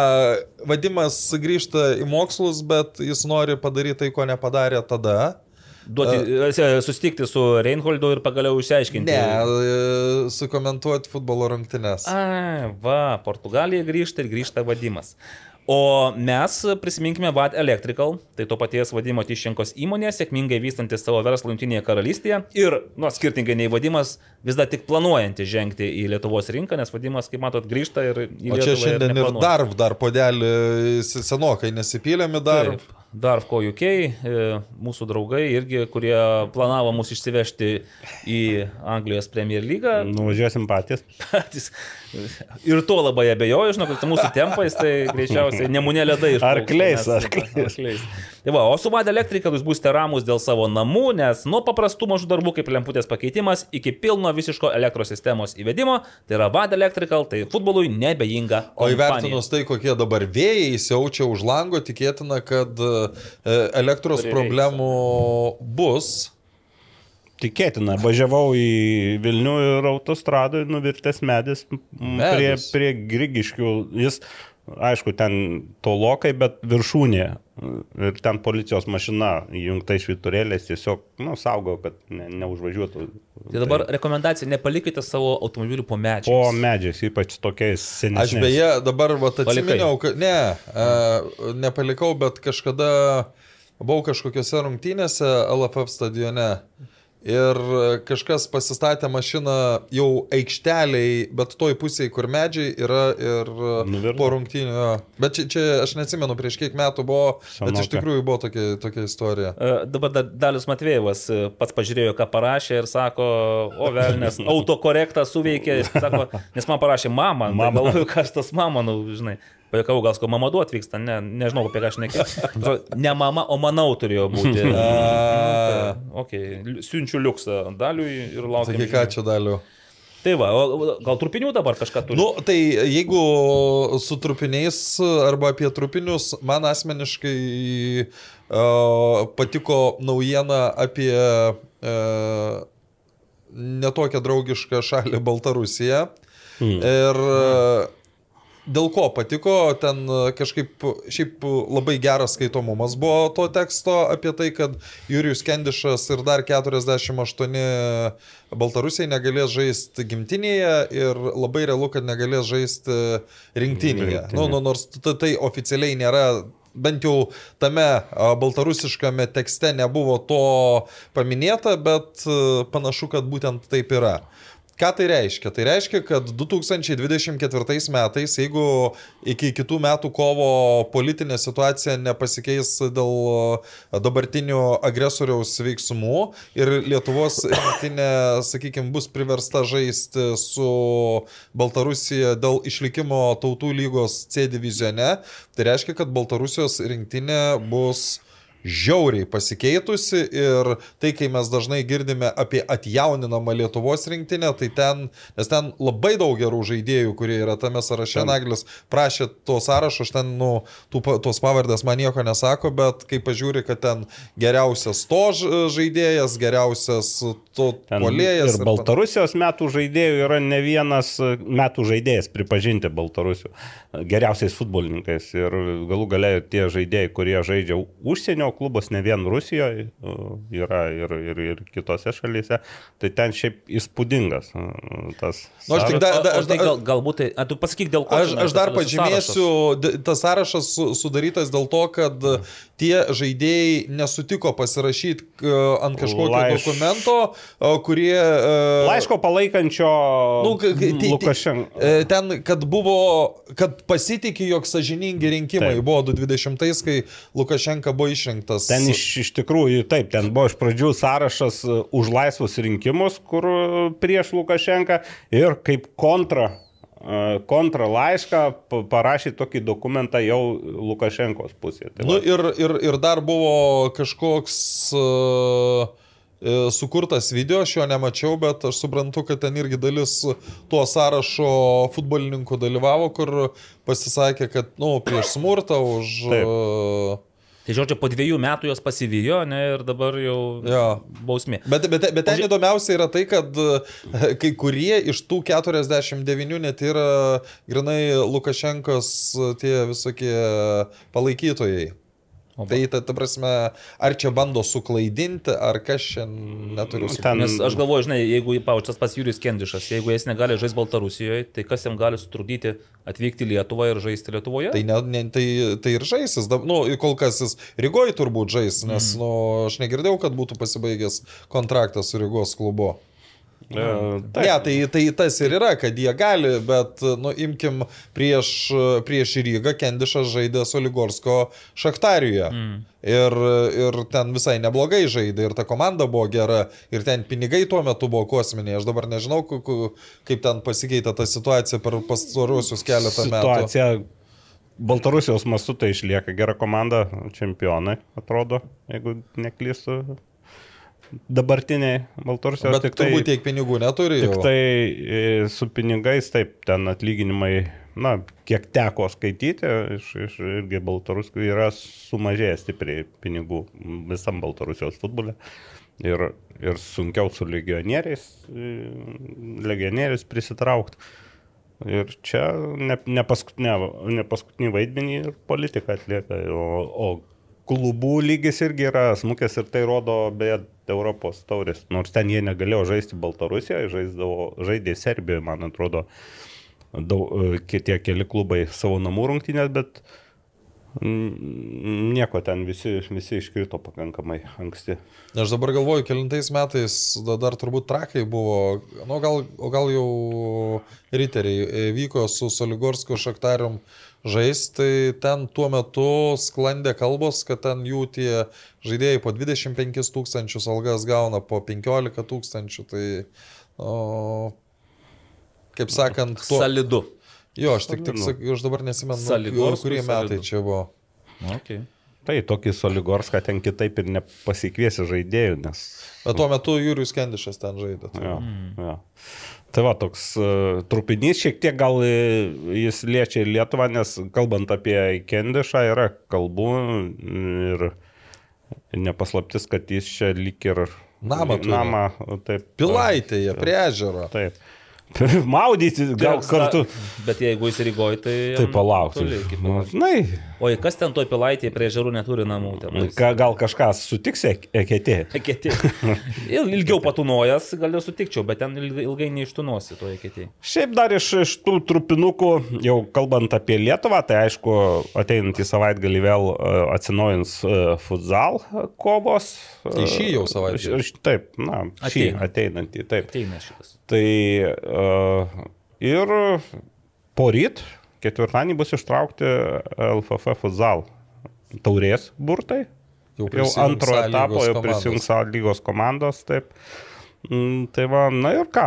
vadimas grįžta į mokslus, bet jis nori padaryti tai, ko nepadarė tada. Duoti, e, susitikti su Reinholdu ir pagaliau išsiaiškinti. Ne, e, sukomentuoti futbolo rungtynes. A, va, Portugalija grįžta ir grįžta vadimas. O mes prisiminkime VAD Electrical, tai to paties vadimo Tiščenkos įmonė, sėkmingai vystanti savo verslą Junktinėje karalystėje ir, nu, skirtingai nei vadimas, vis dar tik planuojanti žengti į Lietuvos rinką, nes vadimas, kaip matot, grįžta ir į O čia Lietuvą šiandien ir neplanuoja. dar, dar podelį senokai nesipylėmi dar. Taip. Darfco UK, e, mūsų draugai irgi, kurie planavo mus išsivežti į Anglijos Premier lygą, Nuvažiuosim patys. patys. Ir to labai abejoju, žinau, kad mūsų tempais tai greičiausiai nemunė ledai iš Arkliais, arkliais. Tai va, o su Vada Elektrika jūs būsite ramus dėl savo namų, nes nuo paprastų mažų darbų kaip lemputės pakeitimas iki pilno visiško elektros sistemos įvedimo, tai yra Vada Electrical, tai futbolui nebejinga. O įvertinus tai, kokie dabar vėjai siaučia už lango, tikėtina, kad e, elektros Prireiks. problemų bus. Tikėtina, važiavau į Vilnių ir autostradoje nuvirtęs medis prie, prie Grigiškių. Jis aišku, ten tolokai, bet viršūnė. Ir ten policijos mašina įjungta iš viturėlės tiesiog, nu, saugo, kad ne, neužvažiuotų. Tai dabar rekomendacija, nepalikite savo automobilių po medžiais. Po medžiais, ypač tokiais senesniais. Aš beje dabar Palikai? atsiminiau, kad ne, a, nepalikau, bet kažkada buvau kažkokiose rungtynėse LFF stadione. Ir kažkas pasistatė mašiną jau aikšteliai, bet toj pusėje, kur medžiai yra ir Nuvirto. po rungtynių. jo. Bet čia, čia aš neatsimenu, prieš kiek metų buvo, bet iš tikrųjų buvo tokia, tokia istorija. E, Dabar da- Dalius Matvėjevas e, pats pažiūrėjo, ką parašė ir sako, o velnės, autokorektą suveikė, sako, nes man parašė mama, mama. Mama. galvoju, kas tas mama, nu, žinai. Pajakau, gal sko mama duot vyksta, ne, nežinau, apie ką aš nekėjau. Ne mama, o manau turėjo būti. A, Ok, siunčiu liuksą daliui ir laukiu. Ką čia daliu? Tai va, gal trupinių dabar kažką turi? Nu, tai jeigu su trupiniais arba apie trupinius, man asmeniškai uh, patiko naujiena apie uh, netokią draugišką šalį Baltarusiją. Mm. Ir uh, dėl ko patiko, ten uh, kažkaip šiaip labai geras skaitomumas buvo to teksto apie tai, kad Jurijus Kendišas ir dar 48 Baltarusiai negalės žaisti gimtinėje ir labai realu, kad negalės žaisti rinktinėje. Nu, nu, nors tai oficialiai nėra bent jau tame a, baltarusiškame tekste nebuvo to paminėta, bet panašu, kad būtent taip yra. Ką tai reiškia? Tai reiškia, kad 2024 metais, jeigu iki kitų metų kovo politinė situacija nepasikeis dėl dabartinių agresoriaus veiksmų ir Lietuvos rinktinė, sakykime, bus priversta žaisti su Baltarusija dėl išlikimo tautų lygos C divizione, tai reiškia, kad Baltarusijos rinktinė bus žiauriai pasikeitusi ir tai, kai mes dažnai girdime apie atjauninamą Lietuvos rinktinę, tai ten, nes ten labai daug gerų žaidėjų, kurie yra tame sąraše, Naglis prašė to sąrašo, aš ten, nu, tų, tos pavardės man nieko nesako, bet kai pažiūri, kad ten geriausias to žaidėjas, geriausias to Ten polėjas. Ir Baltarusijos metų žaidėjų yra ne vienas metų žaidėjas pripažinti Baltarusių geriausiais futbolininkais. Ir galų galia tie žaidėjai, kurie žaidžia užsienio klubos, ne vien Rusijoje, yra ir, ir, ir kitose šalyse, tai ten šiaip įspūdingas tas. Nu, aš tik da, da, o aš tai da, gal, galbūt, tai, a, tu pasakyk dėl ko. Aš, aš dar pažymėsiu, sąrašas. tas sąrašas su- sudarytas dėl to, kad tie žaidėjai nesutiko pasirašyti ant kažkokio Laiš- dokumento, kurie... e, Laiško palaikančio Nu, ka- ka- tai- tai- Lukašenko. e, Ten, kad buvo, kad pasitikė, jog sažiningi rinkimai Taip. buvo 2020, kai Lukašenka buvo išrinktas. Ten iš, iš tikrųjų, taip, ten buvo iš pradžių sąrašas e, už laisvus rinkimus, kur e, prieš Lukašenką ir kaip kontra, e, kontra laišką pa- parašė tokį dokumentą jau Lukašenkos pusėje. Tai Nu ir, ir, ir dar buvo kažkoks uh, sukurtas video, aš jo nemačiau, bet aš suprantu, kad ten irgi dalis tuo sąrašo futbolininkų dalyvavo, kur pasisakė, kad, nu, prieš smurtą, už... Taip. Tai žodžiu, po dviejų metų jos pasivijo, ne, ir dabar jau Jo. bausmė. Bet, bet, bet ten įdomiausia yra tai, kad e, kai kurie iš tų 49 net yra grinai Lukašenkos e, tie visokie palaikytojai. O Tai, ta, ta prasme, ar čia bando suklaidinti, ar kas čia neturiu Ten- suklaidinti. Nes aš galvoju, žinai, jeigu paučias pas Jurijus Kendišas, jeigu jis negali žaisti Baltarusijoje, tai kas jam gali sutrukdyti atvykti į Lietuvą ir žaisti Lietuvoje? Tai, ne, ne, tai, tai ir žaisis, nu, kol kas jis Rygoje turbūt žais, nes Mhm. nu, aš negirdėjau, kad būtų pasibaigęs kontraktas su Rygos klubu. E, Ne, tai, tai tas ir yra, kad jie gali, bet, nu, imkim, prieš, prieš Rygą Kendišas žaidė Soligorsko Šachtariuje. Mm. Ir, ir ten visai neblogai žaidė, ir ta komanda buvo gera, ir ten pinigai tuo metu buvo kosminiai. Aš dabar nežinau, kaip ten pasikeitė ta situacija per pastaruosius keletą metų. situacija Baltarusijos mastu tai išlieka gera komanda, čempionai, atrodo, jeigu neklystu. Dabartiniai Baltarusijos Bet tik tai, turbūt tiek pinigų neturi. tik jau. tai e, su pinigais, taip, ten atlyginimai, na, kiek teko skaityti, iš, iš irgi Baltarusių yra sumažėję stipriai pinigų visam Baltarusijos futbole. Ir, ir sunkiau su legionieriais, e, legionierius prisitraukti. Ir čia ne, ne, paskutinė, ne paskutinį vaidmenį ir politika atlieka. O, o klubų lygis irgi yra smukęs ir tai rodo beje Europos taurės. Nors ten jie negalėjo žaisti Baltarusijoje, žaisdavo, žaidė Serbijoje, man atrodo, daug, tie keli klubai savo namų rungtynės, bet mm, nieko ten visi, visi iškrito pakankamai anksti. Aš dabar galvoju, kelintais metais da- dar turbūt trakai buvo, nu, gal, o gal jau riteriai e, vyko su Soligorskiu Šaktarium žais, tai ten tuo metu sklandė kalbos, kad ten jų tie žaidėjai po 25 tūkstančius algas gauna po 15 tūkstančių. Tai, o, kaip sakant, tuo... Salidu. Jo, aš tik, tik sak- aš dabar nesimenu, Sąlygos kurie bus metai solidu. čia buvo. Okay. Tai tokį Soligorską ten kitaip ir nepasikviesi žaidėjų, nes... Bet tuo metu Jūrius Kendišas ten žaidė. Tai. Jo, jo. Tai va, toks uh, trupinys šiek tiek gal e, jis liečia ir Lietuvą, nes kalbant apie Kendišą yra kalbų ir nepaslaptis, kad jis čia lik ir Namą turi. namą taip, Pilaitėje, prie ežero. Taip. Maudyti gal kartu. Bet jeigu jis Rygoje, tai... Tai palaukti. iki Nu. Žinai, O į kas ten toj pilaitėje prie žarų neturi namų? Ten, ka, gal kažkas sutiks eketė. Eketė. Il- Ilgiau patūnojas, gal ir sutikčiau, bet ten ilgai, ilgai neištūnosi to eketė. Šiaip dar iš, iš tų trupinukų, jau kalbant apie Lietuvą, tai aišku, ateinantį savaitgalį vėl e, atsinaujins e, futsal kovos. Tai šį jau savaitgalį? Taip, na, šį Ateina. ateinantį, taip. Ateina šitas. Tai uh, ir poryt, ketvirtadienį bus ištraukti LFF futsal taurės burtai. Jau Jau antro A etapo jau prisijungs A lygos komandos, taip. Mm, Tai va, na ir ką,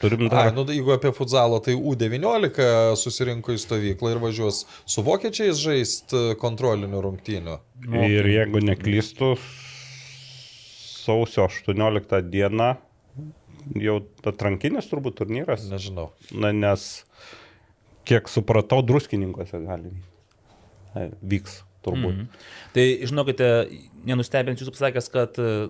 turim dar. nu, jeigu apie futzalą, tai U19 susirinko į stovyklą ir važiuos su vokiečiais žaisti kontrolinių rungtynių. Ir jeigu neklystu, sausio 18 dieną jau atrankinis turbūt turnyras. Nežinau. Na, nes, kiek supratau, druskininkose gali vyks turbūt. Mm -hmm. Tai žinokite, nenustebinsiu jūsų pasakęs, kad e,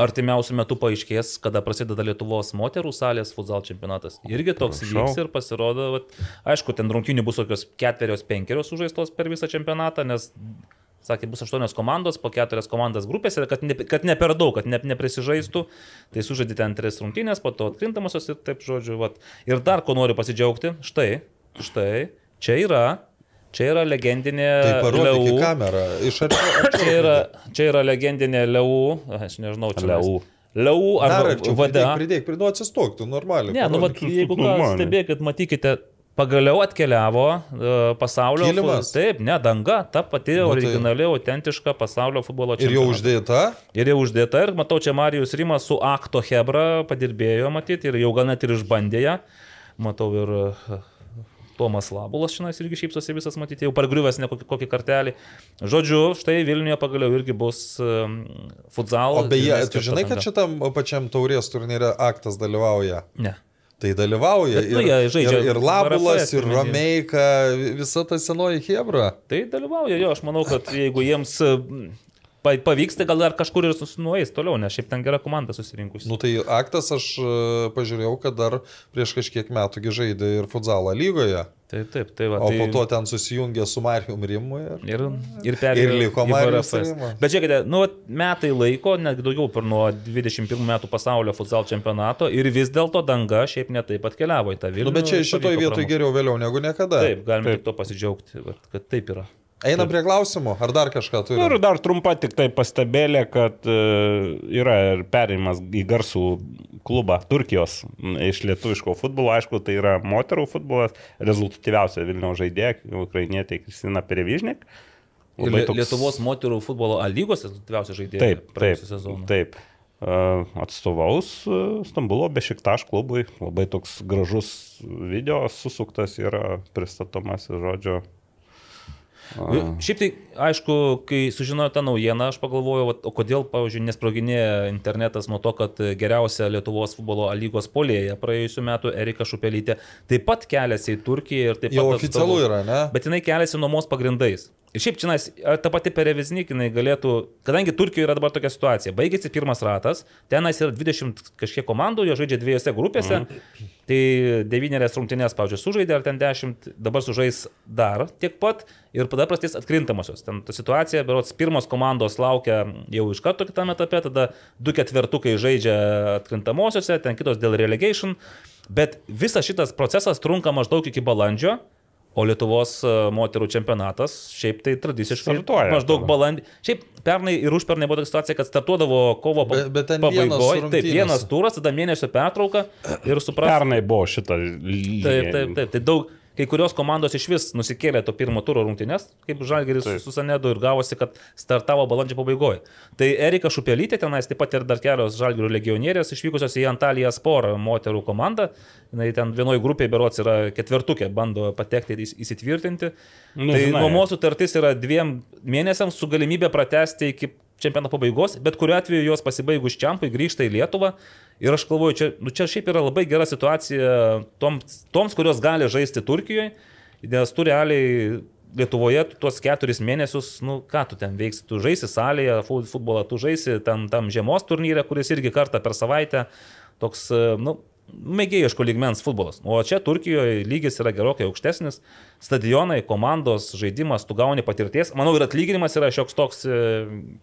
artimiausių metų paaiškės, kada prasideda Lietuvos moterų salės futsal čempionatas. Irgi toks Prašau. vyks ir pasirodo, vat, aišku, ten rungtynių bus kokios ketverios, penkerios sužaistos per visą čempionatą, nes sakė, bus aštuonios komandos, po keturias komandas grupėse, kad ne, kad ne per daug, kad ne, neprisižaistų, tai sužaidė ten tris rungtynės, po to atkrintamosios ir taip žodžiu. Vat. Ir dar ko noriu pasidžiaugti, štai, štai, čia yra, čia yra legendinė Tai Leu- kamerą. Iš arčiau. Čia yra, čia yra legendinė Leu, aš nežinau, čia Leu. Leu arba arčiau. VDA. Pridėk, pridėk, pridėk, atsistok, tu normaliai. Ne, nu, vat, jeigu stebėkit, matykite, pagaliau atkeliavo uh, pasaulio Kilimas. Taip, ne, danga, ta pati tai- originali, autentiška pasaulio futbolo Ir jau uždėta. Ir jau uždėta, ir matau, čia Marijus Rimas su Akto Hebra padirbėjo matyti, ir jau gal net ir išbandė ją. Matau ir uh, Tomas Labulas šiandien irgi šypsosi visas matyti, jau pargriuvęs ne kokį, kokį kartelį. Žodžiu, štai Vilniuje pagaliau irgi bus um, futsal. O beje, tu žinai, kad šitam pačiam taurės turnyre aktas dalyvauja. Ne. Tai dalyvauja Bet, nu, ir, jie žaidžia ir, ir Labulas, ir. Romeika, visa ta senoji Hebra. Tai dalyvauja jo, aš manau, kad jeigu jiems pavyks, tai gal dar kažkur ir susinuojas toliau, nes šiaip ten gera komanda susirinkusi. Nu tai aktas aš e, pažiūrėjau, kad dar prieš kažkiek metų žaidė ir futzalą lygoje. Taip, taip, tai va. O tai... po to ten susijungė su Marijum Rimu ir... Ir, ir perėjo Ir liko Marijus. Rimas. Bet žiūrėkite, nu, vat metai laiko, netgi daugiau per nuo 21 metų pasaulio futsal čempionato ir vis dėlto danga šiaip netaip atkeliavo į tą Vilnių. Nu bet čia ir šitoj pavyko vietoj pramušt. geriau vėliau negu niekada. Taip, galime tik to pasidžiaugti, vat, kad taip yra. Einam prie klausimų, ar dar kažką Nu Ir dar trumpa tik tai pastabėlė, kad e, yra ir perėjimas į garsų klubą Turkijos iš lietuviško futbolo. Aišku, tai yra moterų futbolas, rezultatyviausia Vilniaus žaidėja, ukrainietė Kristina Perevižnik. Ir toks... Lietuvos moterų futbolo A lygos rezultatyviausia žaidėja Taip, taip, sezoną. taip. E, Atstovaus e, Stambulo Bešiktaš klubui. Labai toks gražus video susuktas yra pristatomas, žodžio. Šiaip tai, aišku, kai sužinojau tą naujieną, aš pagalvojau, o kodėl, pavyzdžiui, nesproginėja internetas nuo to, kad geriausia Lietuvos futbolo A lygos polėje praėjusiu metu Erika Šupelytė taip pat keliasi į Turkiją ir taip Jau pat... oficialu atstovauja- yra, ne? Bet jinai keliasi nuomos pagrindais. Ir šiaip čia, ta pati pereviznikinai galėtų, kadangi Turkijoje yra dabar tokia situacija, baigėsi pirmas ratas, tenais yra 20 kažkiek komandų, jie žaidžia dviejose grupėse, mm. tai devynerias rungtynės, pavyzdžiui, sužaidė, ar ten 10, dabar sužais dar tiek pat ir tada prastės atkrintamosios. Ten ta situacija, berots, pirmos komandos laukia jau iš karto kitame etape, tada du ketvertukai žaidžia atkrintamosiose, ten kitos dėl relegation, bet visas šitas procesas trunka maždaug iki balandžio. O Lietuvos e, moterų čempionatas šiaip tai tradiciškai Startuoja. maždaug balandį. Šiaip pernai ir užpernai buvo tokia situacija, kad startuodavo kovo Bet- bet vienos pabaigoje. Taip, vienas turas, tada mėnesio pertrauka ir supras. Pernai buvo šitą lygį. Taip, taip, taip. Tai daug, kai kurios komandos iš vis nusikėlė to pirmo turo rungtynės, kaip Žalgeris su Sanedu ir gavosi, kad startavo balandžio pabaigoje. Tai Erika Šupelytė tenais taip pat ir dar kelios Žalgerio legionierės išvykusios į Antaliją Spor moterų komandą. Jis ten vienoje grupėje berots yra ketvertukė, bando patekti ir įs- įsitvirtinti. Nu, tai nuomos sutartis yra dviem mėnesiams su galimybė pratesti iki čempionato pabaigos, bet kuriuo atveju jos pasibaigus čiampui grįžta į Lietuvą. Ir aš galvoju, čia, nu, čia šiaip yra labai gera situacija toms, toms kurios gali žaisti Turkijoje, nes tu realiai Lietuvoje tu tuos keturis mėnesius, nu ką tu ten veiksi, tu žaisi salėje, fu- futbolą tu žaisi tam, tam žiemos turnyre, kuris irgi kartą per savaitę toks, nu, mėgėjiško lygmens futbolas. O čia Turkijoje lygis yra gerokai aukštesnis, stadionai, komandos, žaidimas, tu gauni patirties. Manau, ir atlyginimas yra šioks toks e,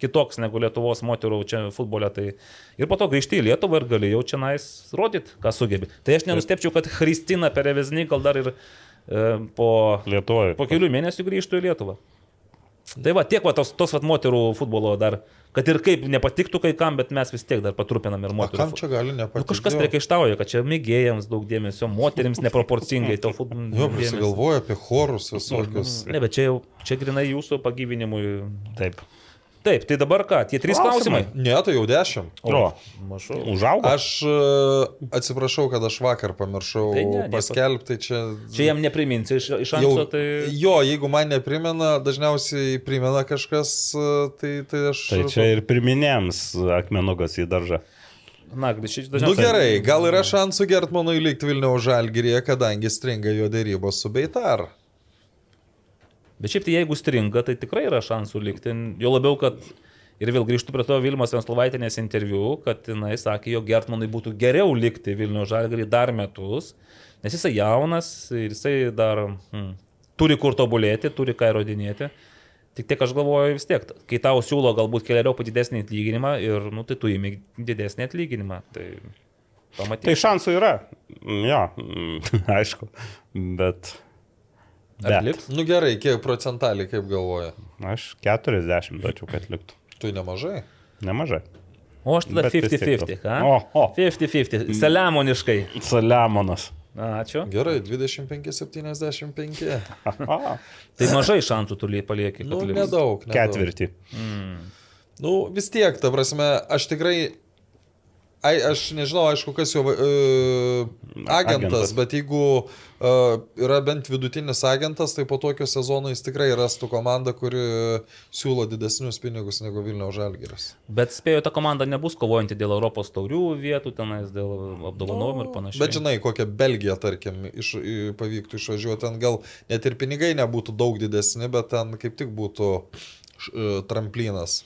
kitoks negu Lietuvos moterų čia futbole. Tai ir po to grįžti į Lietuvą ir gali jau čia nais rodyti, ką sugebi. Tai aš nenustepčiau, kad Kristina Perevezni gal dar ir e, po, Lietuvoje. po kelių mėnesių grįžtų į Lietuvą. Tai va, tiek va tos, tos va, moterų futbolo dar, kad ir kaip nepatiktų kai kam, bet mes vis tiek dar patrupinam ir moterų. kam čia gali Nu, nepatikti? kažkas Jo. priekaištauja, kad čia mėgėjams daug dėmesio, moteriams neproporcingai to futbolo. Jo, prisigalvoja apie chorus visokius. Ne, bet čia jau, čia grinai jūsų pagyvinimui. Taip. Taip, tai dabar ką, tie trys klausimai. Klausimai. Ne, tai jau dešimt. O, Mažu. užaugo. Aš e, atsiprašau, kad aš vakar pamiršau Tai ne, paskelbti čia. Čia jam nepriminsi iš, iš Jau, anksto, tai... Jo, jeigu man neprimena, dažniausiai primena kažkas, e, tai, tai aš... Tai čia ir priminėms akmenukas į daržą. Na, šis Nu dažniausiai... gerai, gal yra šansų Gertmanui likti Vilniaus žalgyrėje, kadangi stringa jo dėrybos su Beitar. Bet šiaip tai jeigu stringa, tai tikrai yra šansų likti. Jo labiau, kad ir vėl grįžtu prie to Vilmos Venslovaitinės interviu, kad jinai sakė, jog Gertmanui būtų geriau likti Vilnių žalgarį dar metus, nes jisai jaunas ir jisai dar hmm, turi kur tobulėti, turi ką įrodinėti. Tik tiek aš galvoju vis tiek, kai tau siūlo galbūt keliariopą didesnį atlyginimą ir, nu, tai tu įimi didesnį atlyginimą. Tai Tai pamatysime. šansų yra. Jo, aišku. Bet. Ar Bet. liks? Nu gerai, kiek procentaliai, kaip galvoja? Aš 40 duočiau, kad liktų. Tu nemažai. Nemažai. O aš tada Bet vis tiek 50-50, to. ką? O, o. 50-50, saliamoniškai. Saliamonas. Ačiū. Gerai, 25-75. Aha. Tai mažai šansų tu lie- palieki. kad Nu, nedaug. nedaug. Ketvirtį. Nu, vis tiek, ta prasme, aš tikrai... Ai, aš nežinau, aišku, kas jo uh, agentas, Agentas. bet jeigu uh, yra bent vidutinis agentas, tai po tokio sezono jis tikrai rastų komandą, kuri siūlo didesnius pinigus negu Vilniaus Žalgiris. Bet spėju, ta komanda nebus kovojanti dėl Europos taurių vietų, tenais dėl apdovanojimų ir panašiai. Bet žinai, kokią Belgiją, tarkim, iš, pavyktų išvažiuoti, ten gal net ir pinigai nebūtų daug didesni, bet ten kaip tik būtų š- e, tramplinas.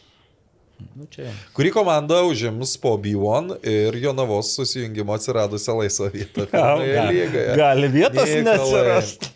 Nu, čia. Kuri komanda užims po B1 ir Jonavos susijungimo atsiradusią laisvą vietą lygoje. Gali vietos Nikolai. neatsirast.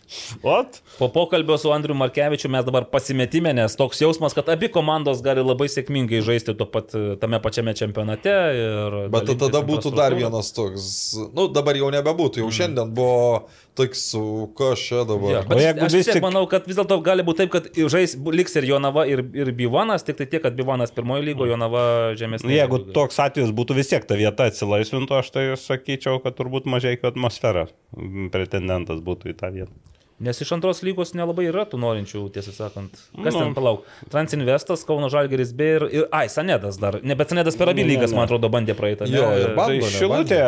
Ot. Po pokalbio su Andriu Markevičiu mes dabar pasimetime, nes toks jausmas, kad abi komandos gali labai sėkmingai žaisti pat, tame pačiame čempionate. ir Bet tada būtų dar vienas toks, nu dabar jau nebebūtų, jau šiandien buvo toks, su kas čia dabar. bet O o jeigu aš vis tik- manau, kad vis dėlto gali būti taip, kad žais, liks ir Jonava, ir, ir Bivonas, tik tai tiek, kad Bivonas pirmojo lygo, Jonava žemesnė. Nu, Jeigu toks atvejis būtų vis tiek ta vieta atsilaisvintų, aš tai sakyčiau, kad turbūt mažai atmosfera mm, pretendentas būtų į tą vietą. Nes iš antros lygos nelabai yra tų norinčių, tiesą sakant. Kas Nu. ten palauk? Transinvestas, Kauno Žalgeris B ir, ir ai, Sanedas dar. Ne, bet Sanedas per abi Ne, ne, lygas, ne. man atrodo, bandė praeitą. Jo, ir bando, Tai ne, šilutė.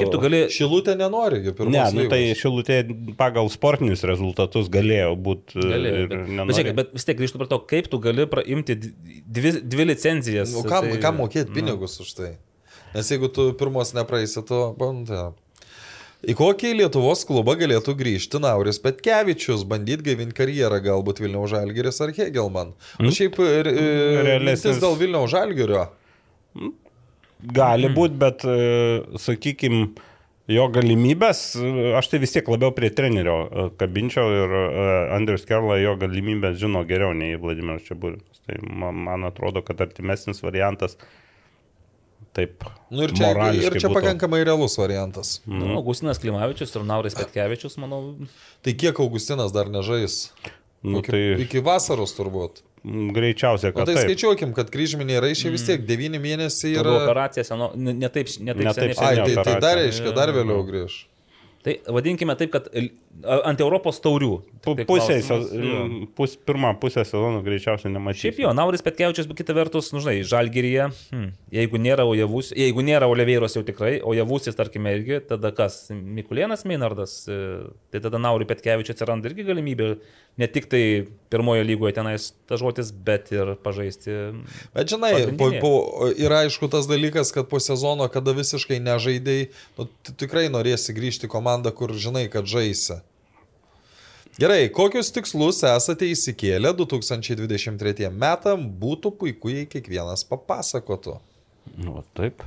Kaip tu gali... Šilutė nenori, kaip ir Ne, nu, tai šilutė pagal sportinius rezultatus galėjo būti. Gali, bet, bet, žiūrėk, bet vis tiek grįžtu prie to, kaip tu gali praimti dvi, dvi licenzijas. Nu, kam, tai- kam mokėti pinigus už tai? Nes jeigu tu pirmos nepraeisi, tu bandai. Į kokį Lietuvos klubą galėtų grįžti Nauris Petkevičius, bandyti gaivinti karjerą, galbūt Vilniaus Žalgiris ar Hegelman. O šiaip ir, ir Realesnis- dėl Vilniaus Žalgirio. Gali būti, bet, sakykime, jo galimybės, e, aš tai vis tiek labiau prie trenerio e, kabinčiau ir e, Andrius Kerla jo galimybės žino geriau nei Vladimiras Čiaburinas. Tai man, man atrodo, kad artimesnis variantas taip. Nu, ir čia, ir čia būtų. pakankamai realus variantas. Nu, Augustinas Klimavičius ir Nauris Petkevičius, manau, Tai kiek Augustinas dar nežais? Nu, iki, tai iki vasaros turbūt. mm, greičiausiai, O kad tai taip. skaičiuokim, kad kryžminiai raišiai vis tiek 9 mėnesiai yra yra... operacija, seno, ne, ne taip, ne taip Ne taip seniai. Ai, tai, tai dar reiškia, dar vėliau grįž. Tai vadinkime taip, kad ant Europos taurių. Pu- Pusė, pus, pirmą pusę sezono greičiausiai nematysime. Šiaip jo, Nauris Petkevičius, bet kita vertus, nu, žinai, Žalgiryje, hmm, jeigu nėra Ojavus, jeigu nėra Oliveiros jau tikrai, Ojavusis, tarkime, irgi, tada kas, Mikulėnas Meinardas, e, tai tada Nauri Petkevičius atsiranda irgi galimybė ne tik tai pirmojo lygoje tenais tažuotis, bet ir pažaisti. Bet žinai, po, po, yra aišku tas dalykas, kad po sezono, kada visiškai nežaidėjai, nu, tu tikrai norėsi grįžti į komandą, kur žinai, kad žaisi. Gerai, kokius tikslus esate įsikėlę 2023 metam, būtų puiku, jei kiekvienas papasakotų. Nu, taip.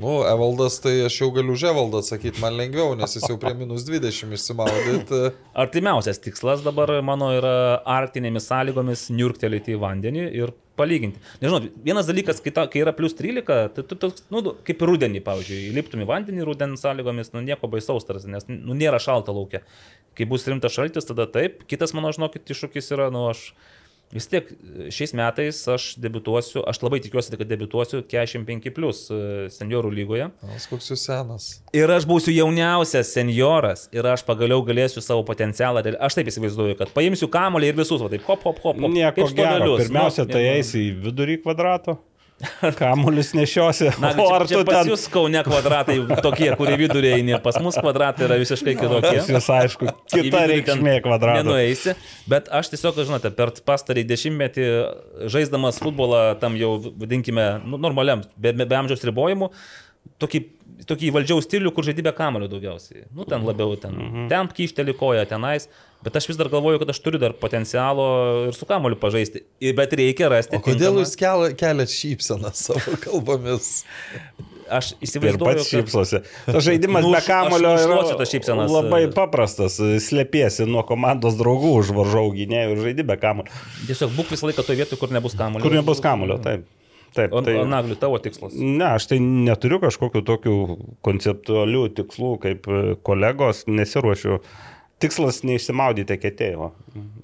Nu, Evaldas, tai aš jau galiu už Evaldą atsakyti, man lengviau, nes jis jau prie minus 20 išsimaudyti. Artimiausias tikslas dabar mano yra arktinėmis sąlygomis niurktelėti į vandenį ir palyginti. Nežinau, vienas dalykas, kai, ta, kai yra plus 13, tai tu toks, nu, kaip rudenį, pavyzdžiui, įliptum į vandenį rudens sąlygomis, nu, nieko baisaus tarsi, nes nu, nėra šalta laukia. Kai bus rimtas šaltis, tada taip. Kitas, mano, žinokit, iššūkis yra, nu, aš vis tiek šiais metais aš debituosiu, aš labai tikiuosi, kad debituosiu 45 plus seniorų lygoje. Nas, koks jūs senas. Ir aš būsiu jauniausias senjoras ir aš pagaliau galėsiu savo potencialą. Aš taip įsivaizduoju, kad paimsiu kamolį ir visus, va taip, hop, hop, hop. hop Nieko gero. stogalius. Pirmiausia, Nu, tai eisi į vidurį kvadrato. Kamuolius nešiosi. Na, o čia, ar čia tu pas ten... jūs kaune kvadratai tokie, kurie viduriai eini, pas mus kvadratai yra visiškai kitokie. Pas jūs, aišku, kita reikšmė kvadrato. Nenueisi, bet aš tiesiog, žinote, per pastarį dešimtmetį žaisdamas futbolą tam jau, vadinkime, nu, normaliam, be, be, be amžiaus ribojimų, tokį, tokį valdžiaus stilių, kur žaidybė kamulio daugiausiai. Nu, ten labiau, ten, mhm. ten kyšteli koja, tenais, bet aš vis dar galvoju, kad aš turiu dar potencialo ir su kamuliu pažaisti. Ir- Bet reikia rasti. O kodėl tinkamą- jūs kelia- keliat šypseną savo kalbomis? Aš Ir įsivaizduoju, pats kad- šypsosi. Tas žaidimas Nu, be kamulio aš yra labai paprastas. Slėpiesi nuo komandos draugų už varžovų gynėjų ir žaidži be kamulio. Tiesiog būk visą laiką toje vietoje, kur nebus kamulio. Kur nebus kamulio, taip. Taip, O, tai... o Nagliu, tavo tikslas. Ne, aš tai neturiu kažkokių tokių konceptualių tikslų kaip e, kolegos, nesiruošiu. Tikslas neišsimaudyti ketėjimo.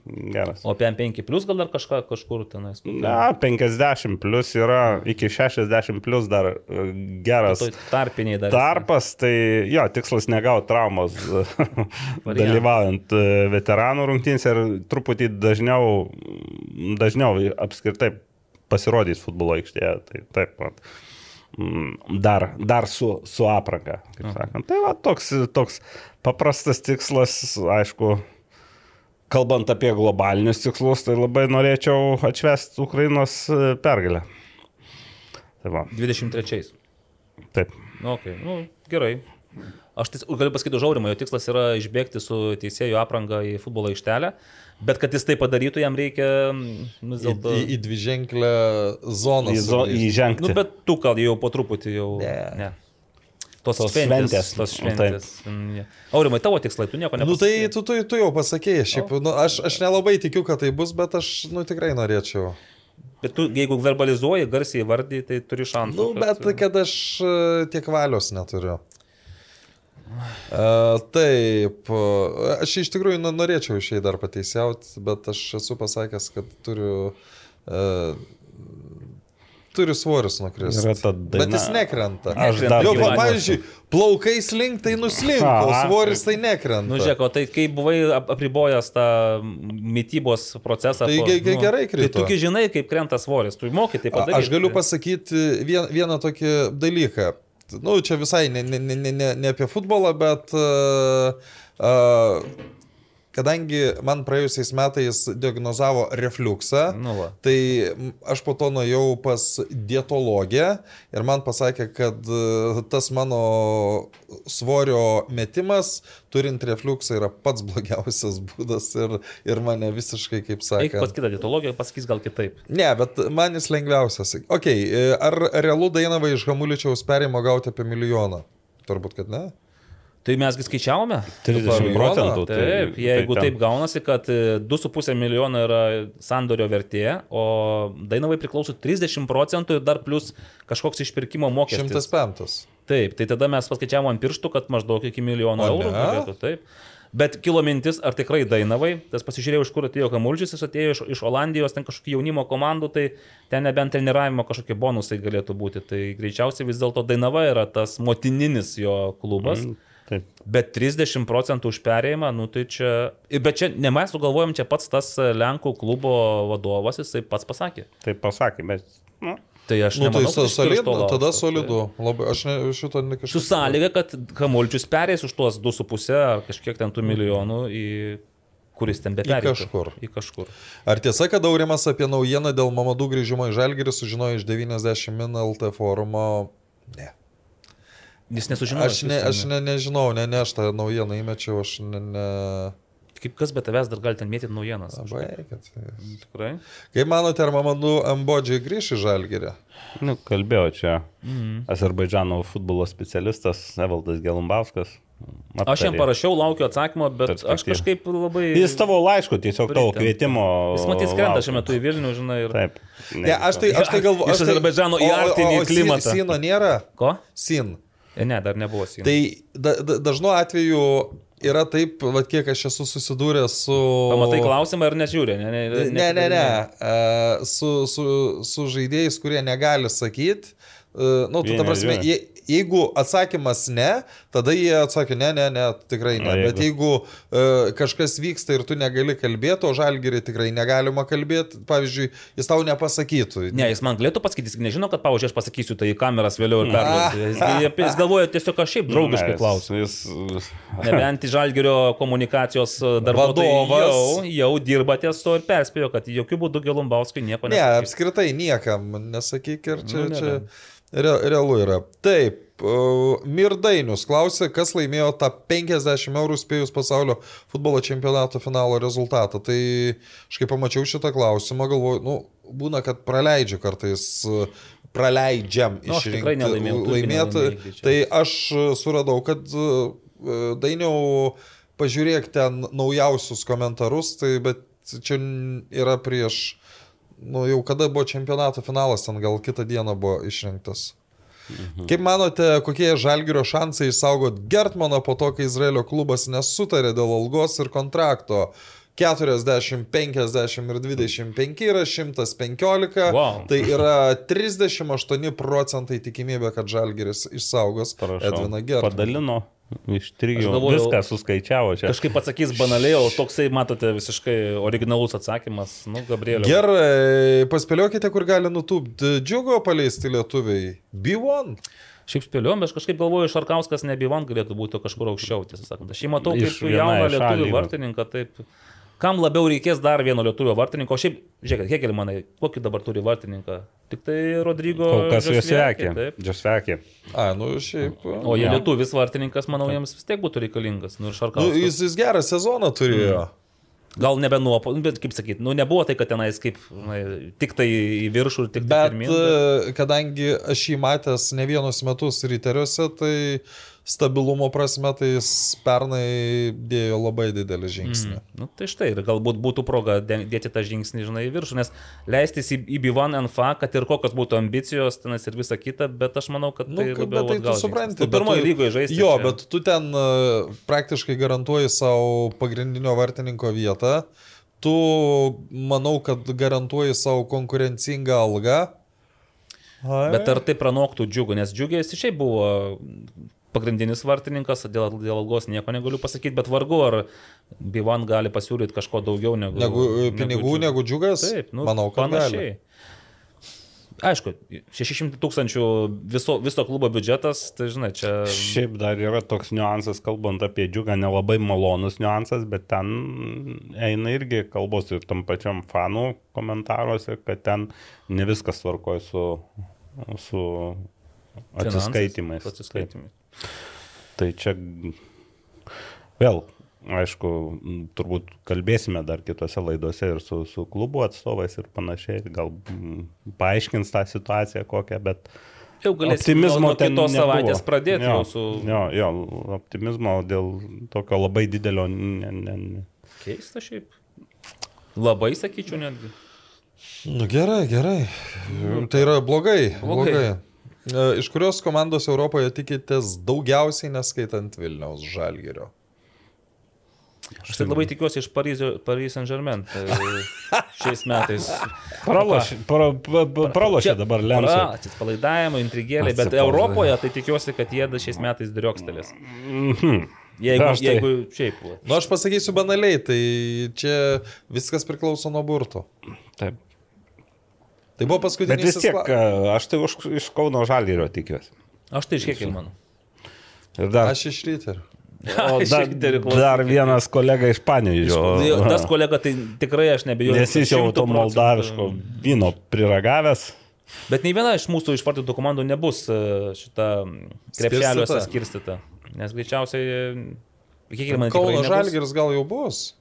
Geras. O apie M5 plus gal dar kažką kažkur tenais. Na, 50 plus yra iki 60 plus dar e, geras Toj Tarpiniai dar. tarpas, tai jo, tikslas negauti traumos dalyvaujant e, veteranų rungtynėse ir truputį dažniau, dažniau apskritai pasirodys futbolo aikštėje. Tai taip, vat. Mm, dar, dar su, su apranga, kaip sakant. Tai va, toks, toks paprastas tikslas, aišku, kalbant apie globalinius tikslus, tai labai norėčiau atšvesti Ukrainos e, pergalę. Tai va, 23. taip. Nu, okay. nu, gerai. Aš tis, galiu pasakyti žaurimą, jo tikslas yra išbėgti su teisėjo apranga į futbolo aikštelę, bet kad jis tai padarytų, jam reikia mm, nu, vis Į, dėlto... į, į dvi ženklę zoną. Į, zo, sugrįžti. įžengti. Nu, bet tu gal jau po truputį jau... Ne. ne. Tos, Tos šventės. šventės. Tos Nu, šventės. Mm, ja. Aurimai, tavo tikslai, tu nieko Nu nepasakei. tai tu, tu, tu jau pasakėjai, šiaip, nu, aš, aš nelabai tikiu, kad tai bus, bet aš nu, tikrai norėčiau. Bet tu, jeigu verbalizuoji, garsiai vardį, tai turi šansų. Nu, bet kad aš e, tiek valios neturiu. Taip, aš iš tikrųjų nu, norėčiau išėjai dar pateisiauti, bet aš esu pasakęs, kad turiu, uh, turiu svorius nukristi. Bet jis nekrenta. Aš dar pa- pavyzdžiui, plaukai slink, tai nuslinko, o svoris tai nekrenta. Nu, žiūrėk, o tai kai buvai ap- apribojęs tą mytybos procesą. Tai po- ge- gerai Tai krito. tu žinai, kaip krenta svoris, tu mokai tai padaryti. Aš galiu pasakyti vien, vieną tokį dalyką. Nu, čia visai ne, ne, ne, ne, ne apie futbolą, bet uh, uh, kadangi man praėjusiais metais diagnozavo refliuksą, Nu va. tai aš po to nuėjau pas dietologę ir man pasakė, kad e, tas mano svorio metimas, turint refliuksą, yra pats blogiausias būdas ir, ir mane visiškai, kaip Eik pas sakė. kitą dietologiją, pasakys gal kitaip. Ne, bet man jis lengviausias. Ok, e, ar realu Dainavai iš Hamuličiaus perėjimo gauti apie milijoną? Turbūt, kad ne. Tai mesgi skaičiavome? 30 procentų. tai- Taip, jeigu tai taip gaunasi, kad e, 2,5 milijono yra sandorio vertė, o Dainavai priklauso 30 procentų ir dar plus kažkoks išpirkimo mokestis. 105. Taip, tai tada mes paskaičiavom ant pirštų, kad maždaug iki milijono eurų galėtų. Taip. Bet kilo mintis, ar tikrai Dainavai, tas pasižiūrėjau, iš kur atėjo Kamulžis, jis atėjo iš, iš Olandijos, ten kažkokių jaunimo komandų, tai ten nebent treniravimo kažkokie bonusai galėtų būti. Tai greičiausiai vis dėlto Dainava yra tas motininis jo klubas. Mm. Taip. Bet 30 procentų už perėjimą, nu tai čia... ir- Bet čia ne mes sugalvojom, čia pats tas Lenkų klubo vadovas, jisai pats pasakė. Taip pasakė, bet. Nu, Tai aš Nu, tai nemanau, iš solidu, tada Tai- solidu. Labai, aš ne, šito ne kažkaip. Su sąlyga, kad Kamulčius perės už tuos 2,5 ar kažkiek ten tų milijonų į kuris ten be Į kažkur. Į kažkur. Ar tiesa, kad Aurimas apie naujieną dėl Mamadų grįžimo į Žalgirį sužinojo iš 90 min LT forumo? Ne. Jis nesužinojo. Aš, ne, aš ne, nežinau, ne, ne, aš tą naujieną įmečiau, aš ne... ne... Kaip kas be tavęs dar gali ten mėtyti naujienas. Baikit. Tikrai. Kaip manote, ar Mamadų Ambodžiai grįš į Žalgirį? nu, kalbėjo čia Mhm. Azerbaidžano futbolo specialistas Evaldas Gelumbauskas. Aš jam parašiau, laukiu atsakymo, bet aš Perspektyva. kažkaip labai... Jis tavo laišku, tiesiog tavo Pritempta. kvietimo. Jis matys laukia. šiuo metu į Vilnių, žinai. Ir... Taip. Ne, aš tai, aš tai galvoju. Iš Azerbaidžano į Arktinį klimatą. Sino nėra? Ko? Sin. E, Ne, dar nebuvo sienos. Tai da, da, dažnu atveju yra taip, va, kiek aš esu susidūręs su... Pamatai klausimą ir nežiūrė. Ne, ne, Ne, ne, ne. e, Su, su, su žaidėjais, kurie negali sakyti. Nu, tu, ta prasme, nežiūri. jie, jeigu atsakymas ne, tada jie atsakė ne, ne, ne, tikrai ne. Jeigu- Bet jeigu uh, kažkas vyksta ir tu negali kalbėti, o žalgirį tikrai negalima kalbėti, pavyzdžiui, jis tau nepasakytų. Ne, jis man galėtų pasakyti, jis nežino, kad, pavyzdžiui, aš pasakysiu tai į kameras vėliau ir perduosiu. Jis, jis, jis galvoja tiesiog aš šiaip draugiškai Ne, klausiu. Jis, Nebent į Žalgerio komunikacijos darbuotojai Vadovas. jau, jau dirba ties to ir perspėjo, kad jokių būdų Gelumbauskui nieko Ne, nesakys. apskritai niekam nesakyk ir čia, Nu, ne, čia re, realu yra. Taip, uh, Mirdainius klausė, kas laimėjo tą 50 eurų spėjus pasaulio futbolo čempionato finalo rezultatą. Tai aš kai pamačiau šitą klausimą, galvoju, nu, būna, kad praleidžiu kartais. uh, Praleidžiam Nu, nelaimėjai greičiausiai. Tai aš uh, suradau, kad dainiau pažiūrėk ten naujausius komentarus, tai bet čia yra prieš Nu, jau kada buvo čempionato finalas, ten gal kitą dieną buvo išrinktas. Mhm. Kaip manote, kokie žalgerio šansai išsaugot Gertmaną po to, kai Izraelio klubas nesutarė dėl algos ir kontrakto? 40, 50 ir 25 yra 115. Wow. Tai yra 38 procentai tikimybė, kad Žalgeris išsaugos prašau, Edviną Gertmaną. padalino iš trijų. Aš galvojau- Viską suskaičiavo čia. Kažkaip atsakys banaliai, o toksai, matote, visiškai originalus atsakymas. Nu, Gabrielė. Gerai, paspėliokite, kur gali nutūpti džiugo paleisti lietuviai. B1. Šiaip spėliojom, bet aš kažkaip galvoju, Šarkauskas ne Bivan galėtų būti kažkur aukščiau, tiesą sakant. Aš jį matau kaip jauną lietuvių vartininką, taip. Kam labiau reikės dar vieno lietuvio vartininko? O šiaip, žiūrėkit, Hegel manai, kokį dabar turi vartininką? Tik tai Rodrygo. Kol kas juos Žasliakį, vekė. taip. Džasvekė. A, nu šiaip. O jie Jo. lietuvis vartininkas, manau, jiems vis tiek būtų reikalingas. Nu Nu, jis, jis gerą sezoną turėjo. Gal nebe nuopelnas, bet kaip sakyt, nu nebuvo tai, kad tenais kaip na, tik tai į viršų ir tik tai Bet pirmyn. e, kadangi aš jį matęs ne vienus metus ryteriuose, tai stabilumo prasme tai jis pernai dėjo labai didelį žingsnį. Mm. Nu, tai štai, ir galbūt būtų proga dėti tą žingsnį, žinai, į viršų, nes leistis į, į B1 NFA, kad ir kokios būtų ambicijos, tenais ir visa kita, bet aš manau, kad Nu, tai kaip- labiau bet tai tu supranti. Tu bet pirmoji tu- lygoje žaisti. Jo, čia. bet tu ten e, praktiškai garantuoji savo pagrindinio vartininko vietą. Tu, manau, kad garantuoji savo konkurencingą algą. Ai. Bet ar tai pranoktų džiugų, nes džiugės šiaip buvo pagrindinis vartininkas, dėl, dėl algos nieko negaliu pasakyti, bet vargu ar B1 gali pasiūlyti kažko daugiau negu... Negu e, pinigų, Džiugas. negu džiugas? Taip, nu, manau, kad panašiai. gali. Aišku, 600 tūkstančių viso, viso klubo biudžetas, tai žinai, čia... Šiaip dar yra toks niuansas, kalbant apie džiugą, nelabai malonus niuansas, bet ten eina irgi kalbos ir tam pačiam fanų komentaruose, kad ten ne viskas tvarkoja su, su atsiskaitimais. Finansais, Atsiskaitimais. Tai čia vėl, aišku, turbūt kalbėsime dar kitose laidose ir su, su klubo atstovais ir panašiai, gal m, paaiškins tą situaciją kokią, bet Jau galėsime optimizmo nuo, kitos savaitės pradėti jo, jau su... Jo, jo, optimizmo dėl tokio labai didelio ne, ne, ne. Keista šiaip. Labai sakyčiau netgi. Nu, gerai, gerai. Tai yra blogai. Blogai. blogai. E, Iš kurios komandos Europoje tikitės daugiausiai neskaitant Vilniaus Žalgirio? Aš tai labai tikiuosi iš Paryzio, Paris Saint Germain šiais metais. Pralošė, pra, pra, pra, pralošė dabar Lensą. Atsispalaidavimo, intrigėlė, bet Atsipalaidavimo. Europoje tai tikiuosi, kad jie šiais metais driokstelės. Jeigu, Aš tai- jeigu šiaip. va. Nu, aš pasakysiu banaliai, tai čia viskas priklauso nuo burto. Taip. Tai buvo Bet paskutinis. vis tiek, aš tai už, iš Kauno Žalgyrio tikiuosi. Aš tai iš kiek įmanu. Ir dar, Aš iš ryter. o dar, dar vienas kolega iš Panevižio. Tas kolega, tai tikrai aš nebejoju. Nes jis jau to moldaviško vyno priragavęs. Bet nei viena iš mūsų išvardytų komandų nebus e, šita krepšeliuose skirstyta. Nes greičiausiai, e, kiek ir man Kauno. Žalgiris gal jau bus.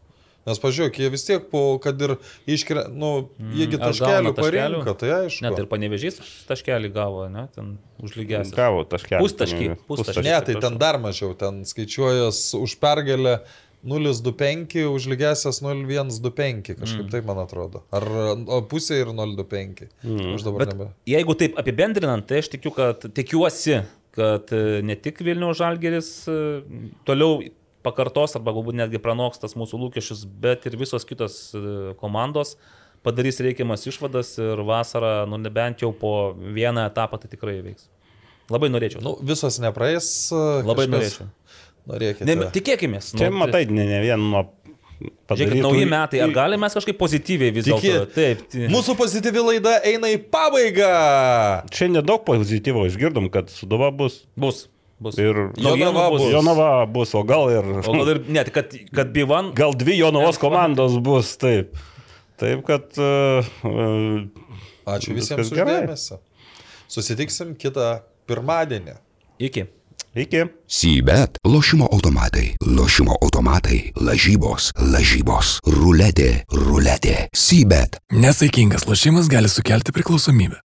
Nes pažiūrėk, jie vis tiek, po, kad ir iškria, nu, jiegi gauna taškelių? parinko, tai aišku. Net ir panevežys taškelį gavo, ne, ten užlygęs. Gavo taškelį. Pustaškį, pustaškį. Ne, tai ten dar mažiau, ten skaičiuojas už pergalę 0,25, už lygesias 0,125, kažkaip mm. taip man atrodo. Ar o pusė ir 0,25. Mm. Aš dabar nebe. jeigu taip apibendrinant, tai aš tikiu, kad, tikiuosi, kad e, ne tik Vilniaus Žalgeris e, toliau pakartos arba galbūt netgi pranoks tas mūsų lūkesčius, bet ir visos kitos e, komandos padarys reikiamas išvadas ir vasarą, nu nebent jau po vieną etapą tai tikrai veiks. Labai norėčiau. Nu, visos nepraeis. Labai kažkas- norėčiau. Norėkite. Ne, tikėkime. Čia matai, ne, ne vien nuo... Žiūrėkit, nauji metai, ar galime mes kažkaip pozityviai vis dėlto? Taip. Mūsų pozityvi laida eina į pabaigą. Čia nedaug pozityvo išgirdom, kad Suduva bus. Bus. Bus. Ir Jonava bus. bus. Jonava bus, o gal ir... O gal ir net, kad, kad Bivan Gal dvi Jonavos komandos bus, taip. Taip, kad... Uh, Ačiū visiems už dėmesį. Susitiksim kitą pirmadienį. iki. iki. Sybet, lošimo automatai, lošimo automatai, lažybos, lažybos, ruletė, ruletė. Sybet. Nesaikingas lošimas gali sukelti priklausomybę.